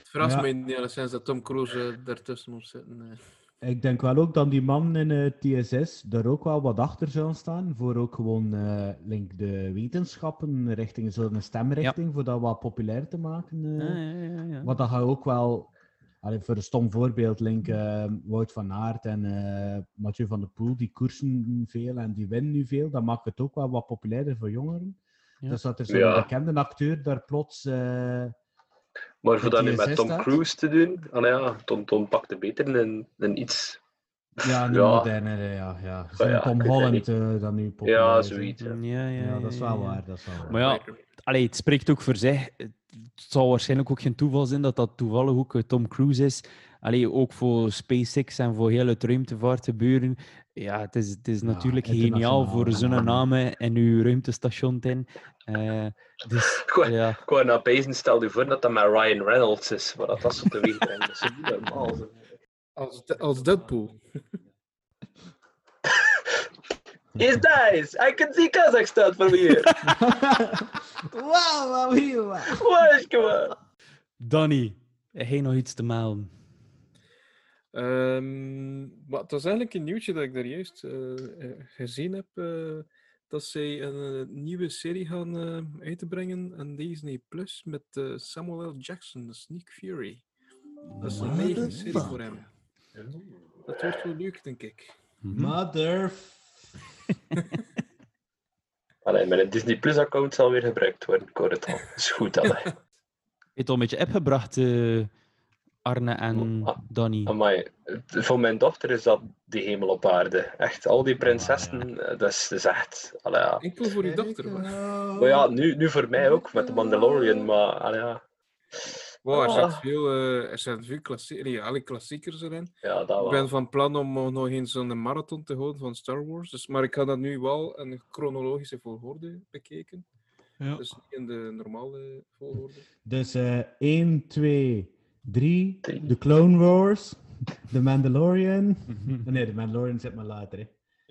Het verrast Ja. me in de sens dat Tom Cruise eh, daartussen moet zitten. eh. Ik denk wel ook dat die man in het TSS er ook wel wat achter zullen staan. Voor ook gewoon eh, link de wetenschappen richting zo'n stemrichting. Voor dat wat populair te maken. eh. Ja, ja, ja, ja. Want dat gaat ook wel. Allee, voor een stom voorbeeld, link eh, Wout van Aert en eh Mathieu van der Poel, die koersen veel en die winnen nu veel. Dat maakt het ook wel wat populairder voor jongeren. Ja. Dus dat er zo'n Ja. bekende acteur daar plots. Maar voor dat nu met Tom staat? Cruise te doen, ah, nou ja, Tom, Tom pakte beter een, een iets. ja, een Ja. moderne, ja. ja. Tom Holland niet. dat nu populair Ja, zoiets. Ja. Ja, ja, Ja, dat is wel ja. waar. Dat is wel waar. Maar ja, allee, het spreekt ook voor zich. Het zal waarschijnlijk ook geen toeval zijn dat dat toevallig ook eh, Tom Cruise is. Allee, ook voor SpaceX en voor heel het ruimtevaart gebeuren. Ja, het is, het is Ja, natuurlijk geniaal voor zo'n naam en uw ruimtestation te in. Eh, dus, Gewoon- ja. Pezen, stel je voor dat dat met Ryan Reynolds is, maar dat dat zo teweeg brengt. Dat is niet normaal. Als, De- als Deadpool. Is nice! I can see Kazakhstan from here! Wauw, wauw, hier, wauw. Waar is gewoon? Danny, heb jij nog iets te melden? Ehm, maar het was eigenlijk een nieuwtje dat ik daar juist eh, eh, gezien heb. eh, dat zij een nieuwe serie gaan eh, uitbrengen aan Disney Plus met eh, Samuel L. Jackson, de Sneak Fury. Dat is een eigen serie voor hem. Dat wordt wel leuk, denk ik. Mother. Allee, mijn Disney Plus account zal weer gebruikt worden, ik hoor het al. is goed, allee. Je hebt al een beetje app gebracht, eh, Arne en Ah, Danny. Amai, voor mijn dochter is dat de hemel op aarde. Echt, al die prinsessen, eh, dat, is, dat is echt... Allee, ja. Enkel voor uw dochter. hoor. Maar ja, nu, nu voor mij ook, met de Mandalorian, maar allee, ja. Wow, er, Ah. zijn veel, eh, er zijn veel klassie nee, alle klassiekers erin. Ja, dat Ik ben van plan om eh, nog eens een marathon te houden van Star Wars. Dus, maar ik ga dat nu wel in een chronologische volgorde bekeken. Ja. Dus niet in de normale volgorde. Dus eh 1, 2, 3. The Clone Wars. The Mandalorian. Nee, The Mandalorian zit maar later. Hè.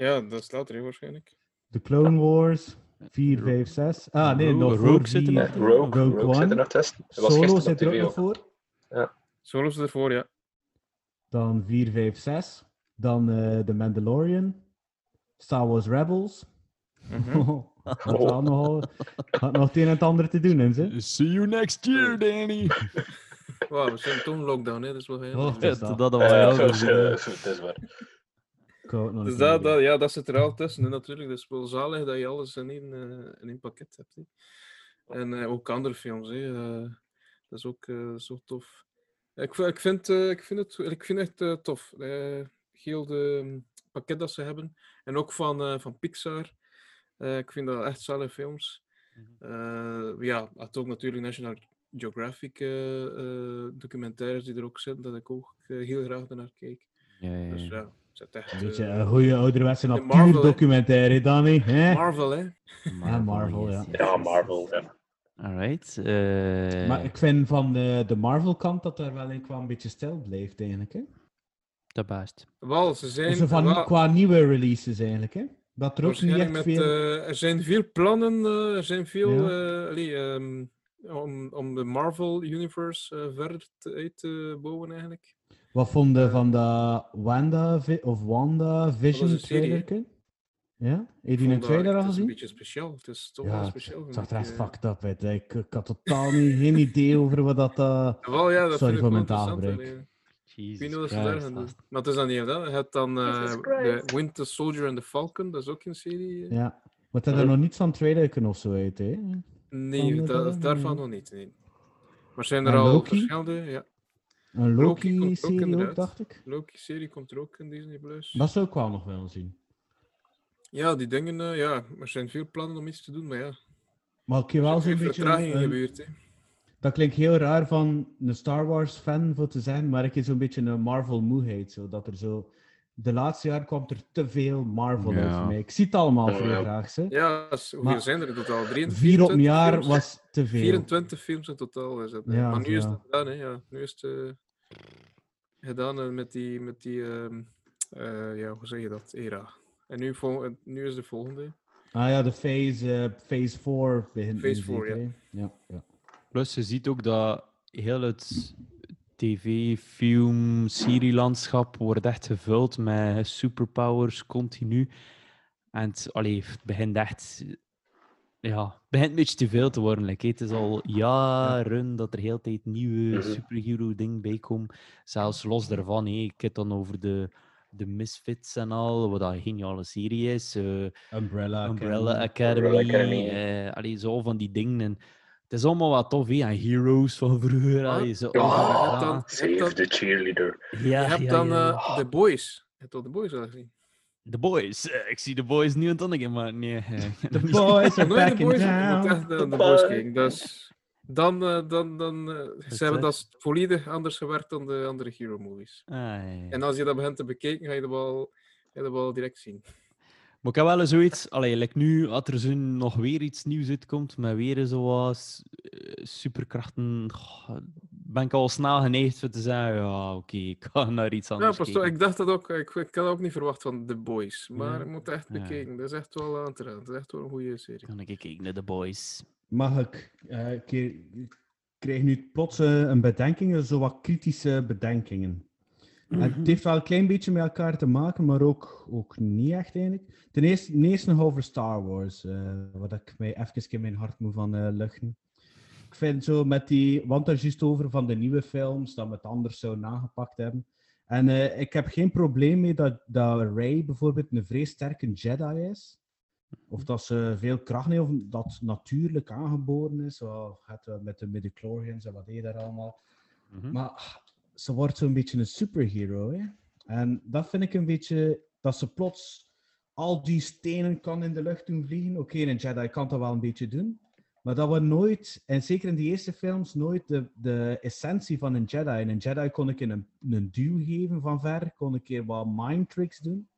Ja, dat is later hè, waarschijnlijk. The Clone Wars. 4, 5, 6. Ah, nee, nog Rogue voor zit er nog Rogue, Rogue Rogue zit er nog tussen. Solo zit er ook nog voor. Solo's ervoor, ja. Dan 4, 5, 6. Dan eh The Mandalorian. Star Wars Rebels. Had wel nogal- had nog het een en het ander te doen, hè, ze. See you next year, Danny. Wauw, we zijn toch in lockdown, hè? Dat is wel heel Oh, dat is dat dat. is, gezien. eh, het is waar. Dus dat, dat, ja, dat zit er al tussen. natuurlijk. Dat is wel zalig dat je alles in één, eh, in één pakket hebt. Hè. En eh, ook andere films. Hè. dat is ook eh, zo tof. Ik, vind- ik, vind, ik, vind, het, ik vind het echt tof. eh heel de mm, pakket dat ze hebben. En ook van, eh, van Pixar. Eh, ik vind dat echt zalige films. Eh, ja, het ook natuurlijk National Geographic eh, eh, documentaires die er ook zitten, dat ik ook eh, heel graag naar kijk. Ja, ja, Dus ja. het echt... Een beetje een goede ouderwetse Marvel, natuurdocumentaire, Danny. Hè? Marvel, hè? Ja, Marvel, ja. Ja, Marvel, ja. Alright. eh, Maar ik vind van de, de Marvel-kant dat er wel een, qua een beetje stil blijft, eigenlijk. Hè? Dat baast. Wel, ze zijn... Dus van, wel- qua nieuwe releases, eigenlijk. Hè? Dat er ook niet echt met, veel... eh, er zijn veel plannen, eh, er zijn veel... Ja. eh, allee, ehm, om, om de Marvel Universe eh, verder te, uit te bouwen, eigenlijk. Wat vonden van de Wanda of Wanda Vision trailer? Ja? Heb je een dat- trailer al Het is een gezien? beetje speciaal. Het is toch wel speciaal. het zag er echt eh. fucked up uit. Ik, ik had totaal niet, geen idee over wat dat... eh, Wel, ja, dat Sorry vind voor ik mijn wel interessant, taalgebruik. allee. Ik weet niet wat ze daar Christ, gaan doen. gast. Maar het is dan niet dat. Je hebt dan eh, de. Winter Soldier en the Falcon. Dat is ook een serie. eh. Ja. Wat er nog niet van trailer of zo uit, hè? Nee, de- da- van- daarvan nog niet. Nee. Maar zijn er En al Loki? verschillende? Ja. Een Loki komt ook Loki-serie ook, dacht ik. Loki-serie komt er ook in Disney Plus. Dat zou ik wel nog wel zien. Ja, die dingen, eh, ja, er zijn veel plannen om iets te doen, maar ja. Maar ik heb wel Er zo'n zijn beetje... vertragingen een- gebeurd, hè. Dat klinkt heel raar van een Star Wars fan voor te zijn, maar ik heb zo'n beetje een Marvel moeheid. Zo, dat er zo... De laatste jaar kwam er te veel Marvel Ja. voor mij. Ik zie het allemaal vrij graag, hè. Ja, hoeveel zijn er in totaal? 23 Vier op een jaar films? was te veel. 24 films in totaal is het. Ja, maar nu is het gedaan, hè. Ja, nu is het eh, gedaan eh, met die, met die ehm, eh, ja, hoe zeg je dat, era. En nu, vol- nu is de volgende. Ah ja, de phase, phase 4 begint Phase nu 4, zeker, ja. hè? ja. ja. Plus, je ziet ook dat heel het tv, film, serielandschap wordt echt gevuld met superpowers continu. En het, allee, het begint echt... Ja, het begint een beetje te veel te worden. like, het is al jaren dat er heel tijd nieuwe superhero-dingen bij komen. Zelfs los daarvan. hè. Ik heb het dan over de, de Misfits en al, wat dat een geniale serie is. eh, Umbrella, Umbrella Academy. Academy. Umbrella Academy, eh, allee, zo van die dingen. En het is allemaal wat tof, hè? Heroes van vroeger. Ah, allee, zo, ja, oh, dan- Save dan- the cheerleader. Ja, je hebt ja, dan ja. eh, The Boys. Je hebt al The Boys al gezien. The Boys. Eh, ik zie The Boys nu en dan again, maar nee. eh, The boys are Nooit back The in Boys. Moet town. naar The. Boys. Dat is- dan, eh, dan, dan, eh, ze hebben dat volledig anders gewerkt dan de andere hero movies. Ah, ja, ja. En als je dat begint te bekijken, ga je dat wel, ga je dat wel direct zien. Maar ik heb wel eens zoiets, allee, like nu, als er zo nog weer iets nieuws uitkomt, met weer zoals eh, superkrachten, goh, ben ik al snel geneigd voor te zeggen, ja, oké, ik ga naar iets Ja, anders pas op, kijken. ik dacht dat ook. Ik, ik had ook niet verwacht van The Boys. Maar Ja. ik moet echt Ja. bekijken. Dat is echt wel aan te raden. Dat is echt wel een goede serie. Dan ga ik kijken naar The Boys. Mag ik? eh, ik krijg nu plots eh, een bedenking, zo wat kritische bedenkingen. Het heeft wel een klein beetje met elkaar te maken, maar ook, ook niet echt eigenlijk. Ten eerste, ten eerste nog over Star Wars, eh wat ik mij even in mijn hart moet van eh, luchten. Ik vind zo met die, want er is juist over van de nieuwe films, dat we het anders zo nagepakt hebben. En eh, ik heb geen probleem mee dat, dat Rey bijvoorbeeld een vrees sterke Jedi is. Of dat ze veel kracht heeft, of dat natuurlijk aangeboren is. Zo gaat het met de midichlorians en wat deed daar allemaal. Mhm. Maar ze wordt zo'n beetje een superhero. Hè? En dat vind ik een beetje dat ze plots al die stenen kan in de lucht doen vliegen. Oké, een Jedi kan dat wel een beetje doen. Maar dat we nooit, en zeker in die eerste films, nooit de, de essentie van een Jedi. En een Jedi kon ik in een, een duw geven van ver, kon een keer wat mind tricks doen.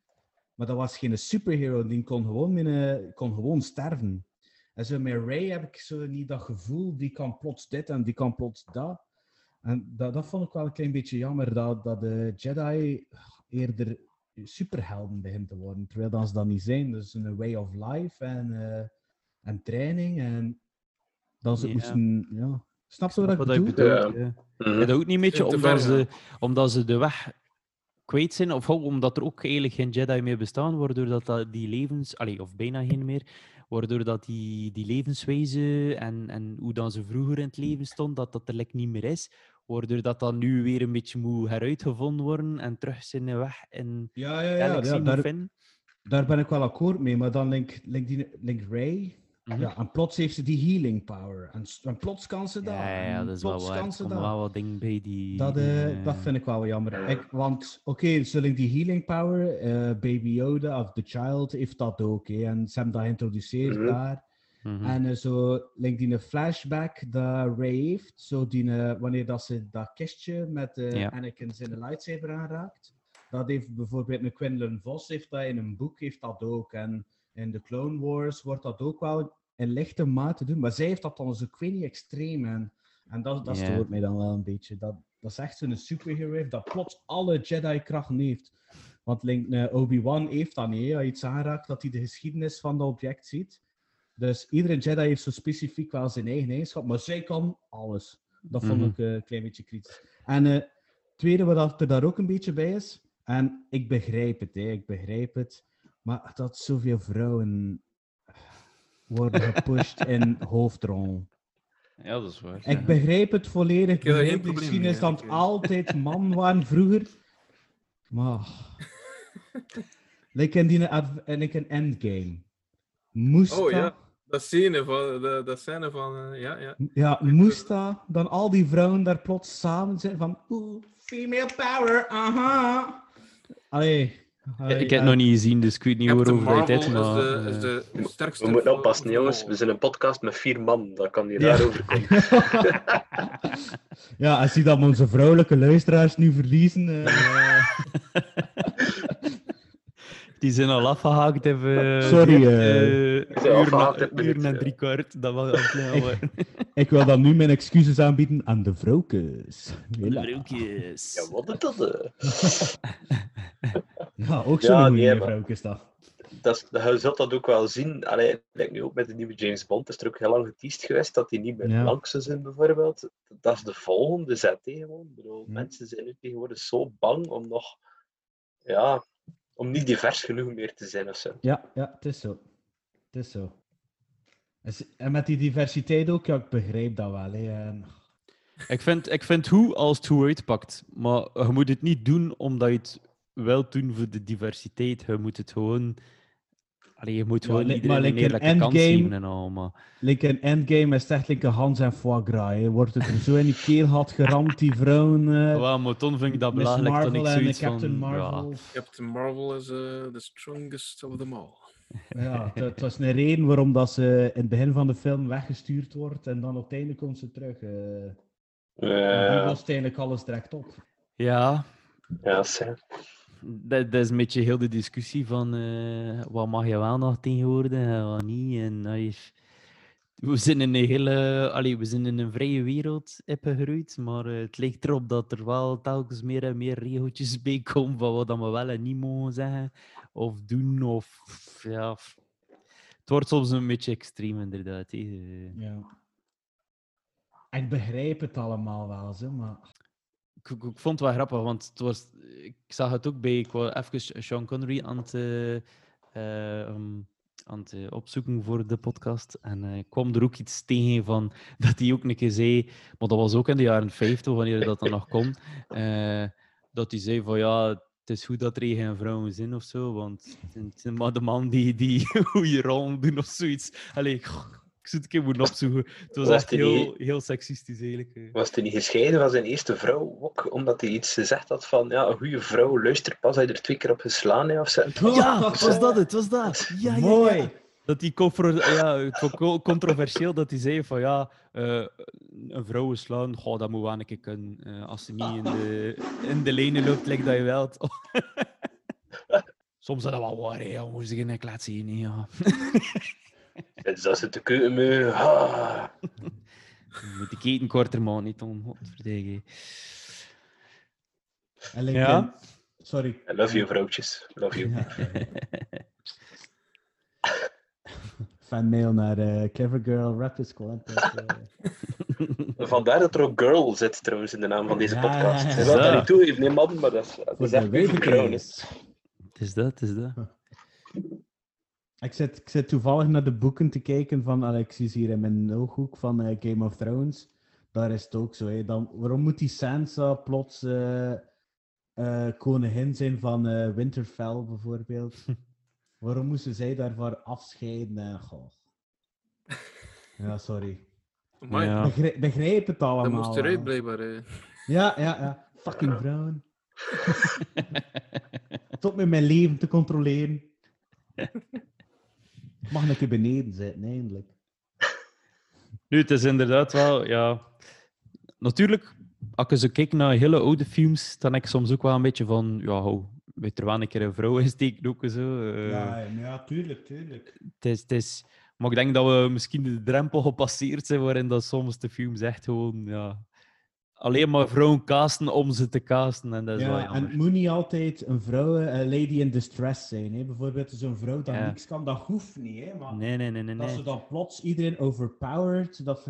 Maar dat was geen superhero, die kon gewoon, kon gewoon sterven. En zo met Rey heb ik zo niet dat gevoel, die kan plots dit en die kan plots dat. En dat, dat vond ik wel een klein beetje jammer, dat, dat de Jedi eerder superhelden begint te worden. Terwijl dat ze dat niet zijn. Dus een way of life en, eh, en training. En dan ze moesten, ja. Snap je wat ik Wat bedoel? bedoelt, Ja. ja. Mhm. Ja, dat ook niet een beetje omdat ze, omdat ze de weg kwijt zijn, of omdat er ook eigenlijk geen Jedi meer bestaan, waardoor dat, dat die levens, allee, of bijna geen meer, waardoor dat die, die levenswijze en, en hoe dan ze vroeger in het leven stond, dat dat er like niet meer is, waardoor dat dan nu weer een beetje moet heruitgevonden worden en terug zijn weg in Ja, ja, ja. Galaxy ja moet daar, vinden. daar ben ik wel akkoord mee. Maar dan link, link, die, link Ray. Mhm. Ja, en plots heeft ze die healing power. En, en plots kan ze dat. Ja, ja, dat is wel plots waar. kan Er ze komen dat. wel wat dingen bij die... Dat, eh, dat vind ik wel jammer. Ik, want, oké, zullen die healing power, eh, Baby Yoda of The Child heeft dat ook. hè, en ze hebben dat geïntroduceerd Mhm. daar. Mhm. En eh, zo, die een flashback dat Ray heeft, zo die, eh, wanneer dat ze dat kistje met Ja. Anakin zijn lightsaber aanraakt. Dat heeft bijvoorbeeld een Quinlan Vos heeft dat in een boek heeft dat ook. En in de Clone Wars wordt dat ook wel in lichte mate doen. Maar zij heeft dat dan zo, ik weet niet, extreem. En, en dat, dat Ja. stoort mij dan wel een beetje. Dat, dat is echt zo'n superhero heeft dat plots alle Jedi-krachten heeft. Want eh, Obi-Wan heeft dat niet. Als je iets aanraakt, dat hij de geschiedenis van dat object ziet. Dus iedere Jedi heeft zo specifiek wel zijn eigen eigenschap, maar zij kan alles. Dat vond Mhm. ik eh, een klein beetje kritisch. En het tweede wat er daar ook een beetje bij is, en ik begrijp het, hè, ik begrijp het, maar dat zoveel vrouwen worden gepusht in hoofdrol. Ja, dat is waar. Ik begrijp het volledig. Ik begrijp de geschiedenis mee, dat eigenlijk. altijd man waren vroeger. Maar... like in, die, adv- like in Endgame. Moest Oh dat- dat scène van, de, dat scène van, eh, ja, ja. Ja, moest dat dan al die vrouwen daar plots samen zijn van oeh, female power, aha. Allee. Ik heb het ja. nog niet gezien, dus ik weet niet Captain waarover het Marvel is, is maar... de, is eh, de sterkste. We moeten oppassen, jongens. We zijn een podcast met vier man. Dat kan hier Ja. daarover komen. ja, als je dat we onze vrouwelijke luisteraars nu verliezen. eh, Die zijn al afgehaakt hebben. Sorry, eh uren, op uren en drie kwart. Dat was Ik- ik wil dan nu mijn excuses aanbieden aan de vrouwkes. Hela. Broekjes. Ja, wat is dat? eh? Ja, ook Ja, zo'n goede nee, maar- vrouwkes dat. dat je zult dat ook wel zien. Allee, ik denk nu ook met de nieuwe James Bond. is er ook heel lang geteased geweest dat hij niet meer Ja. langs zou zijn, bijvoorbeeld. Dat is de volgende zet, bedoel, Ja. Mensen zijn nu tegenwoordig zo bang om nog... Ja, om niet divers genoeg meer te zijn of zo. Ja, ja, het is zo. Het is zo. En met die diversiteit ook, ja, ik begrijp dat wel. Hè. En... Ik vind, ik vind hoe als het hoe uitpakt. Maar je moet het niet doen omdat je het wilt doen voor de diversiteit. Je moet het gewoon... Allee, je moet Ja, gewoon li- iedereen maar een eerlijke kans Endgame- geven en al. Maar... Like in Endgame is echt like een Hans en foie gras. Hè. Wordt het er zo in die keel had geramd, die vrouwen. eh Wel, maar toen vind ik dat Miss. Toen Marvel ik en zoiets Captain van... Marvel. Ja, Captain Marvel is uh, the strongest of them all. Ja, het, was een reden waarom dat ze in het begin van de film weggestuurd wordt en dan op het einde komt ze terug. eh. En die Ja, lost eigenlijk alles direct op. ja ja, zeg. Dat, is een beetje heel de discussie van eh, wat mag je wel nog tegenwoordig en wat niet. En, allee, we zijn in een hele, we zijn in een vrije wereld gegroeid, maar eh, het lijkt erop dat er wel telkens meer en meer regeltjes bij komen van wat we wel en niet mogen zeggen of doen. Of, ja, het wordt soms een beetje extreem inderdaad. Ja. Ik begrijp het allemaal wel, zo, maar... ik, vond het wel grappig, want het was, ik zag het ook bij, ik was even Sean Connery aan het, eh, eh, ehm, aan het eh, opzoeken voor de podcast. En eh, ik kwam er ook iets tegen van dat hij ook een keer zei, maar dat was ook in de jaren 50, wanneer dat dan nog kon, dat hij zei van ja, het is goed dat er geen vrouwen zijn of zo, want het zijn maar de man die, die goede rollen doen of zoiets. Allee, ik zou het een keer moeten opzoeken. Het was Was echt heel, niet- heel seksistisch eigenlijk. eh. Was hij niet gescheiden van zijn eerste vrouw ook? Omdat hij iets gezegd had van, ja, een goede vrouw luistert pas als je er twee keer op geslaan hebt of zo. Ja, was dat, het was dat. Ja, Mooi. ja. Dat die confro- ja, co- controversieel dat hij zei van ja, eh, een vrouw slaan, goh, dat moet wel een keer kunnen. Eh, als ze niet in de, in de lijnen loopt, lijkt dat je wel. het- Soms is dat wel waar, hè. we moesten geen laten zien. Ja. Dus dat ze te keuken me. Ah. Met die keten korter, man, niet om. Godverdikke. En like, Ja? Sorry. I love you, vrouwtjes. Love you. Ja. Fanmail naar eh Clever Girl Rapid Squad. eh, Vandaar dat er ook girl zit trouwens in de naam van deze Ja, podcast. ja, ja. Ik dat niet toegeven, nee man, maar dat is, dat is echt weverkinders. Het is dat, het is dat. Ik zit, ik zit toevallig naar de boeken te kijken van Alexis hier in mijn ooghoek van eh, Game of Thrones. Daar is het ook zo. Hè. Dan, waarom moet die Sansa plots eh, eh, koningin zijn van eh, Winterfell bijvoorbeeld? waarom moesten zij daarvoor afscheiden? En, goh. Ja, sorry. Ja. Begrijp, begrijp het allemaal. dat moest eruit blijkbaar. eh. Ja, ja, ja. Fucking vrouwen. Tot met mijn leven te controleren. Ik mag een keer beneden zitten, eindelijk. Nu, het is inderdaad wel, ja. Natuurlijk, als je zo kijkt naar hele oude films, dan heb ik soms ook wel een beetje van, ja, hou, weet er wel een keer een vrouw in steken ook zo. eh, Ja, ja, tuurlijk, tuurlijk. het is, het is, maar ik denk dat we misschien de drempel gepasseerd zijn waarin dat soms de films echt gewoon, ja, alleen maar vrouwen casten om ze te casten. En dat is wel Ja, en jammer. het moet niet altijd een vrouw, eh, lady in distress zijn. Hè? Bijvoorbeeld zo'n vrouw dat Ja. niks kan, dat hoeft niet. Hè? Maar Nee, nee, nee, nee. dat ze nee. dan plots iedereen overpowered. Dat...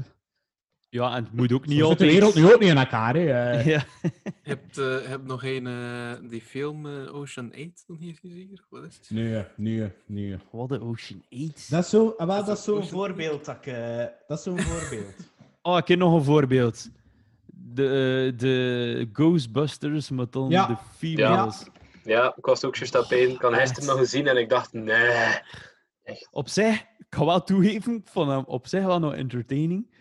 Ja, en het moet ook niet Zo zit de altijd... wereld nu ook niet in elkaar. Hè? eh. Ja. Je hebt, eh, je hebt nog een, eh, die film Ocean 8 nog niet gezien? Wat is het? Nee, nee, nee. Wat de Ocean 8. Dat is zo, ah, wel, dat is zo'n Ocean voorbeeld. Dat, ik, eh, dat is zo'n voorbeeld. Oh, ik heb nog een voorbeeld. De, eh, de Ghostbusters, maar dan Ja. de females. Ja, ik was ook juist op één. Ik had gisteren nog gezien en ik dacht, nee. Op zich, ik ga wel toegeven, ik vond hem op zich wel nog entertaining.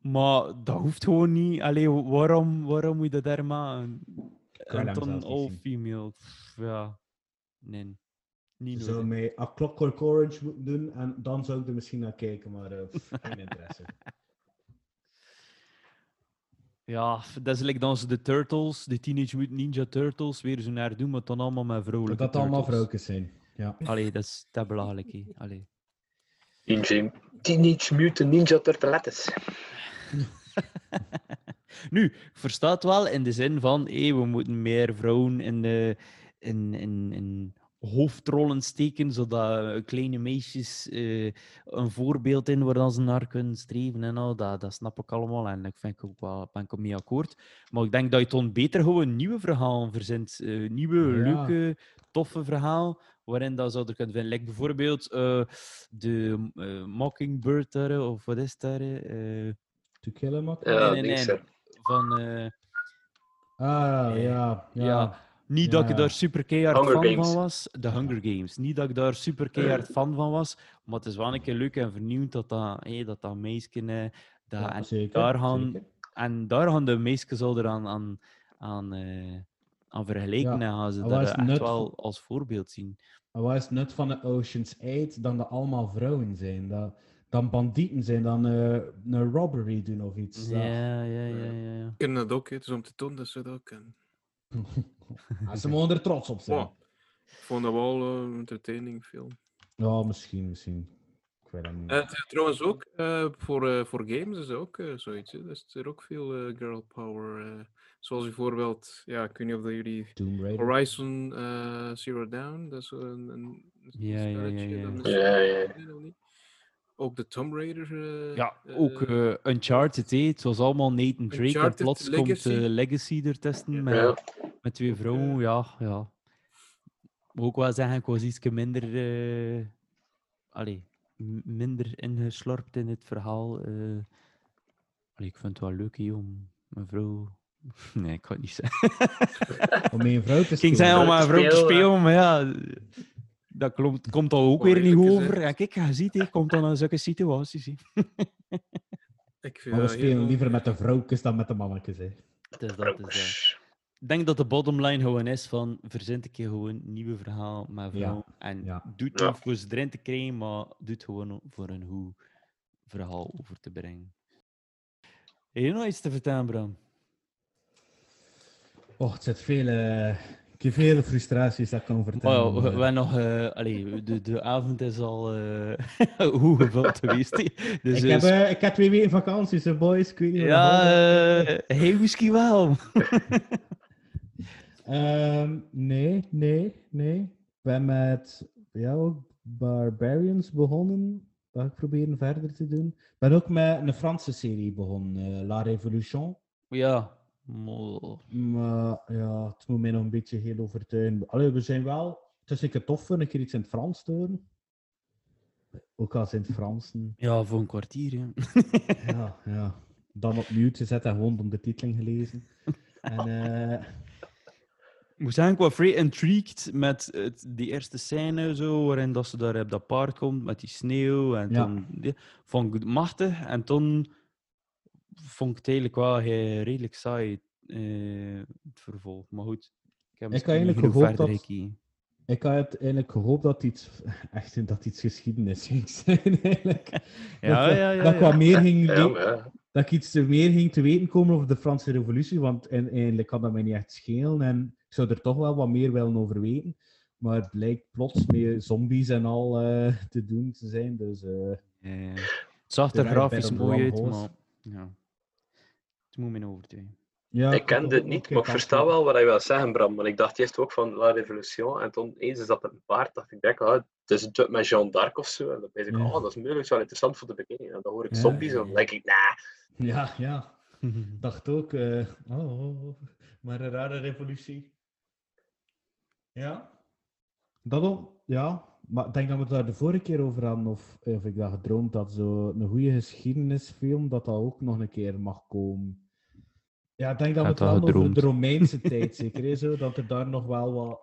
Maar dat hoeft gewoon niet. Allee, waarom, waarom moet je dat daar maken? kan En hem dan all female. Pff, Ja, nee. Niet Zo nodig. met A Clockwork Orange moeten doen en dan zou ik er misschien naar kijken, maar eh, pff, geen interesse. Ja, dat is like dan ze de Turtles, de Teenage Mutant Ninja Turtles, weer zo naar doen, maar dan allemaal met Dat vrouwelijke dat allemaal turtles. vrouwtjes zijn. Ja. Allee, dat is dat belachelijk. hè. Allee. Teenage, Teenage Mutant Ninja Turtlettes. nu, ik versta het wel in de zin van, hé, we moeten meer vrouwen in, de, in, in, in hoofdrollen steken, zodat eh, kleine meisjes eh, een voorbeeld in waar dan ze naar kunnen streven en al. Dat, dat snap ik allemaal en ik vind ook wel, ben ik ook mee akkoord. Maar ik denk dat je dan beter gewoon nieuwe verhalen verzint. eh, nieuwe, Ja. leuke, toffe verhaal, waarin dat zou er kunnen vinden. Like bijvoorbeeld eh, de eh, Mockingbird daar, of wat is daar? To kill ook? Ja, nee, nee, nee. van... eh, Ah, ja. Ja. Ja. Niet dat Ja, ik ja. daar super keihard Hunger fan Games. van was. De Hunger Games. Niet dat ik daar super keihard fan van was. Maar het is wel een keer leuk en vernieuwend dat dat, hé, dat, dat meisje... dat, Ja, en, zeker, daar gaan, zeker. en daar gaan de meisjes al eraan aan, aan, eh, aan vergelijken. Ja. En gaan ze En dat echt nut wel van- als voorbeeld zien. En wat is het nut van de Ocean's 8 dan dat allemaal vrouwen zijn? Dat, dan bandieten zijn, dan eh, een robbery doen of iets. Dat- Ja, ja, ja, ja. ja. Ik ken dat ook, hè. het is om te tonen dat ze dat ook kennen. Ah, ze mogen er trots op zijn. Wow. Ik vond dat wel eh, een entertaining film. Ja, misschien, misschien. Ik weet het niet. Eh, het is trouwens ook eh, voor, eh, voor games is ook zoiets. Hè. Er is er ook veel eh, girl power. zoals bijvoorbeeld, ja, ik weet niet of dat jullie. Horizon eh, Zero Dawn, dat is zo een, een Ja, ja, ja, spelletje ja. dat mensen Ja, ja. Ook de Tomb Raider. eh, Ja, ook eh, eh, Uncharted, het was allemaal Nathan Drake. En Uncharted, plots Legacy. komt Legacy er testen met, Ja. met twee vrouwen. Ja, ja. Moet ook wel zeggen, ik was iets minder, eh, allee, minder ingeslorpt in het verhaal. eh. Allee, ik vind het wel leuk om mijn vrouw. Nee, ik kan het niet zeggen. Om een vrouw te Ik ging spelen. zeggen om mijn vrouw te spelen, spelen, maar ja, dat klopt, komt al ook weer niet over. En kijk, je ziet, hè, komt dan in zulke situaties. hè. Ik vind Maar we spelen heel- liever met de vrouwtjes dan met de mannetjes. Hè. Het is dat, het is dat. Ik denk dat de bottomline gewoon is van verzin een keer gewoon een nieuwe verhaal met Ja, vrouw. En ja. doe het Ja. voor ze erin te krijgen, maar doe het gewoon voor een goed verhaal over te brengen. Heb je nog iets te vertellen, Bram? Och, het zit veel, eh, ik heb veel frustraties dat kan vertellen. we, nog, eh, allee, de, de avond is al eh goed gevuld geweest. Dus, ik, heb, eh, ik heb twee weken vakantie, zo boys. Ik weet niet ja, hij misschien wel. Ehm, nee, nee, nee. Ik ben met ja, Barbarians begonnen. Dat ik proberen verder te doen. Ik ben ook met een Franse serie begonnen, La Révolution. ja, Maar ja, het moet mij nog een beetje heel overtuigen. Allee, we zijn wel... Het is zeker tof een keer iets in het Frans te horen. Ook als in het Fransen. ja, voor een kwartier. Ja. Ja, ja. Dan op mute gezet en gewoon ondertiteling gelezen. En eh, Ik moet zeggen, ik was vrij intrigued met het, die eerste scène, zo, waarin dat ze daar op dat paard komt met die sneeuw. En Ja. toen die- vond ik het machtig. En toen vond ik eigenlijk wel heel redelijk saai, eh, het vervolg. Maar goed, ik heb Ik eigenlijk gehoopt dat- gekeken. ik had eigenlijk gehoopt dat iets, echt dat iets geschiedenis ging zijn. Eigenlijk. Ja, dat, ja, ja, dat wat meer ging dat ik iets te meer ging te weten komen over de Franse Revolutie, want en- eigenlijk kan dat mij niet echt schelen en ik zou er toch wel wat meer willen over weten. Maar het blijkt plots met zombies en al eh, te doen te zijn, dus... eh, Ja, ja. Het zag er grafisch mooi uit, maar ja. Het moet me overtuigen. ja, Ik het ook niet, maar ik versta wel wat hij wil zeggen, Bram. Want ik dacht eerst ook van La Révolution. En toen eens is dat een paard, dacht ik, denk, ah, het is een met Jeanne d'Arc of zo. En dan denk ik, Ja. oh, dat is moeilijk, wel interessant voor te bekijken. En dan hoor ik Ja, zombies ja, en dan ja. denk ik, nah. Ja, ja. dacht ook, eh, oh, oh, oh, maar een rare revolutie. Ja. Dat ook, ja. Maar ik denk dat we het daar de vorige keer over hadden, of, of ik dat gedroomd had, zo een goede geschiedenisfilm, dat dat ook nog een keer mag komen. Ja, ik denk dat we het wel over de Romeinse tijd zeker is, zo, dat er daar nog wel wat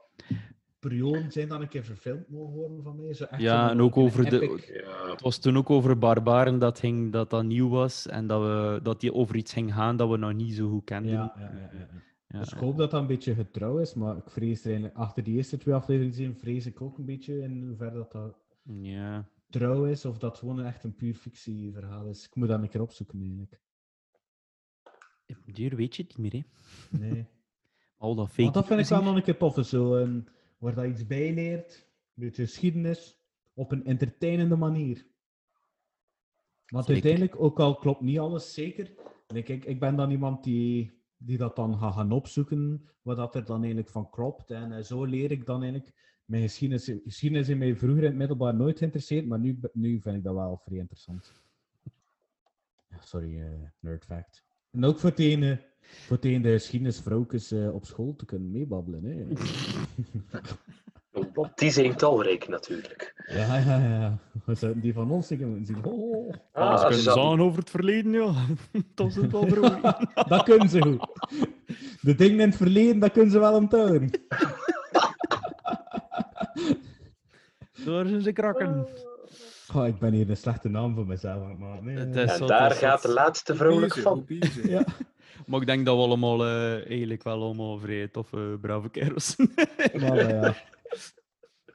perioden zijn dat een keer verfilmd mogen worden van mij. Zo echt Ja, en ook over de- Ja, Het was toen ook over barbaren dat, ging, dat dat nieuw was en dat, we, dat die over iets ging gaan dat we nog niet zo goed kenden. Ja, ja, ja, ja, ja. Ja, Dus ik hoop dat dat een beetje getrouw is, maar ik vrees er eigenlijk, achter die eerste twee afleveringen zien, vrees ik ook een beetje in hoeverre dat dat ja. trouw is, of dat gewoon echt een puur fictieverhaal is. Ik moet dat een keer opzoeken, eigenlijk. Duur weet je het niet meer, hè? Nee. Al dat fake Maar dat vind ik wel nog een keer tof, zo, een, waar dat iets bij leert, een beetje geschiedenis, op een entertainende manier. Want Zeker. uiteindelijk, ook al klopt niet alles zeker, en ik, ik, ben dan iemand die, die dat dan gaat gaan opzoeken, wat dat er dan eigenlijk van klopt. En eh, zo leer ik dan eigenlijk mijn geschiedenis. Geschiedenis in mij vroeger in het middelbaar nooit geïnteresseerd, maar nu, nu vind ik dat wel vrij interessant. Sorry, eh nerd fact. En ook voor het ene, voor het ene de geschiedenisvrouwtjes eh, op school te kunnen meebabbelen. Hè. die zijn talrijk natuurlijk. ja, ja, ja. We zouden die van ons zeggen moeten zien. Oh, oh, oh. Ah, ze kunnen zaten- zagen over het verleden, ja. dat is het wel vroeg. Dat kunnen ze goed. De dingen in het verleden, dat kunnen ze wel onthouden. Daar zijn ze krakken. Ik ben hier een slechte naam voor mezelf aan het maken. hè. Het is En daar gaat de laatste vrouwelijk Hoe van. Ja. Maar ik denk dat we allemaal eh, eigenlijk wel allemaal vrij toffe, brave kerels zijn. Maar, eh, ja.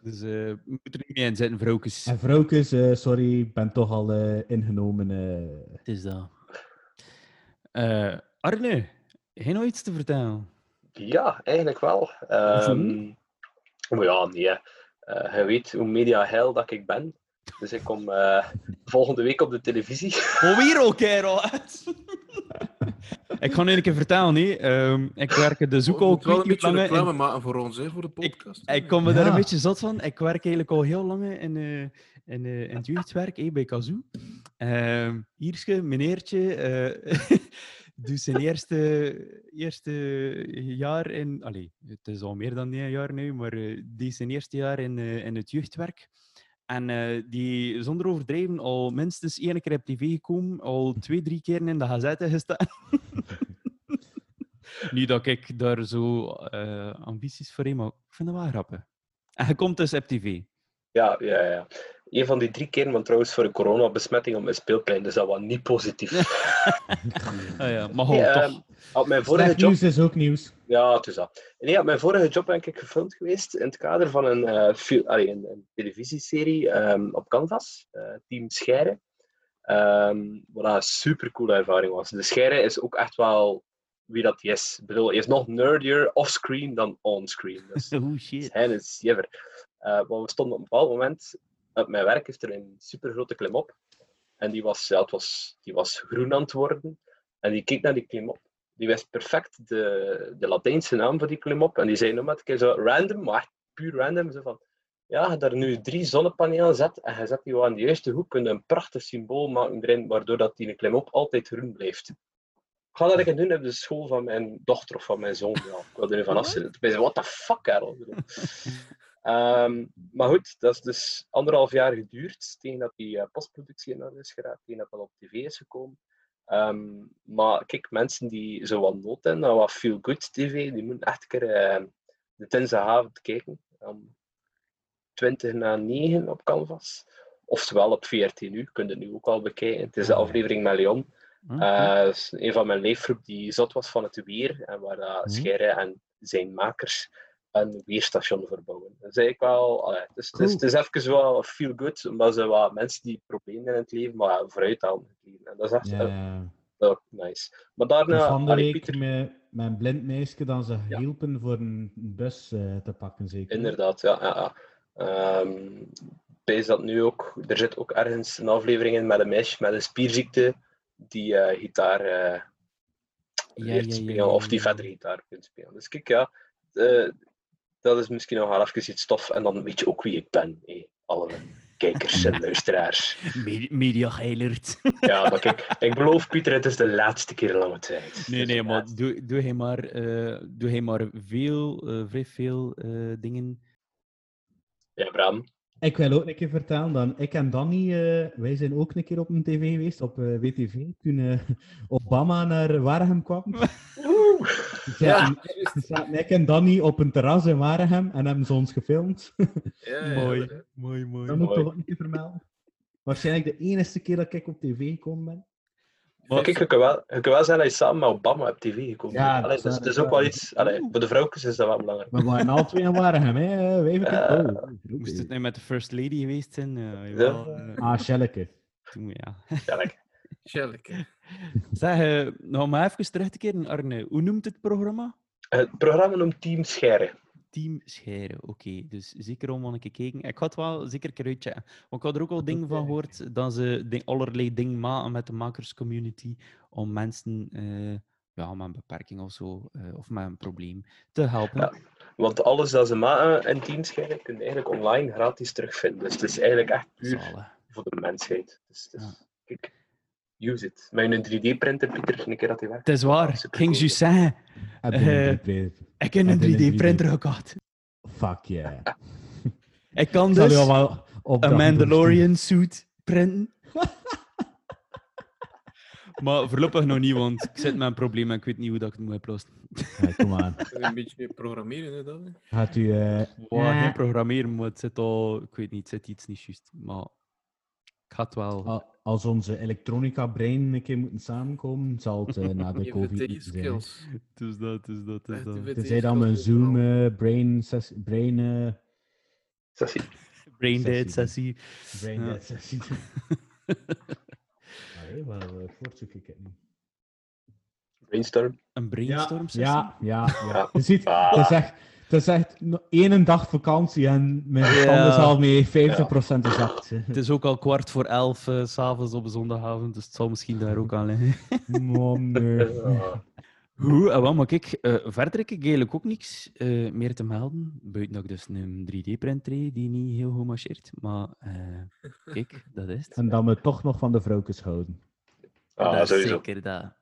Dus eh, we moeten er niet mee in zitten, vrouwtjes. En eh, sorry, ik ben toch al eh, ingenomen. eh. Het is dat. Eh, Arne, heb je nog iets te vertellen? Ja, eigenlijk wel. Ehm, maar ja, nee. Eh, je weet hoe media heil dat ik ben. Dus ik kom eh, volgende week op de televisie. Alweer al, kerel! ik ga nu een keer vertellen, nee. Ehm, ik werk de zoek moeten wel een beetje lange reclame in- maken voor ons, hè, voor de podcast. Ik kom me daar een beetje zot van. Ik werk eigenlijk al heel lang in, eh, in, eh, in het jeugdwerk eh, bij Kazoo. Ehm Ierske, meneertje, eh doet zijn eerste, eerste jaar in... Allee, het is al meer dan een jaar nu, maar eh, die is zijn eerste jaar in, eh, in het jeugdwerk. En eh, die, zonder overdrijven, al minstens één keer op tv gekomen, al twee, drie keer in de gazette gestaan. Niet dat ik daar zo eh, ambities voor heb, maar ik vind dat wel grappig. En hij komt dus op tv. Ja, ja, ja. Een van die drie keren, want trouwens voor een coronabesmetting op mijn speelplein, dus dat was niet positief. Ah ja, maar Nee, gewoon ehm, toch. op mijn vorige Slecht job... nieuws is ook nieuws. Ja, het is dat. Nee, op mijn vorige job ben ik gefilmd geweest in het kader van een, eh, fil- allee, een, een televisieserie ehm, op Canvas, eh, Team Scheire. Ehm, wat een super coole ervaring was. De Scheire is ook echt wel wie dat is. Ik bedoel, hij is nog nerdier offscreen dan onscreen. Dus Oh shit. hij is jever. Eh, want we stonden op een bepaald moment, op mijn werk heeft er een super grote klimop. En die was, ja, het was, die was groen aan het worden. En die keek naar die klimop. Die wist perfect de, de Latijnse naam van die klimop. En die zei nog maar een keer zo random, maar puur random. Zo van, ja, je daar nu drie zonnepanelen zet en je zet die aan de juiste hoek, kun je een prachtig symbool maken erin, waardoor dat die klimop altijd groen blijft. Ik ga dat ik doen op de school van mijn dochter of van mijn zoon. Ja, ik wil er nu van af zijn. Ik ben zo, what the fuck, Karel? Ehm, maar goed, dat is dus anderhalf jaar geduurd tegen dat die eh, postproductie in orde is geraakt, tegen dat dat op tv is gekomen. Ehm, maar kijk, mensen die zo wat nood hebben, aan wat feel good tv, die moeten echt een keer eh, de dinsdagavond kijken. Om 20 na 9 op Canvas. Oftewel op 14 uur, kun je het nu ook al bekijken. Het is de aflevering met Leon. Hm? Eh, is een van mijn leefgroep die zot was van het weer en waar. Scheire en zijn makers een weerstation verbouwen. Dat is eigenlijk wel, allee, het, is, het, is, het is even wel feel good, omdat ze wat mensen die problemen in het leven, maar ja, vooruit het leven. En dat is echt wel nice. Maar daarna, van de allee, week Pieter, met mijn blind meisje dan ze hielpen voor een bus eh, te pakken, zeker. inderdaad, ja. ja, ja. Ehm, dat nu ook, er zit ook ergens een aflevering in met een meisje met een spierziekte die eh, gitaar leert spelen, ja, of die verder gitaar kunt spelen. Dus kijk, ja, dat is misschien nog wel even iets tof. En dan weet je ook wie ik ben, alle kijkers en luisteraars. Me- Media Heilert. Ja, maar kijk, ik beloof Pieter, het is de laatste keer in lange tijd. Nee, nee, maar doe, doe hij maar, eh, doe hij maar veel, eh, vrij veel eh, dingen. Ja, Bram. Ik wil ook een keer vertellen dat ik en Danny, eh, wij zijn ook een keer op een tv geweest, op eh, WTV, toen eh, Obama naar Waregem kwam. Toen zaten, ik en Danny op een terras in Waregem en hebben ze ons gefilmd. Ja, ja, mooi, ja. mooi, mooi. Dat moet ik toch ook een keer vermelden. Waarschijnlijk de enige keer dat ik op tv gekomen ben. Maar kijk, je kan wel, je kan wel zeggen dat je samen met Obama op tv gekomen Ja, bent. Allee, dat dus is het is waar, ook wel iets... Allee, voor de vrouwtjes is dat wel belangrijk. We waren al twee in Waregem, hè? Oh, oh, Moest het nu met de First Lady geweest zijn? Ja, Ja. jawel, eh, Ah, Shelleke. toen, ja. Sjelleke. Zeg, eh, nog maar even terug te keren, Arne. Hoe noemt het programma? Het programma noemt Team Scheire. Team Scheire, oké. Dus zeker om een keer kijken. Ik ga het wel zeker een keer uitchecken. Want ik had er ook al dingen van gehoord dat ze ding, allerlei dingen maken met de makerscommunity om mensen eh, ja, met een beperking of zo, eh, of met een probleem, te helpen. Ja. Want alles dat ze maken in Team Scheire kun je eigenlijk online gratis terugvinden. Dus het is eigenlijk echt puur Zalig. voor de mensheid. Dus, Ja. Kijk, use it. Met een 3D-printer, Pieter, een keer dat die werkt. Het is waar, ik ging cool. zeggen. Heb 3D? Ik heb een Heb je een 3D-printer gekocht. Fuck yeah. Ik kan dus een Mandalorian suit printen. maar voorlopig nog niet, want ik zit met een probleem en ik weet niet hoe dat ik het moet oplossen. Ja, kom aan. Een beetje programmeren, hè, dat. hè. Gaat u... eh, Wow, eh, geen programmeren, maar het zit al... Ik weet niet, het zit iets niet juist. Maar ik wel... al- als onze elektronica-brein een keer moeten samenkomen, zal het eh, na de Je covid zijn. is dat, is dat, Echt, dat. Tenzij dan mijn skills Zoom overal. eh, brain, eh, Sessie. Brain sessie dead sessie. brain Ja. dead sessie. Allee, wel uh, voortzoek ik het niet. Brainstorm. Een brainstorm sessie? Ja, ja, ja. Ja. Je ziet, Ah. het is echt, het is echt één dag vakantie en mijn is al mee 50% gezakt. hè. Het is ook al kwart voor elf s s'avonds op een zondagavond, dus het zal misschien daar ook aan liggen. Man, nee. Goed, en wel, maar kijk, eh, verder heb ik eigenlijk ook niks eh, meer te melden. Buiten dat ik dus een 3D-printer heb die niet heel goed marcheert. Maar eh, kijk, dat is het. En dat we toch nog van de vrouwtjes houden. Ah, dat is sowieso. zeker dat.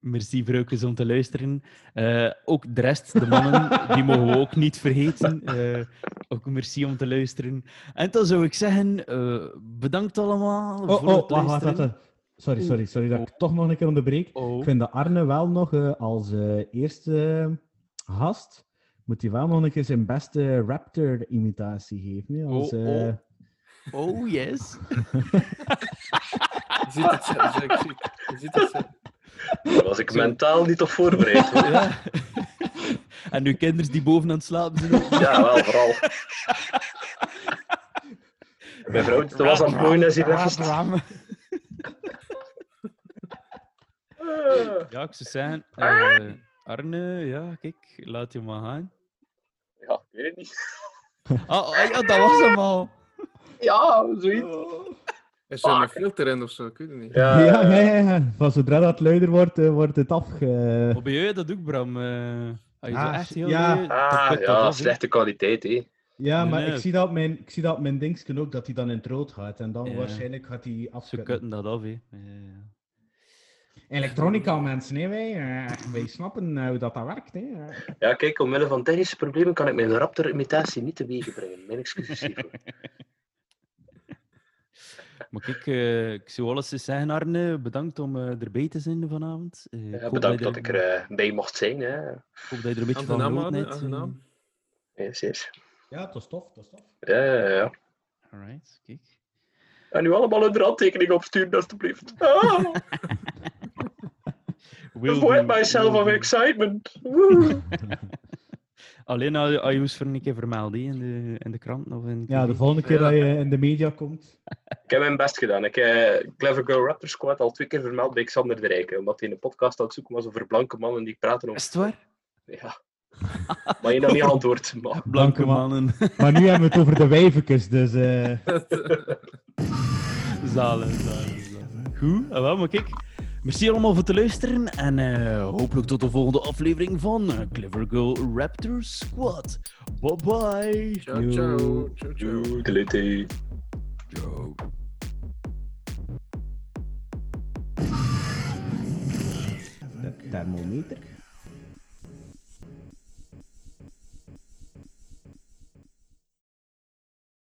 Merci vrouwtjes om te luisteren. Eh, ook de rest, de mannen, die mogen we ook niet vergeten. Eh, ook merci om te luisteren. En dan zou ik zeggen, eh, bedankt allemaal Oh, voor oh, het wacht, wacht, luisteren. wacht. Sorry, sorry, sorry dat ik toch nog een keer onderbreek. Oh. Ik vind dat Arne wel nog eh, als eh, eerste gast, moet hij wel nog een keer zijn beste Raptor-imitatie geven. hè, Als, Oh, oh. Oh, yes. Je ziet het. Je ziet het. Daar was ik mentaal niet op voorbereid. hoor. Ja. en uw kinderen die boven aan het slapen zijn. ook. Ja, wel, vooral. Mijn vrouw dat was aan het mooien en ze even... Ja, ik zou zeggen, eh, Arne, ja, kijk, laat je maar gaan. Ja, ik weet het niet. Ah, ah, ja, dat was hem al. Ja, zoiets. Is er een filter in of zo? Ik weet het niet. Ja, ja, ja, ja, ja. Van zodra dat luider wordt, eh, wordt het afge... Maar bij jou dat ook, Bram. eh als je zo Ah, echt heel ja. dan Ah, dat ja, af, hè. slechte kwaliteit, hè. Ja, Nee, maar nee. ik zie dat op mijn, ik zie dat op mijn dingetje ook, dat hij dan in het rood gaat. En dan Ja. waarschijnlijk gaat hij Ze kutten dat af, hè. Ja, ja. Elektronica, mensen, hè, wij, eh, wij snappen eh, hoe dat, dat werkt. Hè. Ja, kijk, omwille van technische problemen kan ik mijn Raptor-imitatie niet teweeg brengen. Mijn excuses hiervoor. Maar kijk, eh, ik zou alles eens zeggen, Arne. Bedankt om eh, erbij te zijn vanavond. Eh, ik Ja, bedankt dat ik er eh, bij mocht zijn. Hè. Ik hoop dat je er een beetje van genoten hebt. Ja, zeer. Ja, het was tof, het was tof. Ja, ja, ja. Alright, kijk. En nu allemaal een handtekening opsturen, alstublieft. Ah, avoid myself of excitement. Alleen je ons voor een keer vermeld hè, in de, in de krant of in Ja, de volgende keer dat je in de media komt. Ik heb mijn best gedaan. Ik heb Clever Girl Raptor Squad al twee keer vermeld bij Xander de Rijken. Omdat hij een podcast aan het zoeken was over blanke mannen die praten Is over... het waar? Ja. Maar je nog niet antwoord. Maar... Blanke man. mannen. Maar nu hebben we het over de wijvekes, dus... eh, Zalen, zalen, zalen. Goed, ah, wel, maar kijk. Merci allemaal voor het luisteren en eh, hopelijk tot de volgende aflevering van eh, Clever Girl Raptor Squad. Bye bye. Ciao, ciao. Ciao, ciao. Thermometer.